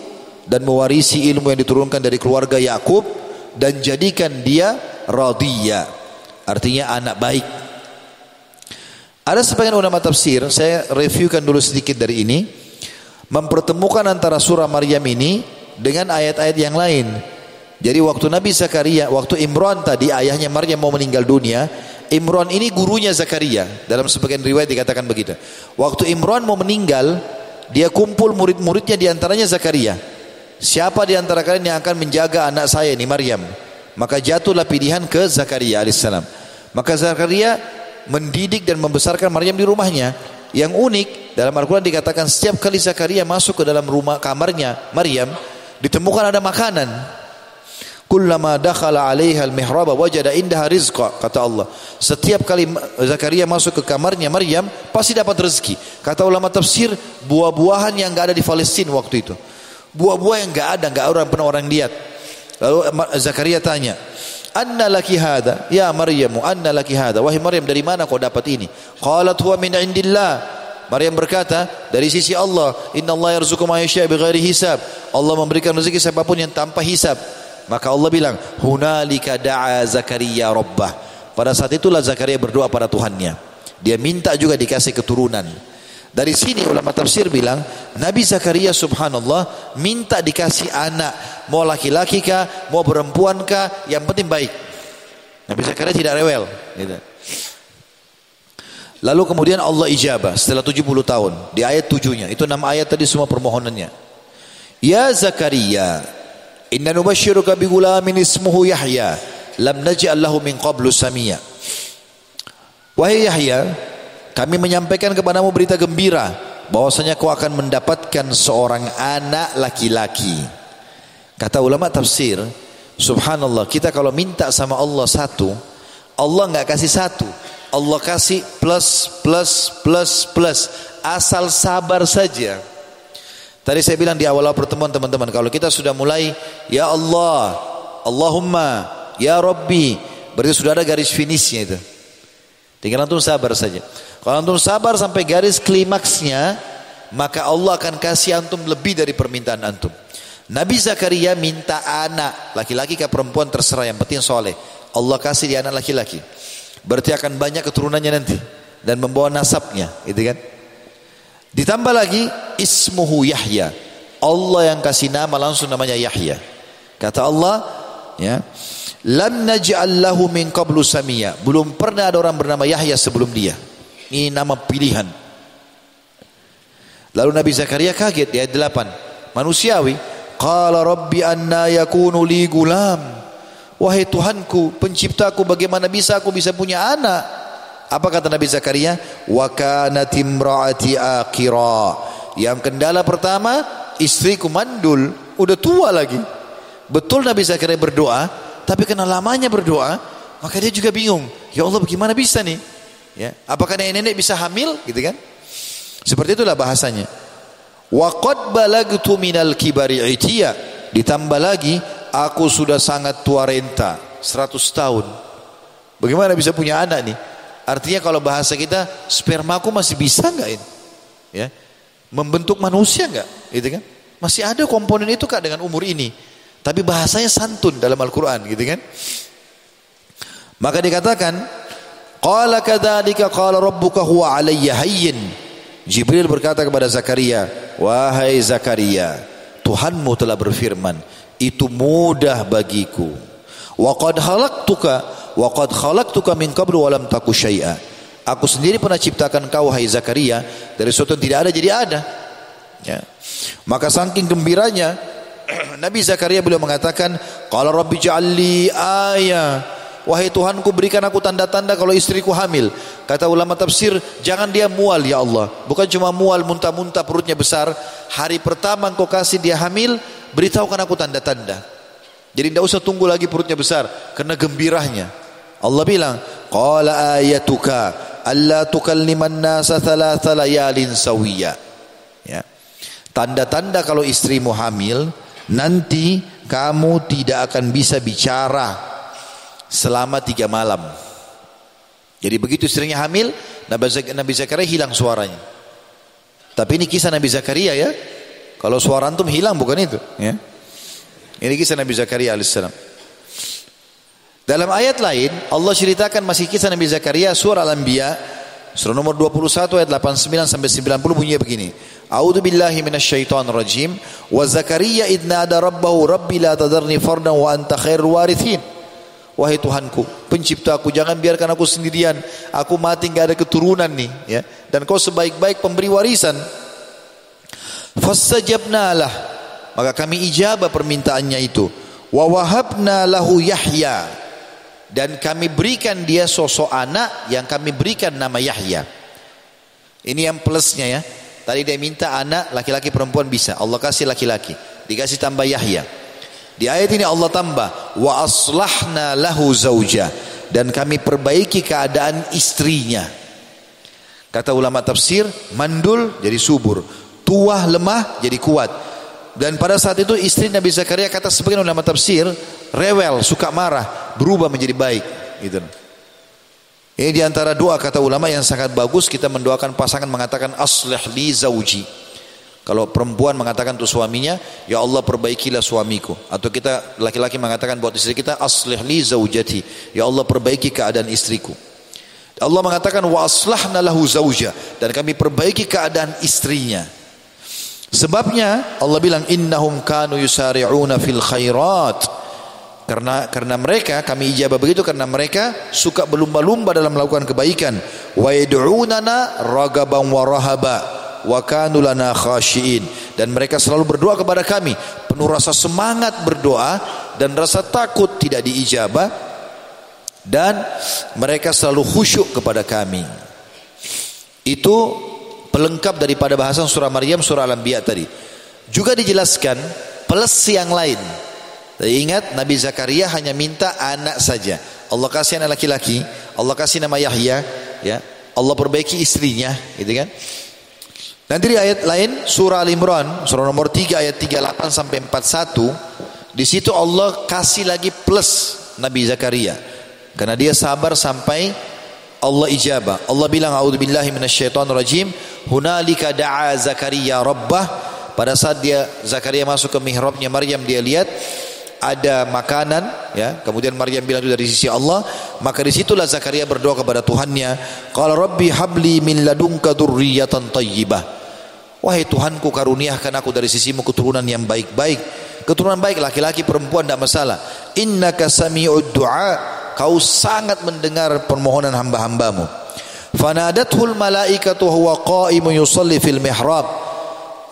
dan mewarisi ilmu yang diturunkan dari keluarga Yakub dan jadikan dia radiya. Artinya anak baik. Ada sebagian ulama tafsir, saya reviewkan dulu sedikit dari ini, mempertemukan antara surah Maryam ini dengan ayat-ayat yang lain. Jadi waktu Nabi Zakaria, waktu Imran tadi ayahnya Maryam mau meninggal dunia, Imran ini gurunya Zakaria. Dalam sebagian riwayat dikatakan begitu. Waktu Imran mau meninggal, dia kumpul murid-muridnya di antaranya Zakaria. Siapa di antara kalian yang akan menjaga anak saya ini Maryam? Maka jatuhlah pilihan ke Zakaria alaihissalam. Maka Zakaria mendidik dan membesarkan Maryam di rumahnya. Yang unik dalam Al-Quran dikatakan setiap kali Zakaria masuk ke dalam rumah kamarnya Maryam ditemukan ada makanan Kullama dakhala 'alaiha al-mihrab wajada indaha rizqa kata Allah. Setiap kali Zakaria masuk ke kamarnya Maryam pasti dapat rezeki. Kata ulama tafsir buah-buahan yang enggak ada di Palestina waktu itu. Buah-buah yang enggak ada, enggak orang pernah orang lihat. Lalu Zakaria tanya, "Anna laki hada?" Ya Maryam, "Anna laki hada?" Wahai Maryam, dari mana kau dapat ini? Qalat huwa min indillah. Maryam berkata, dari sisi Allah, "Inna Allah yarzuqu ma yasha' bighairi hisab." Allah memberikan rezeki siapa pun yang tanpa hisab. Maka Allah bilang, "Hunalika da'a Zakaria rabbah." Pada saat itulah Zakaria berdoa pada Tuhannya. Dia minta juga dikasih keturunan. Dari sini ulama tafsir bilang, Nabi Zakaria subhanallah minta dikasih anak, mau laki-laki kah, mau perempuan kah, yang penting baik. Nabi Zakaria tidak rewel. Gitu. Lalu kemudian Allah ijabah setelah 70 tahun. Di ayat tujuhnya. Itu enam ayat tadi semua permohonannya. Ya Zakaria, Inna nubashiruka bi gulamin ismuhu Yahya lam naj'al lahu min qablu samia. Wahai Yahya, kami menyampaikan kepadamu berita gembira bahwasanya kau akan mendapatkan seorang anak laki-laki. Kata ulama tafsir, subhanallah, kita kalau minta sama Allah satu, Allah enggak kasih satu. Allah kasih plus plus plus plus asal sabar saja. Tadi saya bilang di awal-awal pertemuan teman-teman, kalau kita sudah mulai, Ya Allah, Allahumma, Ya Rabbi, berarti sudah ada garis finishnya itu. Tinggal antum sabar saja. Kalau antum sabar sampai garis klimaksnya, maka Allah akan kasih antum lebih dari permintaan antum. Nabi Zakaria minta anak, laki-laki ke perempuan terserah yang penting soleh. Allah kasih dia anak laki-laki. Berarti akan banyak keturunannya nanti dan membawa nasabnya, gitu kan? Ditambah lagi ismuhu Yahya. Allah yang kasih nama langsung namanya Yahya. Kata Allah, ya, lam naj'al lahu min qablu samia. Belum pernah ada orang bernama Yahya sebelum dia. Ini nama pilihan. Lalu Nabi Zakaria kaget di ayat 8. Manusiawi, qala rabbi anna yakunu li gulam. Wahai Tuhanku, penciptaku, bagaimana bisa aku bisa punya anak? Apa kata Nabi Zakaria? Wa kanat imraati. Yang kendala pertama, istriku mandul, udah tua lagi. Betul Nabi Zakaria berdoa, tapi karena lamanya berdoa, maka dia juga bingung. Ya Allah, bagaimana bisa nih? Ya, apakah nenek-nenek bisa hamil? Gitu kan? Seperti itulah bahasanya. Wa qad balagtu minal kibari itiya. Ditambah lagi, aku sudah sangat tua renta, 100 tahun. Bagaimana bisa punya anak nih? Artinya kalau bahasa kita, spermaku masih bisa enggak ini? Ya. Membentuk manusia enggak? Gitu kan? Masih ada komponen itu Kak dengan umur ini. Tapi bahasanya santun dalam Al-Qur'an, gitu kan? Maka dikatakan, qala kadzalika qala rabbuka huwa alayya hayyin. Jibril berkata kepada Zakaria, "Wahai Zakaria, Tuhanmu telah berfirman, itu mudah bagiku. Wa qad khalaqtuka wa qad khalaqtuka min qablu wa lam taku syai'a." Aku sendiri pernah ciptakan kau hai Zakaria dari sesuatu yang tidak ada jadi ada. Ya. Maka saking gembiranya [CLEARS THROAT] Nabi Zakaria beliau mengatakan, "Qala rabbi ja'alli ayah." Wahai Tuhanku berikan aku tanda-tanda kalau istriku hamil. Kata ulama tafsir, jangan dia mual ya Allah. Bukan cuma mual muntah-muntah perutnya besar. Hari pertama engkau kasih dia hamil, beritahukan aku tanda-tanda. Jadi tidak usah tunggu lagi perutnya besar. Karena gembirahnya. Allah bilang, Qala ayatuka alla tukalliman nasa thalatha layalin sawiya. Ya. Tanda-tanda kalau istrimu hamil, nanti kamu tidak akan bisa bicara selama tiga malam. Jadi begitu istrinya hamil, Nabi Zakaria hilang suaranya. Tapi ini kisah Nabi Zakaria ya. Kalau suara antum hilang bukan itu. Ya. Ini kisah Nabi Zakaria alaihissalam. Dalam ayat lain Allah ceritakan masih kisah Nabi Zakaria surah Al-Anbiya surah nomor 21 ayat 89 sampai 90 bunyinya begini. A'udzu billahi minasyaitonir rajim wa Zakaria idna ada rabbahu rabbi la tadarni fardan wa anta khairul warithin. Wahai Tuhanku, penciptaku, jangan biarkan aku sendirian. Aku mati nggak ada keturunan nih, ya. Dan kau sebaik-baik pemberi warisan. Fastajabna lah. Maka kami ijabah permintaannya itu. Wa wahabna lahu Yahya. Dan kami berikan dia sosok anak yang kami berikan nama Yahya. Ini yang plusnya ya. Tadi dia minta anak laki-laki perempuan bisa. Allah kasih laki-laki. Dikasih tambah Yahya. Di ayat ini Allah tambah wa aslahna lahu zauja dan kami perbaiki keadaan istrinya. Kata ulama tafsir, mandul jadi subur, tua lemah jadi kuat. Dan pada saat itu istri Nabi Zakaria kata sebagian ulama tafsir, rewel, suka marah, berubah menjadi baik, gitu. Ini di antara doa kata ulama yang sangat bagus kita mendoakan pasangan mengatakan aslih li zauji. Kalau perempuan mengatakan untuk suaminya, ya Allah perbaikilah suamiku. Atau kita laki-laki mengatakan buat istri kita, aslih li zaujati. Ya Allah perbaiki keadaan istriku. Allah mengatakan wa aslahna lahu zauja dan kami perbaiki keadaan istrinya. Sebabnya Allah bilang innahum kanu yusari'una fil khairat. Karena karena mereka kami ijabah begitu karena mereka suka berlumba-lumba dalam melakukan kebaikan. Wa yad'unana ragaban wa rahaba wa kanu lana khashiin dan mereka selalu berdoa kepada kami penuh rasa semangat berdoa dan rasa takut tidak diijabah dan mereka selalu khusyuk kepada kami itu pelengkap daripada bahasan surah Maryam surah Al-Anbiya tadi. Juga dijelaskan plus yang lain. Ingat Nabi Zakaria hanya minta anak saja. Allah kasih anak laki-laki Allah kasih nama Yahya ya. Allah perbaiki istrinya gitu kan. Nanti di ayat lain surah Al-Imran surah nomor 3 ayat 38 sampai 41 di situ Allah kasih lagi plus Nabi Zakaria. Karena dia sabar sampai Allah ijabah. Allah bilang a'udzubillahi minasyaitonir rajim. Hunalika da'a Zakaria rabbah. Pada saat dia Zakaria masuk ke mihrabnya Maryam dia lihat ada makanan ya. Kemudian Maryam bilang itu dari sisi Allah. Maka di situlah Zakaria berdoa kepada Tuhannya. Qala rabbi habli min ladunka dzurriyyatan thayyibah wahai Tuhanku karuniakan aku dari sisimu keturunan yang baik-baik. Keturunan baik laki-laki perempuan tidak masalah. Innaka sami'ud du'a kau sangat mendengar permohonan hamba-hambamu. Fanadathul malaikatu huwa qa'imun yusalli fil mihrab.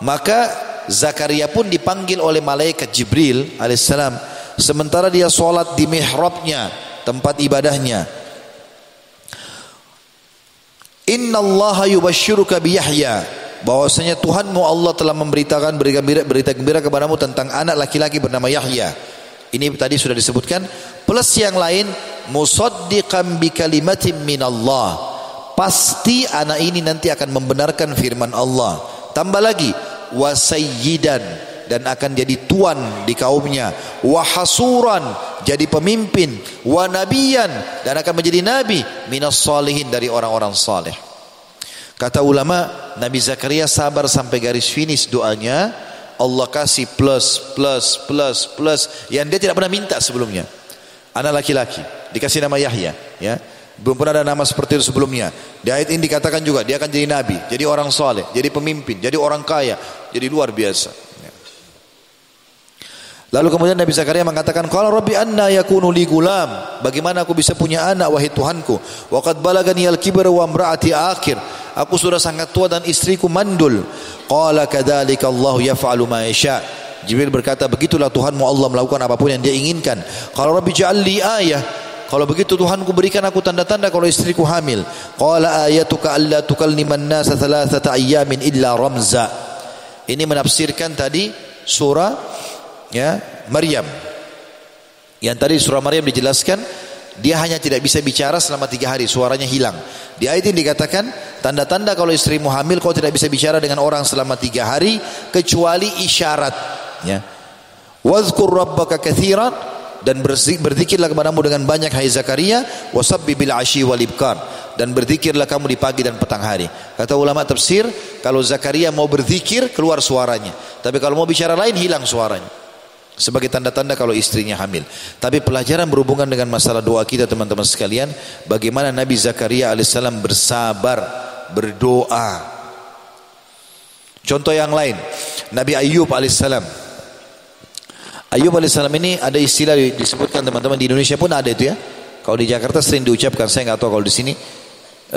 Maka Zakaria pun dipanggil oleh malaikat Jibril alaihissalam sementara dia solat di mihrabnya tempat ibadahnya. Inna Allah yubashiruka bi bahwasanya Tuhanmu Allah telah memberitakan berita gembira, berita gembira kepadamu tentang anak laki-laki bernama Yahya ini tadi sudah disebutkan. Plus yang lain musaddiqan bi kalimatin min Allah pasti anak ini nanti akan membenarkan firman Allah. Tambah lagi wasayyidan dan akan jadi tuan di kaumnya. Wahasuran jadi pemimpin. Wa nabiyan dan akan menjadi nabi. Minas salihin dari orang-orang saleh. Kata ulama Nabi Zakaria sabar sampai garis finish doanya Allah kasih plus plus plus plus yang dia tidak pernah minta sebelumnya anak laki-laki dikasih nama Yahya ya belum pernah ada nama seperti itu sebelumnya. Di ayat ini dikatakan juga dia akan jadi nabi, jadi orang soleh, jadi pemimpin, jadi orang kaya, jadi luar biasa. Lalu kemudian Nabi Zakaria mengatakan, "Qala rabbi anna yakunu li gulam?" Bagaimana aku bisa punya anak wahai Tuhanku? Wa qad balagani al-kibar wa imraati akhir. Aku sudah sangat tua dan istriku mandul. Qala kadzalika Allah yaf'alu ma yasha. Jibril berkata, "Begitulah Tuhanmu Allah melakukan apa pun yang Dia inginkan." Kalau Rabbi ja'al li ayah, kalau begitu Tuhanku berikan aku tanda-tanda kalau istriku hamil. Qala ayatuka alla tukalliman nasa thalathata ayyamin illa ramza. Ini menafsirkan tadi surah ya Maryam. Yang tadi surah Maryam dijelaskan dia hanya tidak bisa bicara selama tiga hari suaranya hilang. Di ayat ini dikatakan tanda-tanda kalau istrimu hamil kau tidak bisa bicara dengan orang selama tiga hari kecuali isyarat. Ya. Wadhkur rabbaka kathiran dan berzikirlah kepadamu dengan banyak hai Zakaria wasabbi bil ashi dan berzikirlah kamu di pagi dan petang hari kata ulama tafsir kalau Zakaria mau berzikir keluar suaranya tapi kalau mau bicara lain hilang suaranya sebagai tanda-tanda kalau istrinya hamil tapi pelajaran berhubungan dengan masalah doa kita teman-teman sekalian bagaimana Nabi Zakaria alaihissalam bersabar berdoa contoh yang lain Nabi Ayub alaihissalam Ayub alaihissalam ini ada istilah disebutkan teman-teman di Indonesia pun ada itu ya. Kalau di Jakarta sering diucapkan, saya nggak tahu kalau di sini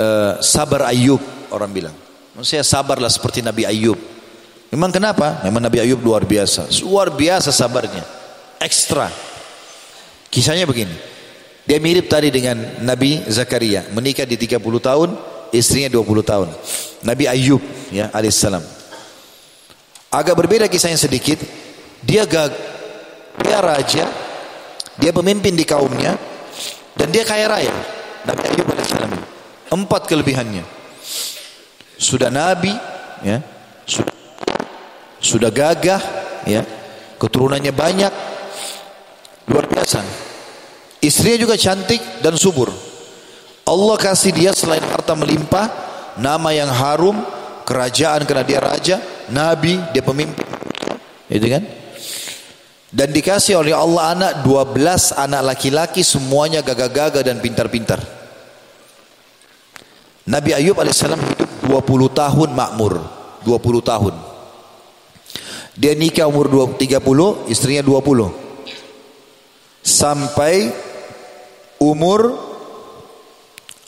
uh, sabar Ayub orang bilang. Maksudnya sabarlah seperti Nabi Ayub. Memang kenapa? Memang Nabi Ayub luar biasa, luar biasa sabarnya, ekstra. Kisahnya begini, dia mirip tadi dengan Nabi Zakaria, menikah di 30 tahun, istrinya 20 tahun. Nabi Ayub ya alaihissalam. Agak berbeda kisahnya sedikit. Dia gag dia raja, dia pemimpin di kaumnya, dan dia kaya raya. Nabi Ayub alaihissalam. Empat kelebihannya. Sudah nabi, ya, sudah, sudah gagah, ya, keturunannya banyak, luar biasa. Istrinya juga cantik dan subur. Allah kasih dia selain harta melimpah, nama yang harum, kerajaan karena dia raja, nabi, dia pemimpin. Itu kan? dan dikasih oleh Allah anak 12 anak laki-laki semuanya gagah-gagah dan pintar-pintar Nabi Ayub alaihissalam hidup 20 tahun makmur 20 tahun dia nikah umur 30 istrinya 20 sampai umur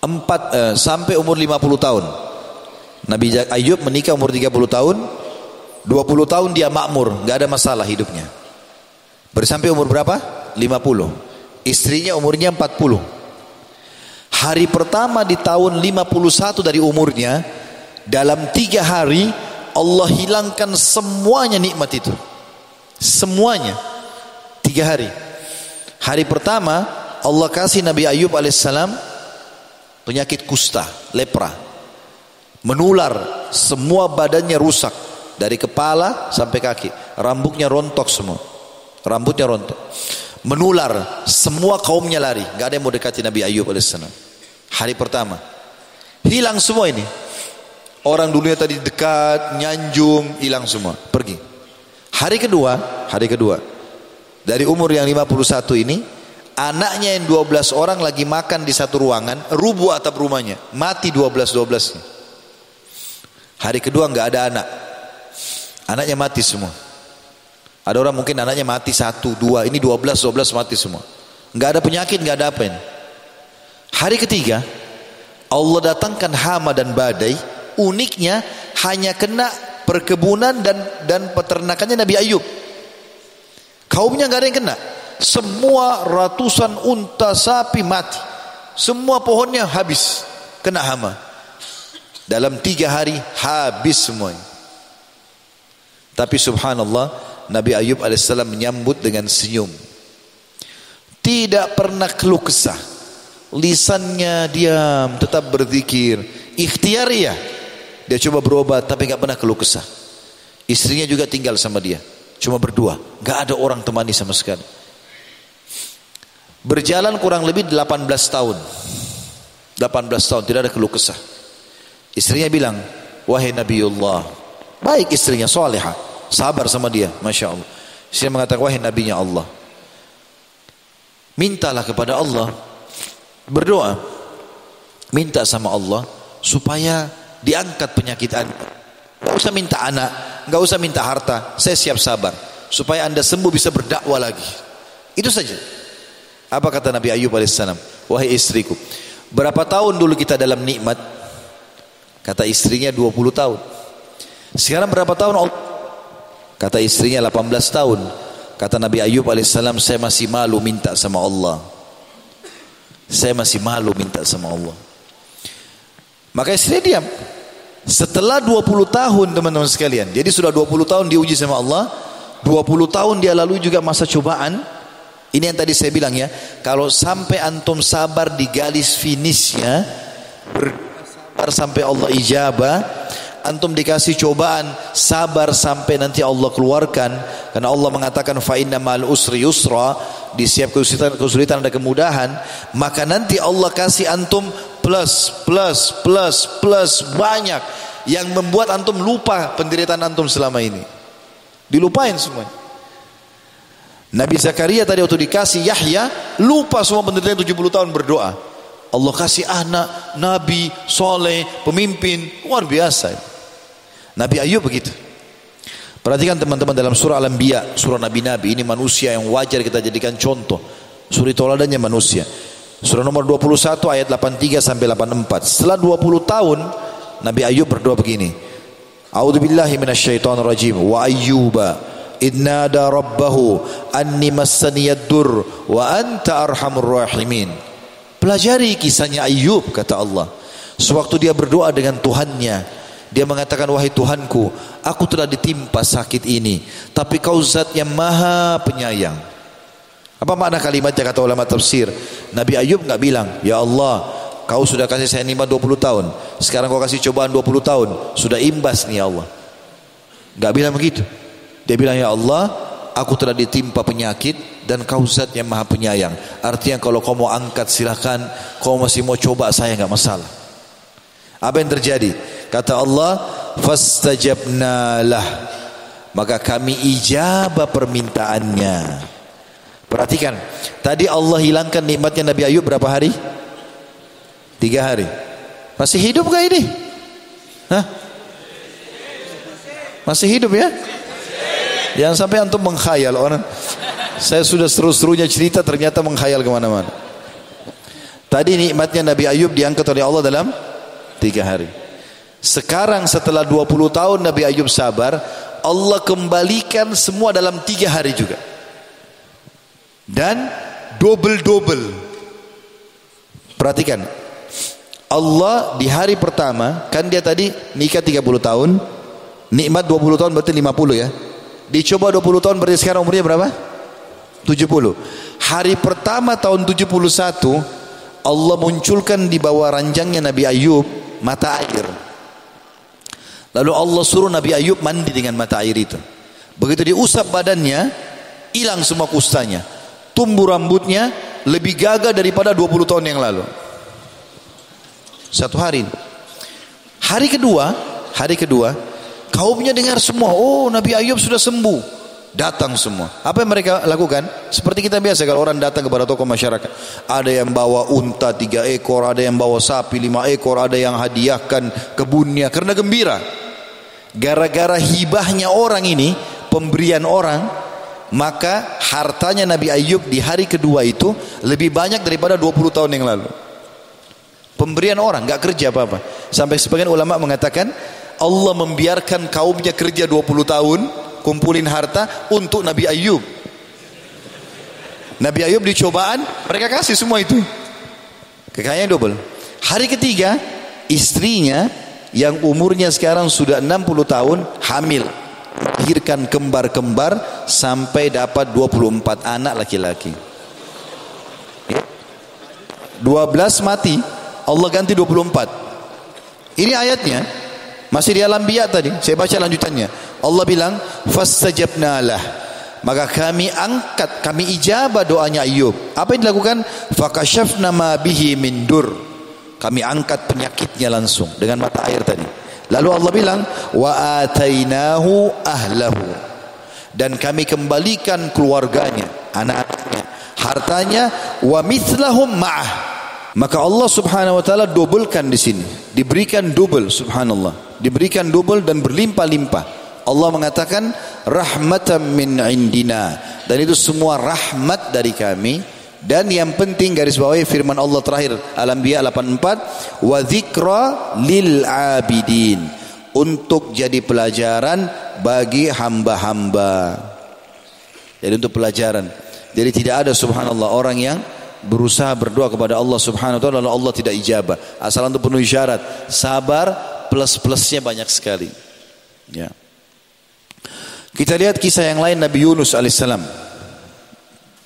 4 eh, sampai umur 50 tahun Nabi Ayub menikah umur 30 tahun 20 tahun dia makmur nggak ada masalah hidupnya Bersampai umur berapa? 50. Istrinya umurnya 40. Hari pertama di tahun 51 dari umurnya, dalam tiga hari Allah hilangkan semuanya nikmat itu. Semuanya. Tiga hari. Hari pertama Allah kasih Nabi Ayub alaihissalam penyakit kusta, lepra. Menular, semua badannya rusak. Dari kepala sampai kaki. Rambutnya rontok semua rambutnya rontok menular semua kaumnya lari nggak ada yang mau dekati Nabi Ayub alaihissalam hari pertama hilang semua ini orang dulunya tadi dekat nyanjung hilang semua pergi Hari kedua, hari kedua. Dari umur yang 51 ini, anaknya yang 12 orang lagi makan di satu ruangan, rubuh atap rumahnya, mati 12-12-nya. Hari kedua nggak ada anak. Anaknya mati semua. Ada orang mungkin anaknya mati satu, dua, ini 12, 12 mati semua. Nggak ada penyakit, nggak ada apa ini. Hari ketiga, Allah datangkan hama dan badai, uniknya hanya kena perkebunan dan dan peternakannya Nabi Ayub. Kaumnya nggak ada yang kena. Semua ratusan unta sapi mati. Semua pohonnya habis kena hama. Dalam tiga hari habis semuanya. Tapi subhanallah Nabi Ayub alaihissalam menyambut dengan senyum. Tidak pernah keluh kesah. Lisannya diam, tetap berzikir. Ikhtiar ya. Dia coba berobat tapi nggak pernah keluh kesah. Istrinya juga tinggal sama dia. Cuma berdua. nggak ada orang temani sama sekali. Berjalan kurang lebih 18 tahun. 18 tahun tidak ada keluh kesah. Istrinya bilang, wahai Nabiullah. Baik istrinya, soleha. Sabar sama dia, Masya Allah. Istrinya mengatakan, wahai Nabinya Allah. Mintalah kepada Allah. Berdoa. Minta sama Allah supaya diangkat penyakit anda. Gak usah minta anak, gak usah minta harta. Saya siap sabar supaya anda sembuh bisa berdakwah lagi. Itu saja. Apa kata Nabi Ayub alaihissalam? Wahai istriku, berapa tahun dulu kita dalam nikmat? Kata istrinya 20 tahun. Sekarang berapa tahun? Kata istrinya 18 tahun. Kata Nabi Ayub alaihissalam, saya masih malu minta sama Allah. Saya masih malu minta sama Allah. Maka istrinya diam. Setelah 20 tahun teman-teman sekalian. Jadi sudah 20 tahun diuji sama Allah. 20 tahun dia lalui juga masa cobaan. Ini yang tadi saya bilang ya. Kalau sampai antum sabar di garis finishnya. Bersabar sampai Allah ijabah. Antum dikasih cobaan. Sabar sampai nanti Allah keluarkan. Karena Allah mengatakan. Fa'inna ma'al usri yusra. Di setiap kesulitan, kesulitan ada kemudahan. Maka nanti Allah kasih antum plus, plus, plus, plus banyak yang membuat antum lupa penderitaan antum selama ini. Dilupain semuanya. Nabi Zakaria tadi waktu dikasih Yahya lupa semua penderitaan 70 tahun berdoa. Allah kasih anak, nabi, soleh, pemimpin, luar biasa. Nabi Ayub begitu. Perhatikan teman-teman dalam surah Al-Anbiya, surah Nabi-Nabi, ini manusia yang wajar kita jadikan contoh. Suri toladannya manusia. Surah nomor 21 ayat 83 sampai 84. Setelah 20 tahun Nabi Ayub berdoa begini. A'udzu billahi minasyaitonir rajim. Wa ayyuba idnada rabbahu anni massani dur wa anta arhamur rahimin. Pelajari kisahnya Ayub kata Allah. Sewaktu dia berdoa dengan Tuhannya, dia mengatakan wahai Tuhanku, aku telah ditimpa sakit ini, tapi kau zat yang maha penyayang. Apa makna kalimatnya kata ulama tafsir? Nabi Ayub nggak bilang, "Ya Allah, kau sudah kasih saya nikmat 20 tahun. Sekarang kau kasih cobaan 20 tahun. Sudah imbas nih ya Allah." Nggak bilang begitu. Dia bilang, "Ya Allah, aku telah ditimpa penyakit dan kau zat yang maha penyayang. Artinya kalau kau mau angkat silahkan, kau masih mau coba saya nggak masalah. Apa yang terjadi? Kata Allah, fastajabna lah. Maka kami ijabah permintaannya. Perhatikan, tadi Allah hilangkan nikmatnya Nabi Ayub berapa hari? Tiga hari. Masih hidup gak ini? Hah? Masih hidup ya? Jangan sampai antum mengkhayal orang. Saya sudah seru-serunya cerita ternyata mengkhayal ke mana-mana. Tadi nikmatnya Nabi Ayub diangkat oleh Allah dalam tiga hari. Sekarang setelah 20 tahun Nabi Ayub sabar, Allah kembalikan semua dalam tiga hari juga dan double-double. Perhatikan. Allah di hari pertama, kan dia tadi nikah 30 tahun, nikmat 20 tahun berarti 50 ya. Dicoba 20 tahun berarti sekarang umurnya berapa? 70. Hari pertama tahun 71 Allah munculkan di bawah ranjangnya Nabi Ayub mata air. Lalu Allah suruh Nabi Ayub mandi dengan mata air itu. Begitu diusap badannya, hilang semua kustanya tumbuh rambutnya lebih gagah daripada 20 tahun yang lalu. Satu hari. Hari kedua, hari kedua, kaumnya dengar semua, oh Nabi Ayub sudah sembuh. Datang semua. Apa yang mereka lakukan? Seperti kita biasa kalau orang datang kepada tokoh masyarakat. Ada yang bawa unta tiga ekor, ada yang bawa sapi lima ekor, ada yang hadiahkan kebunnya karena gembira. Gara-gara hibahnya orang ini, pemberian orang, maka hartanya Nabi Ayub di hari kedua itu lebih banyak daripada 20 tahun yang lalu. Pemberian orang, nggak kerja apa-apa. Sampai sebagian ulama mengatakan Allah membiarkan kaumnya kerja 20 tahun kumpulin harta untuk Nabi Ayub. Nabi Ayub dicobaan, mereka kasih semua itu. Kekayaan double. Hari ketiga, istrinya yang umurnya sekarang sudah 60 tahun hamil. Melahirkan kembar-kembar sampai dapat 24 anak laki-laki. 12 mati, Allah ganti 24. Ini ayatnya. Masih di alam biak tadi. Saya baca lanjutannya. Allah bilang fastajabna lah maka kami angkat kami ijabah doanya Ayub apa yang dilakukan fakashafna ma bihi min dur kami angkat penyakitnya langsung dengan mata air tadi lalu Allah bilang wa atainahu ahlahu. Dan kami kembalikan keluarganya anak-anaknya hartanya wa mithlahum ma'ah. Maka Allah Subhanahu wa taala dobelkan di sini. Diberikan double subhanallah. Diberikan double dan berlimpah-limpah. Allah mengatakan rahmatan min indina. Dan itu semua rahmat dari kami dan yang penting garis bawahi firman Allah terakhir Al-Anbiya 84 wa dzikra lil abidin untuk jadi pelajaran bagi hamba-hamba. Jadi untuk pelajaran. Jadi tidak ada subhanallah orang yang berusaha berdoa kepada Allah subhanahu wa ta'ala lalu Allah tidak ijabah. Asal untuk penuhi syarat. Sabar plus-plusnya banyak sekali. Ya. Kita lihat kisah yang lain Nabi Yunus alaihissalam.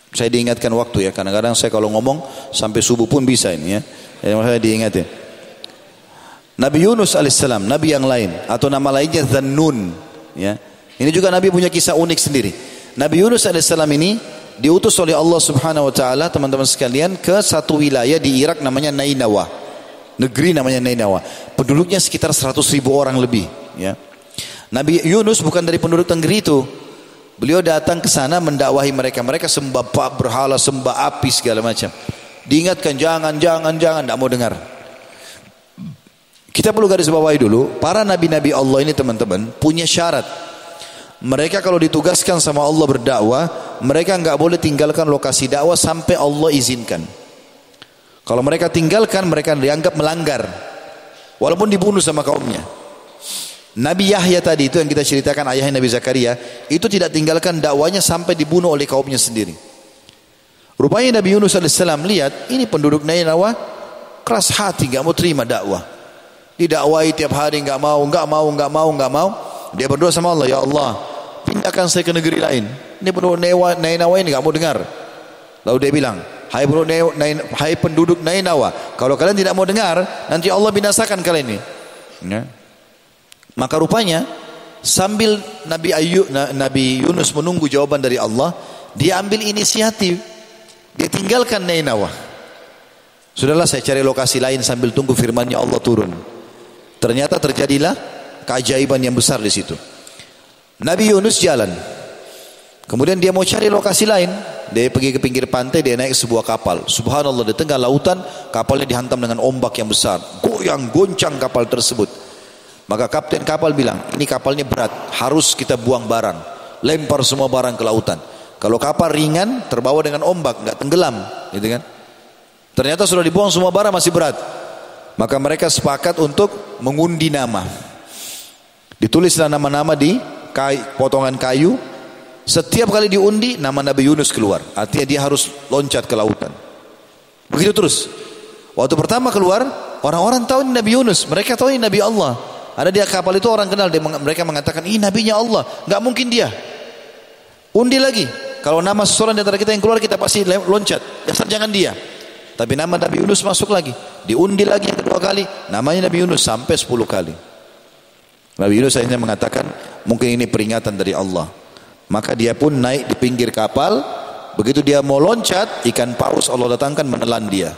Saya diingatkan waktu ya, kadang-kadang saya kalau ngomong sampai subuh pun bisa ini ya. Jadi saya diingatin. Nabi Yunus alaihissalam, Nabi yang lain atau nama lainnya Zannun. Ya. Ini juga Nabi punya kisah unik sendiri. Nabi Yunus alaihissalam ini diutus oleh Allah Subhanahu wa taala teman-teman sekalian ke satu wilayah di Irak namanya Nainawa. Negeri namanya Nainawa. Penduduknya sekitar 100 ribu orang lebih. Ya. Nabi Yunus bukan dari penduduk negeri itu. Beliau datang ke sana mendakwahi mereka. Mereka sembah pak berhala, sembah api segala macam. Diingatkan jangan, jangan, jangan, tidak mau dengar. Kita perlu garis bawahi dulu, para nabi-nabi Allah ini teman-teman punya syarat. Mereka kalau ditugaskan sama Allah berdakwah, mereka nggak boleh tinggalkan lokasi dakwah sampai Allah izinkan. Kalau mereka tinggalkan, mereka dianggap melanggar. Walaupun dibunuh sama kaumnya. Nabi Yahya tadi itu yang kita ceritakan ayahnya Nabi Zakaria itu tidak tinggalkan dakwanya sampai dibunuh oleh kaumnya sendiri. Rupanya Nabi Yunus AS lihat ini penduduk Nainawa keras hati nggak mau terima dakwah. Didakwai tiap hari nggak mau, nggak mau, nggak mau, nggak mau. Dia berdoa sama Allah, ya Allah, pindahkan saya ke negeri lain. Ini penduduk Nainawa ini nggak mau dengar. Lalu dia bilang, Hai penduduk, hai penduduk Nainawa, kalau kalian tidak mau dengar, nanti Allah binasakan kalian ini. Ya. Maka rupanya sambil Nabi Nabi Yunus menunggu jawaban dari Allah, dia ambil inisiatif. Dia tinggalkan Nainawa. Sudahlah saya cari lokasi lain sambil tunggu firman-Nya Allah turun. Ternyata terjadilah keajaiban yang besar di situ. Nabi Yunus jalan. Kemudian dia mau cari lokasi lain. Dia pergi ke pinggir pantai, dia naik sebuah kapal. Subhanallah di tengah lautan, kapalnya dihantam dengan ombak yang besar. Goyang, goncang kapal tersebut. Maka kapten kapal bilang, ini kapalnya berat, harus kita buang barang. Lempar semua barang ke lautan. Kalau kapal ringan, terbawa dengan ombak, nggak tenggelam, gitu kan? Ternyata sudah dibuang semua barang masih berat. Maka mereka sepakat untuk mengundi nama. Ditulislah nama-nama di kayu, potongan kayu. Setiap kali diundi, nama Nabi Yunus keluar. Artinya dia harus loncat ke lautan. Begitu terus. Waktu pertama keluar, orang-orang tahu ini Nabi Yunus. Mereka tahu ini Nabi Allah. Ada dia kapal itu orang kenal, dia, mereka mengatakan, ini nabinya Allah, nggak mungkin dia. Undi lagi, kalau nama seseorang di antara kita yang keluar kita pasti loncat, dasar jangan dia. Tapi nama Nabi Yunus masuk lagi, diundi lagi yang kedua kali, namanya Nabi Yunus sampai 10 kali. Nabi Yunus akhirnya mengatakan, mungkin ini peringatan dari Allah. Maka dia pun naik di pinggir kapal, begitu dia mau loncat, ikan paus Allah datangkan menelan dia.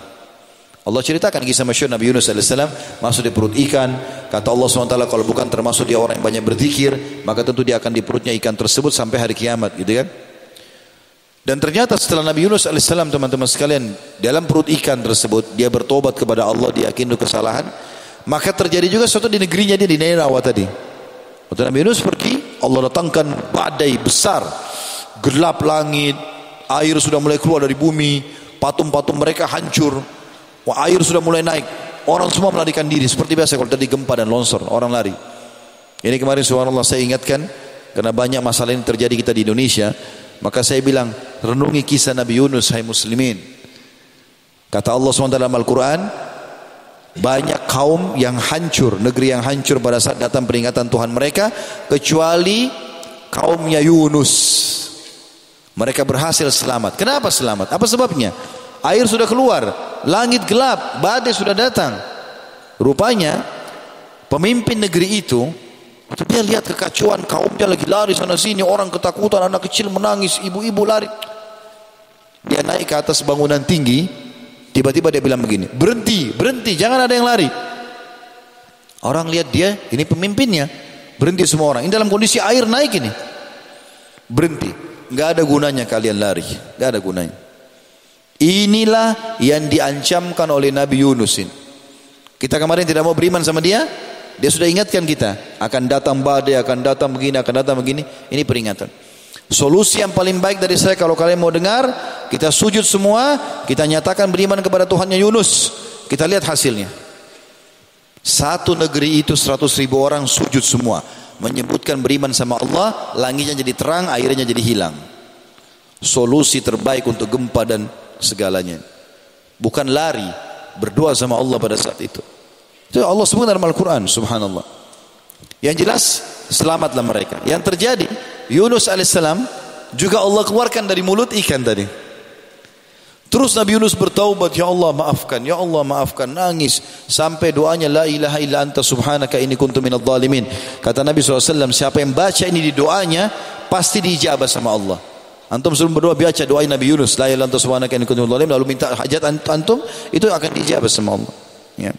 Allah ceritakan kisah masyhur Nabi Yunus alaihissalam masuk di perut ikan, Kata Allah SWT kalau bukan termasuk dia orang yang banyak berzikir, maka tentu dia akan di perutnya ikan tersebut sampai hari kiamat gitu kan. Dan ternyata setelah Nabi Yunus alaihissalam teman-teman sekalian dalam perut ikan tersebut dia bertobat kepada Allah dia yakin kesalahan maka terjadi juga sesuatu di negerinya dia di Nairawa tadi. Waktu Nabi Yunus pergi Allah datangkan badai besar gelap langit air sudah mulai keluar dari bumi patung-patung mereka hancur Wah, air sudah mulai naik orang semua melarikan diri seperti biasa kalau tadi gempa dan longsor orang lari. Ini kemarin subhanallah saya ingatkan karena banyak masalah ini terjadi kita di Indonesia maka saya bilang, renungi kisah Nabi Yunus, hai muslimin. Kata Allah SWT dalam Al-Quran, banyak kaum yang hancur, negeri yang hancur pada saat datang peringatan Tuhan mereka, kecuali kaumnya Yunus. Mereka berhasil selamat. Kenapa selamat? Apa sebabnya? Air sudah keluar, langit gelap, badai sudah datang. Rupanya pemimpin negeri itu dia lihat kekacauan kaumnya lagi lari sana sini, orang ketakutan, anak kecil menangis, ibu-ibu lari. Dia naik ke atas bangunan tinggi, tiba-tiba dia bilang begini, berhenti, berhenti, jangan ada yang lari. Orang lihat dia, ini pemimpinnya, berhenti semua orang. Ini dalam kondisi air naik ini, berhenti. Gak ada gunanya kalian lari, gak ada gunanya. Inilah yang diancamkan oleh Nabi Yunus. Kita kemarin tidak mau beriman sama dia, dia sudah ingatkan kita, akan datang badai, akan datang begini, akan datang begini. Ini peringatan. Solusi yang paling baik dari saya kalau kalian mau dengar, kita sujud semua, kita nyatakan beriman kepada Tuhannya Yunus. Kita lihat hasilnya. Satu negeri itu seratus ribu orang sujud semua. Menyebutkan beriman sama Allah, langitnya jadi terang, airnya jadi hilang. Solusi terbaik untuk gempa dan segalanya. Bukan lari, berdoa sama Allah pada saat itu. Itu Allah sebut dalam Al-Quran, subhanallah. Yang jelas, selamatlah mereka. Yang terjadi, Yunus alaihissalam juga Allah keluarkan dari mulut ikan tadi. Terus Nabi Yunus bertaubat, Ya Allah maafkan, Ya Allah maafkan, nangis. Sampai doanya, La ilaha illa anta subhanaka ini kuntu minal zalimin. Kata Nabi SAW, siapa yang baca ini di doanya, pasti diijabah sama Allah. Antum sebelum berdoa baca doa Nabi Yunus, La ilaha illa anta. Lalu minta hajat antum, itu akan diijabah sama Allah. Ya.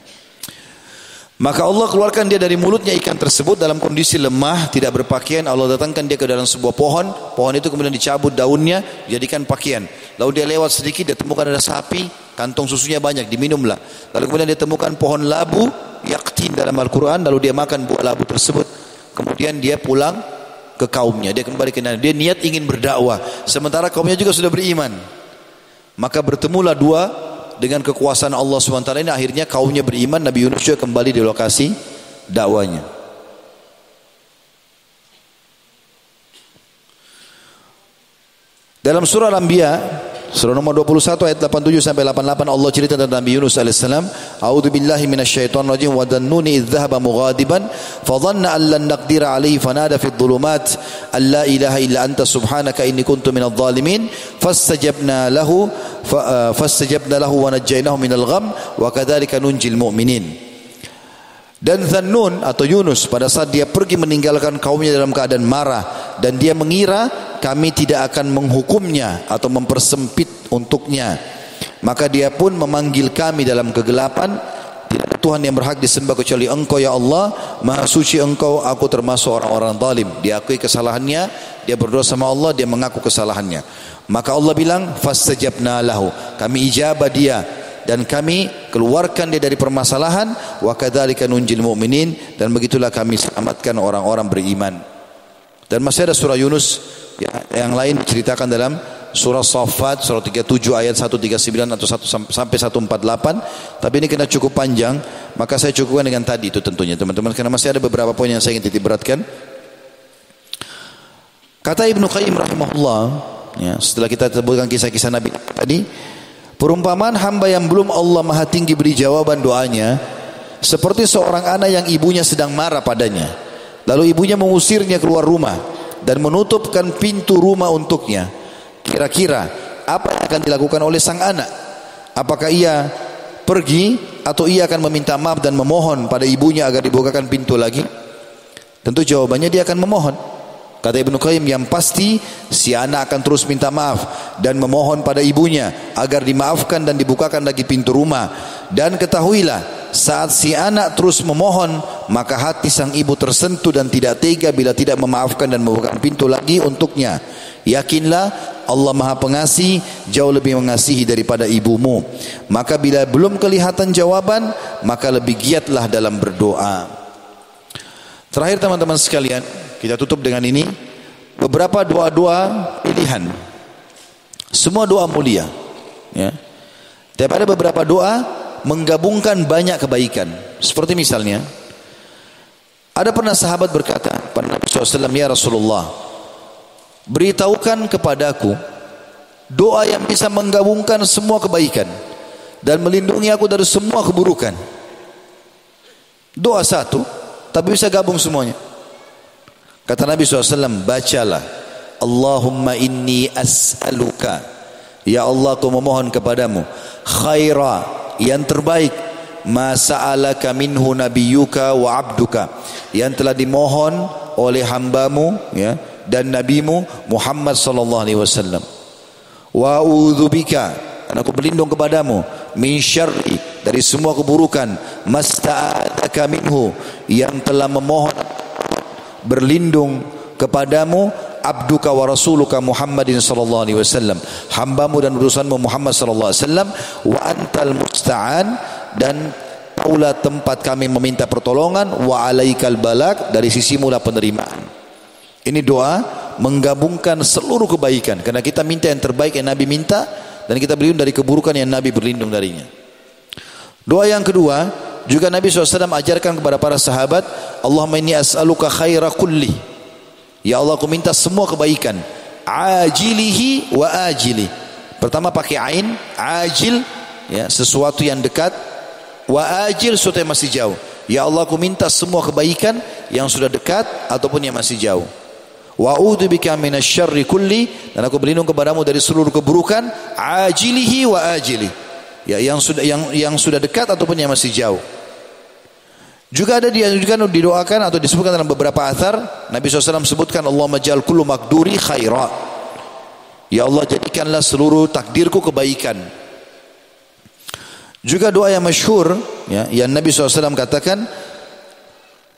Maka Allah keluarkan dia dari mulutnya ikan tersebut dalam kondisi lemah, tidak berpakaian. Allah datangkan dia ke dalam sebuah pohon. Pohon itu kemudian dicabut daunnya, dijadikan pakaian. Lalu dia lewat sedikit, dia temukan ada sapi, kantong susunya banyak, diminumlah. Lalu kemudian dia temukan pohon labu, yaktin dalam Al-Quran. Lalu dia makan buah labu tersebut. Kemudian dia pulang ke kaumnya. Dia kembali ke Dia niat ingin berdakwah. Sementara kaumnya juga sudah beriman. Maka bertemulah dua dengan kekuasaan Allah SWT ini akhirnya kaumnya beriman Nabi Yunus juga kembali di lokasi dakwanya dalam surah Al-Anbiya surah nomor 21 ayat 87 sampai 88 Allah cerita tentang Nabi Yunus alaihissalam A'udzu billahi minasyaitonir rajim wa dhannuni idh dhahaba mughadiban fa dhanna an lan naqdira alayhi fanada fi dhulumat alla ilaha illa anta subhanaka inni kuntu minadh dhalimin fastajabna lahu fastajabna lahu wa najjaynahu minal gham wa kadzalika nunjil mu'minin dan Zannun atau Yunus pada saat dia pergi meninggalkan kaumnya dalam keadaan marah dan dia mengira kami tidak akan menghukumnya atau mempersempit untuknya maka dia pun memanggil kami dalam kegelapan. Tuhan yang berhak disembah kecuali engkau ya Allah. Maha suci engkau aku termasuk orang-orang zalim. Dia akui kesalahannya dia berdoa sama Allah dia mengaku kesalahannya. Maka Allah bilang fastajabna lahu. Kami ijabah dia dan kami keluarkan dia dari permasalahan wa kadzalika nunjil mu'minin dan begitulah kami selamatkan orang-orang beriman. Dan masih ada surah Yunus ya, yang lain diceritakan dalam surah Saffat surah 37 ayat 139 atau 1 sampai 148 tapi ini kena cukup panjang maka saya cukupkan dengan tadi itu tentunya teman-teman karena masih ada beberapa poin yang saya ingin titik beratkan kata Ibnu Qayyim rahimahullah Ya, setelah kita sebutkan kisah-kisah Nabi tadi, perumpamaan hamba yang belum Allah Maha Tinggi beri jawaban doanya, seperti seorang anak yang ibunya sedang marah padanya. Lalu ibunya mengusirnya keluar rumah dan menutupkan pintu rumah untuknya. Kira-kira apa yang akan dilakukan oleh sang anak? Apakah ia pergi atau ia akan meminta maaf dan memohon pada ibunya agar dibukakan pintu lagi? Tentu jawabannya dia akan memohon. Kata Ibnu Qayyim yang pasti si anak akan terus minta maaf dan memohon pada ibunya agar dimaafkan dan dibukakan lagi pintu rumah. Dan ketahuilah saat si anak terus memohon maka hati sang ibu tersentuh dan tidak tega bila tidak memaafkan dan membuka pintu lagi untuknya. Yakinlah Allah Maha Pengasih jauh lebih mengasihi daripada ibumu. Maka bila belum kelihatan jawaban maka lebih giatlah dalam berdoa terakhir teman-teman sekalian kita tutup dengan ini beberapa doa-doa pilihan semua doa mulia ya tapi ada beberapa doa menggabungkan banyak kebaikan. Seperti misalnya, ada pernah sahabat berkata pada Nabi SAW, Ya Rasulullah, beritahukan kepadaku doa yang bisa menggabungkan semua kebaikan dan melindungi aku dari semua keburukan. Doa satu, tapi bisa gabung semuanya. Kata Nabi SAW, bacalah. Allahumma inni as'aluka. Ya Allah, aku memohon kepadamu. Khaira yang terbaik masa'alaka minhu nabiyyuka wa abduka yang telah dimohon oleh hambamu ya dan nabimu Muhammad sallallahu alaihi wasallam wa udzubika dan aku berlindung kepadamu min syarri dari semua keburukan masta'adaka minhu yang telah memohon berlindung kepadamu abduka wa rasuluka Muhammadin sallallahu alaihi wasallam. Hambamu dan utusanmu Muhammad sallallahu alaihi wasallam. Wa antal musta'an dan pula tempat kami meminta pertolongan. Wa alaikal balak dari sisi mula penerimaan. Ini doa menggabungkan seluruh kebaikan. Karena kita minta yang terbaik yang Nabi minta dan kita berlindung dari keburukan yang Nabi berlindung darinya. Doa yang kedua juga Nabi SAW ajarkan kepada para sahabat Allahumma inni as'aluka khaira kulli. Ya Allah aku minta semua kebaikan. Ajilihi wa ajili. Pertama pakai ain ajil ya sesuatu yang dekat. Wa ajil sesuatu yang masih jauh. Ya Allah aku minta semua kebaikan yang sudah dekat ataupun yang masih jauh wa udzubika minasyarri kulli dan aku berlindung kepadamu dari seluruh keburukan ajilihi wa ajili ya yang sudah yang yang sudah dekat ataupun yang masih jauh juga ada dianjurkan didoakan atau disebutkan dalam beberapa athar Nabi SAW sebutkan Allah majal kullu makduri khaira. Ya Allah jadikanlah seluruh takdirku kebaikan. Juga doa yang masyhur ya, yang Nabi SAW katakan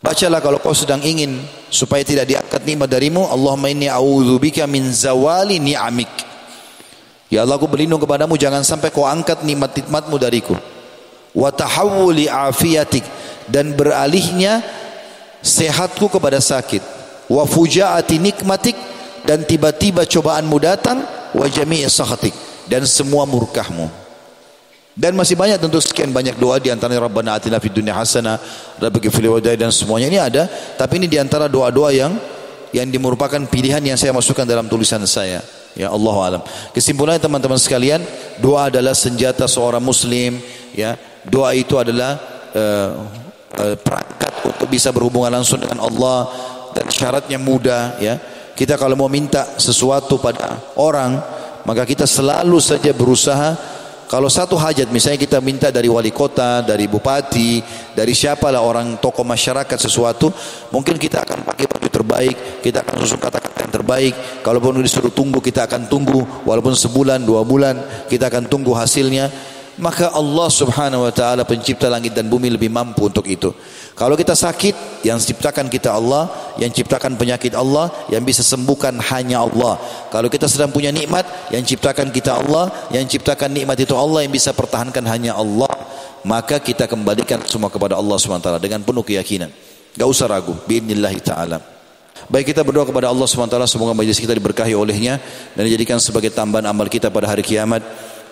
Bacalah kalau kau sedang ingin supaya tidak diangkat nikmat darimu. Allahumma inni a'udzubika min zawali ni'amik. Ya Allah aku berlindung kepadamu. Jangan sampai kau angkat nikmat-nikmatmu dariku. Wa tahawuli afiyatik. Dan beralihnya sehatku kepada sakit. Wa fujaati nikmatik. Dan tiba-tiba cobaanmu datang. Wa jami'i dan semua murkahmu dan masih banyak tentu sekian banyak doa di antaranya Rabbana atina fid dunya hasanah Rabbana fil dan semuanya ini ada. Tapi ini di antara doa-doa yang yang merupakan pilihan yang saya masukkan dalam tulisan saya. Ya Allah alam. Kesimpulannya teman-teman sekalian doa adalah senjata seorang muslim ya. Doa itu adalah uh, uh, perangkat untuk bisa berhubungan langsung dengan Allah dan syaratnya mudah ya. Kita kalau mau minta sesuatu pada orang maka kita selalu saja berusaha kalau satu hajat misalnya kita minta dari wali kota, dari bupati, dari siapalah orang tokoh masyarakat sesuatu, mungkin kita akan pakai baju terbaik, kita akan susun kata-kata yang terbaik. Kalaupun disuruh tunggu, kita akan tunggu. Walaupun sebulan, dua bulan, kita akan tunggu hasilnya. Maka Allah subhanahu wa ta'ala pencipta langit dan bumi lebih mampu untuk itu kalau kita sakit yang ciptakan kita Allah yang ciptakan penyakit Allah yang bisa sembuhkan hanya Allah. Kalau kita sedang punya nikmat yang ciptakan kita Allah yang ciptakan nikmat itu Allah yang bisa pertahankan hanya Allah maka kita kembalikan semua kepada Allah ta'ala dengan penuh keyakinan. Gak usah ragu bi'inillahi ta'ala. Baik kita berdoa kepada Allah SWT semoga majlis kita diberkahi olehnya dan dijadikan sebagai tambahan amal kita pada hari kiamat.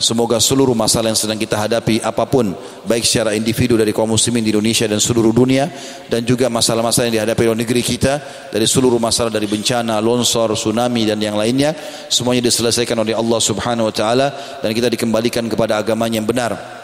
Semoga seluruh masalah yang sedang kita hadapi apa pun baik secara individu dari kaum muslimin di Indonesia dan seluruh dunia dan juga masalah-masalah yang dihadapi oleh negeri kita dari seluruh masalah dari bencana, longsor, tsunami dan yang lainnya semuanya diselesaikan oleh Allah Subhanahu wa taala dan kita dikembalikan kepada agama yang benar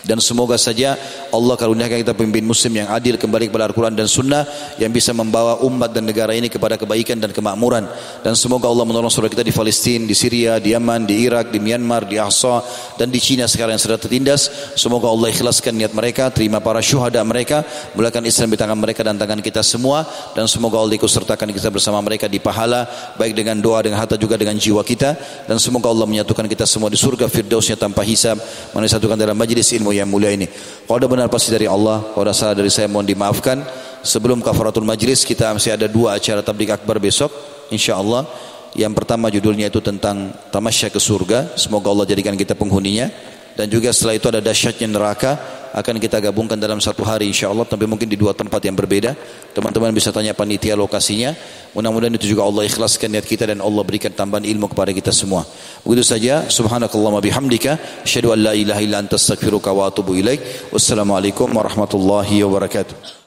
dan semoga saja Allah karuniakan kita pemimpin muslim yang adil kembali kepada Al-Quran dan Sunnah yang bisa membawa umat dan negara ini kepada kebaikan dan kemakmuran. Dan semoga Allah menolong saudara kita di Palestina, di Syria, di Yaman, di Irak, di Myanmar, di Ahsa dan di China sekarang yang sedang tertindas. Semoga Allah ikhlaskan niat mereka terima para syuhada mereka mulakan Islam di tangan mereka dan tangan kita semua. Dan semoga Allah ikut sertakan kita bersama mereka di pahala baik dengan doa dengan harta juga dengan jiwa kita. Dan semoga Allah menyatukan kita semua di surga firdausnya tanpa hisab. Menyatukan dalam majlis ilmu yang mulia ini. Kalau ada benar pasti dari Allah. Kalau ada salah dari saya mohon dimaafkan. Sebelum kafaratul majlis kita masih ada dua acara tablik akbar besok. Insya Allah. Yang pertama judulnya itu tentang tamasya ke surga. Semoga Allah jadikan kita penghuninya. Dan juga setelah itu ada dahsyatnya neraka akan kita gabungkan dalam satu hari insya Allah tapi mungkin di dua tempat yang berbeda. Teman-teman bisa tanya panitia lokasinya. Mudah-mudahan itu juga Allah ikhlaskan niat kita dan Allah berikan tambahan ilmu kepada kita semua. Begitu saja. Subhanakallah bihamdika. Asyhadu an la ilaha illa anta astaghfiruka wa atubu ilaik. Wassalamualaikum warahmatullahi wabarakatuh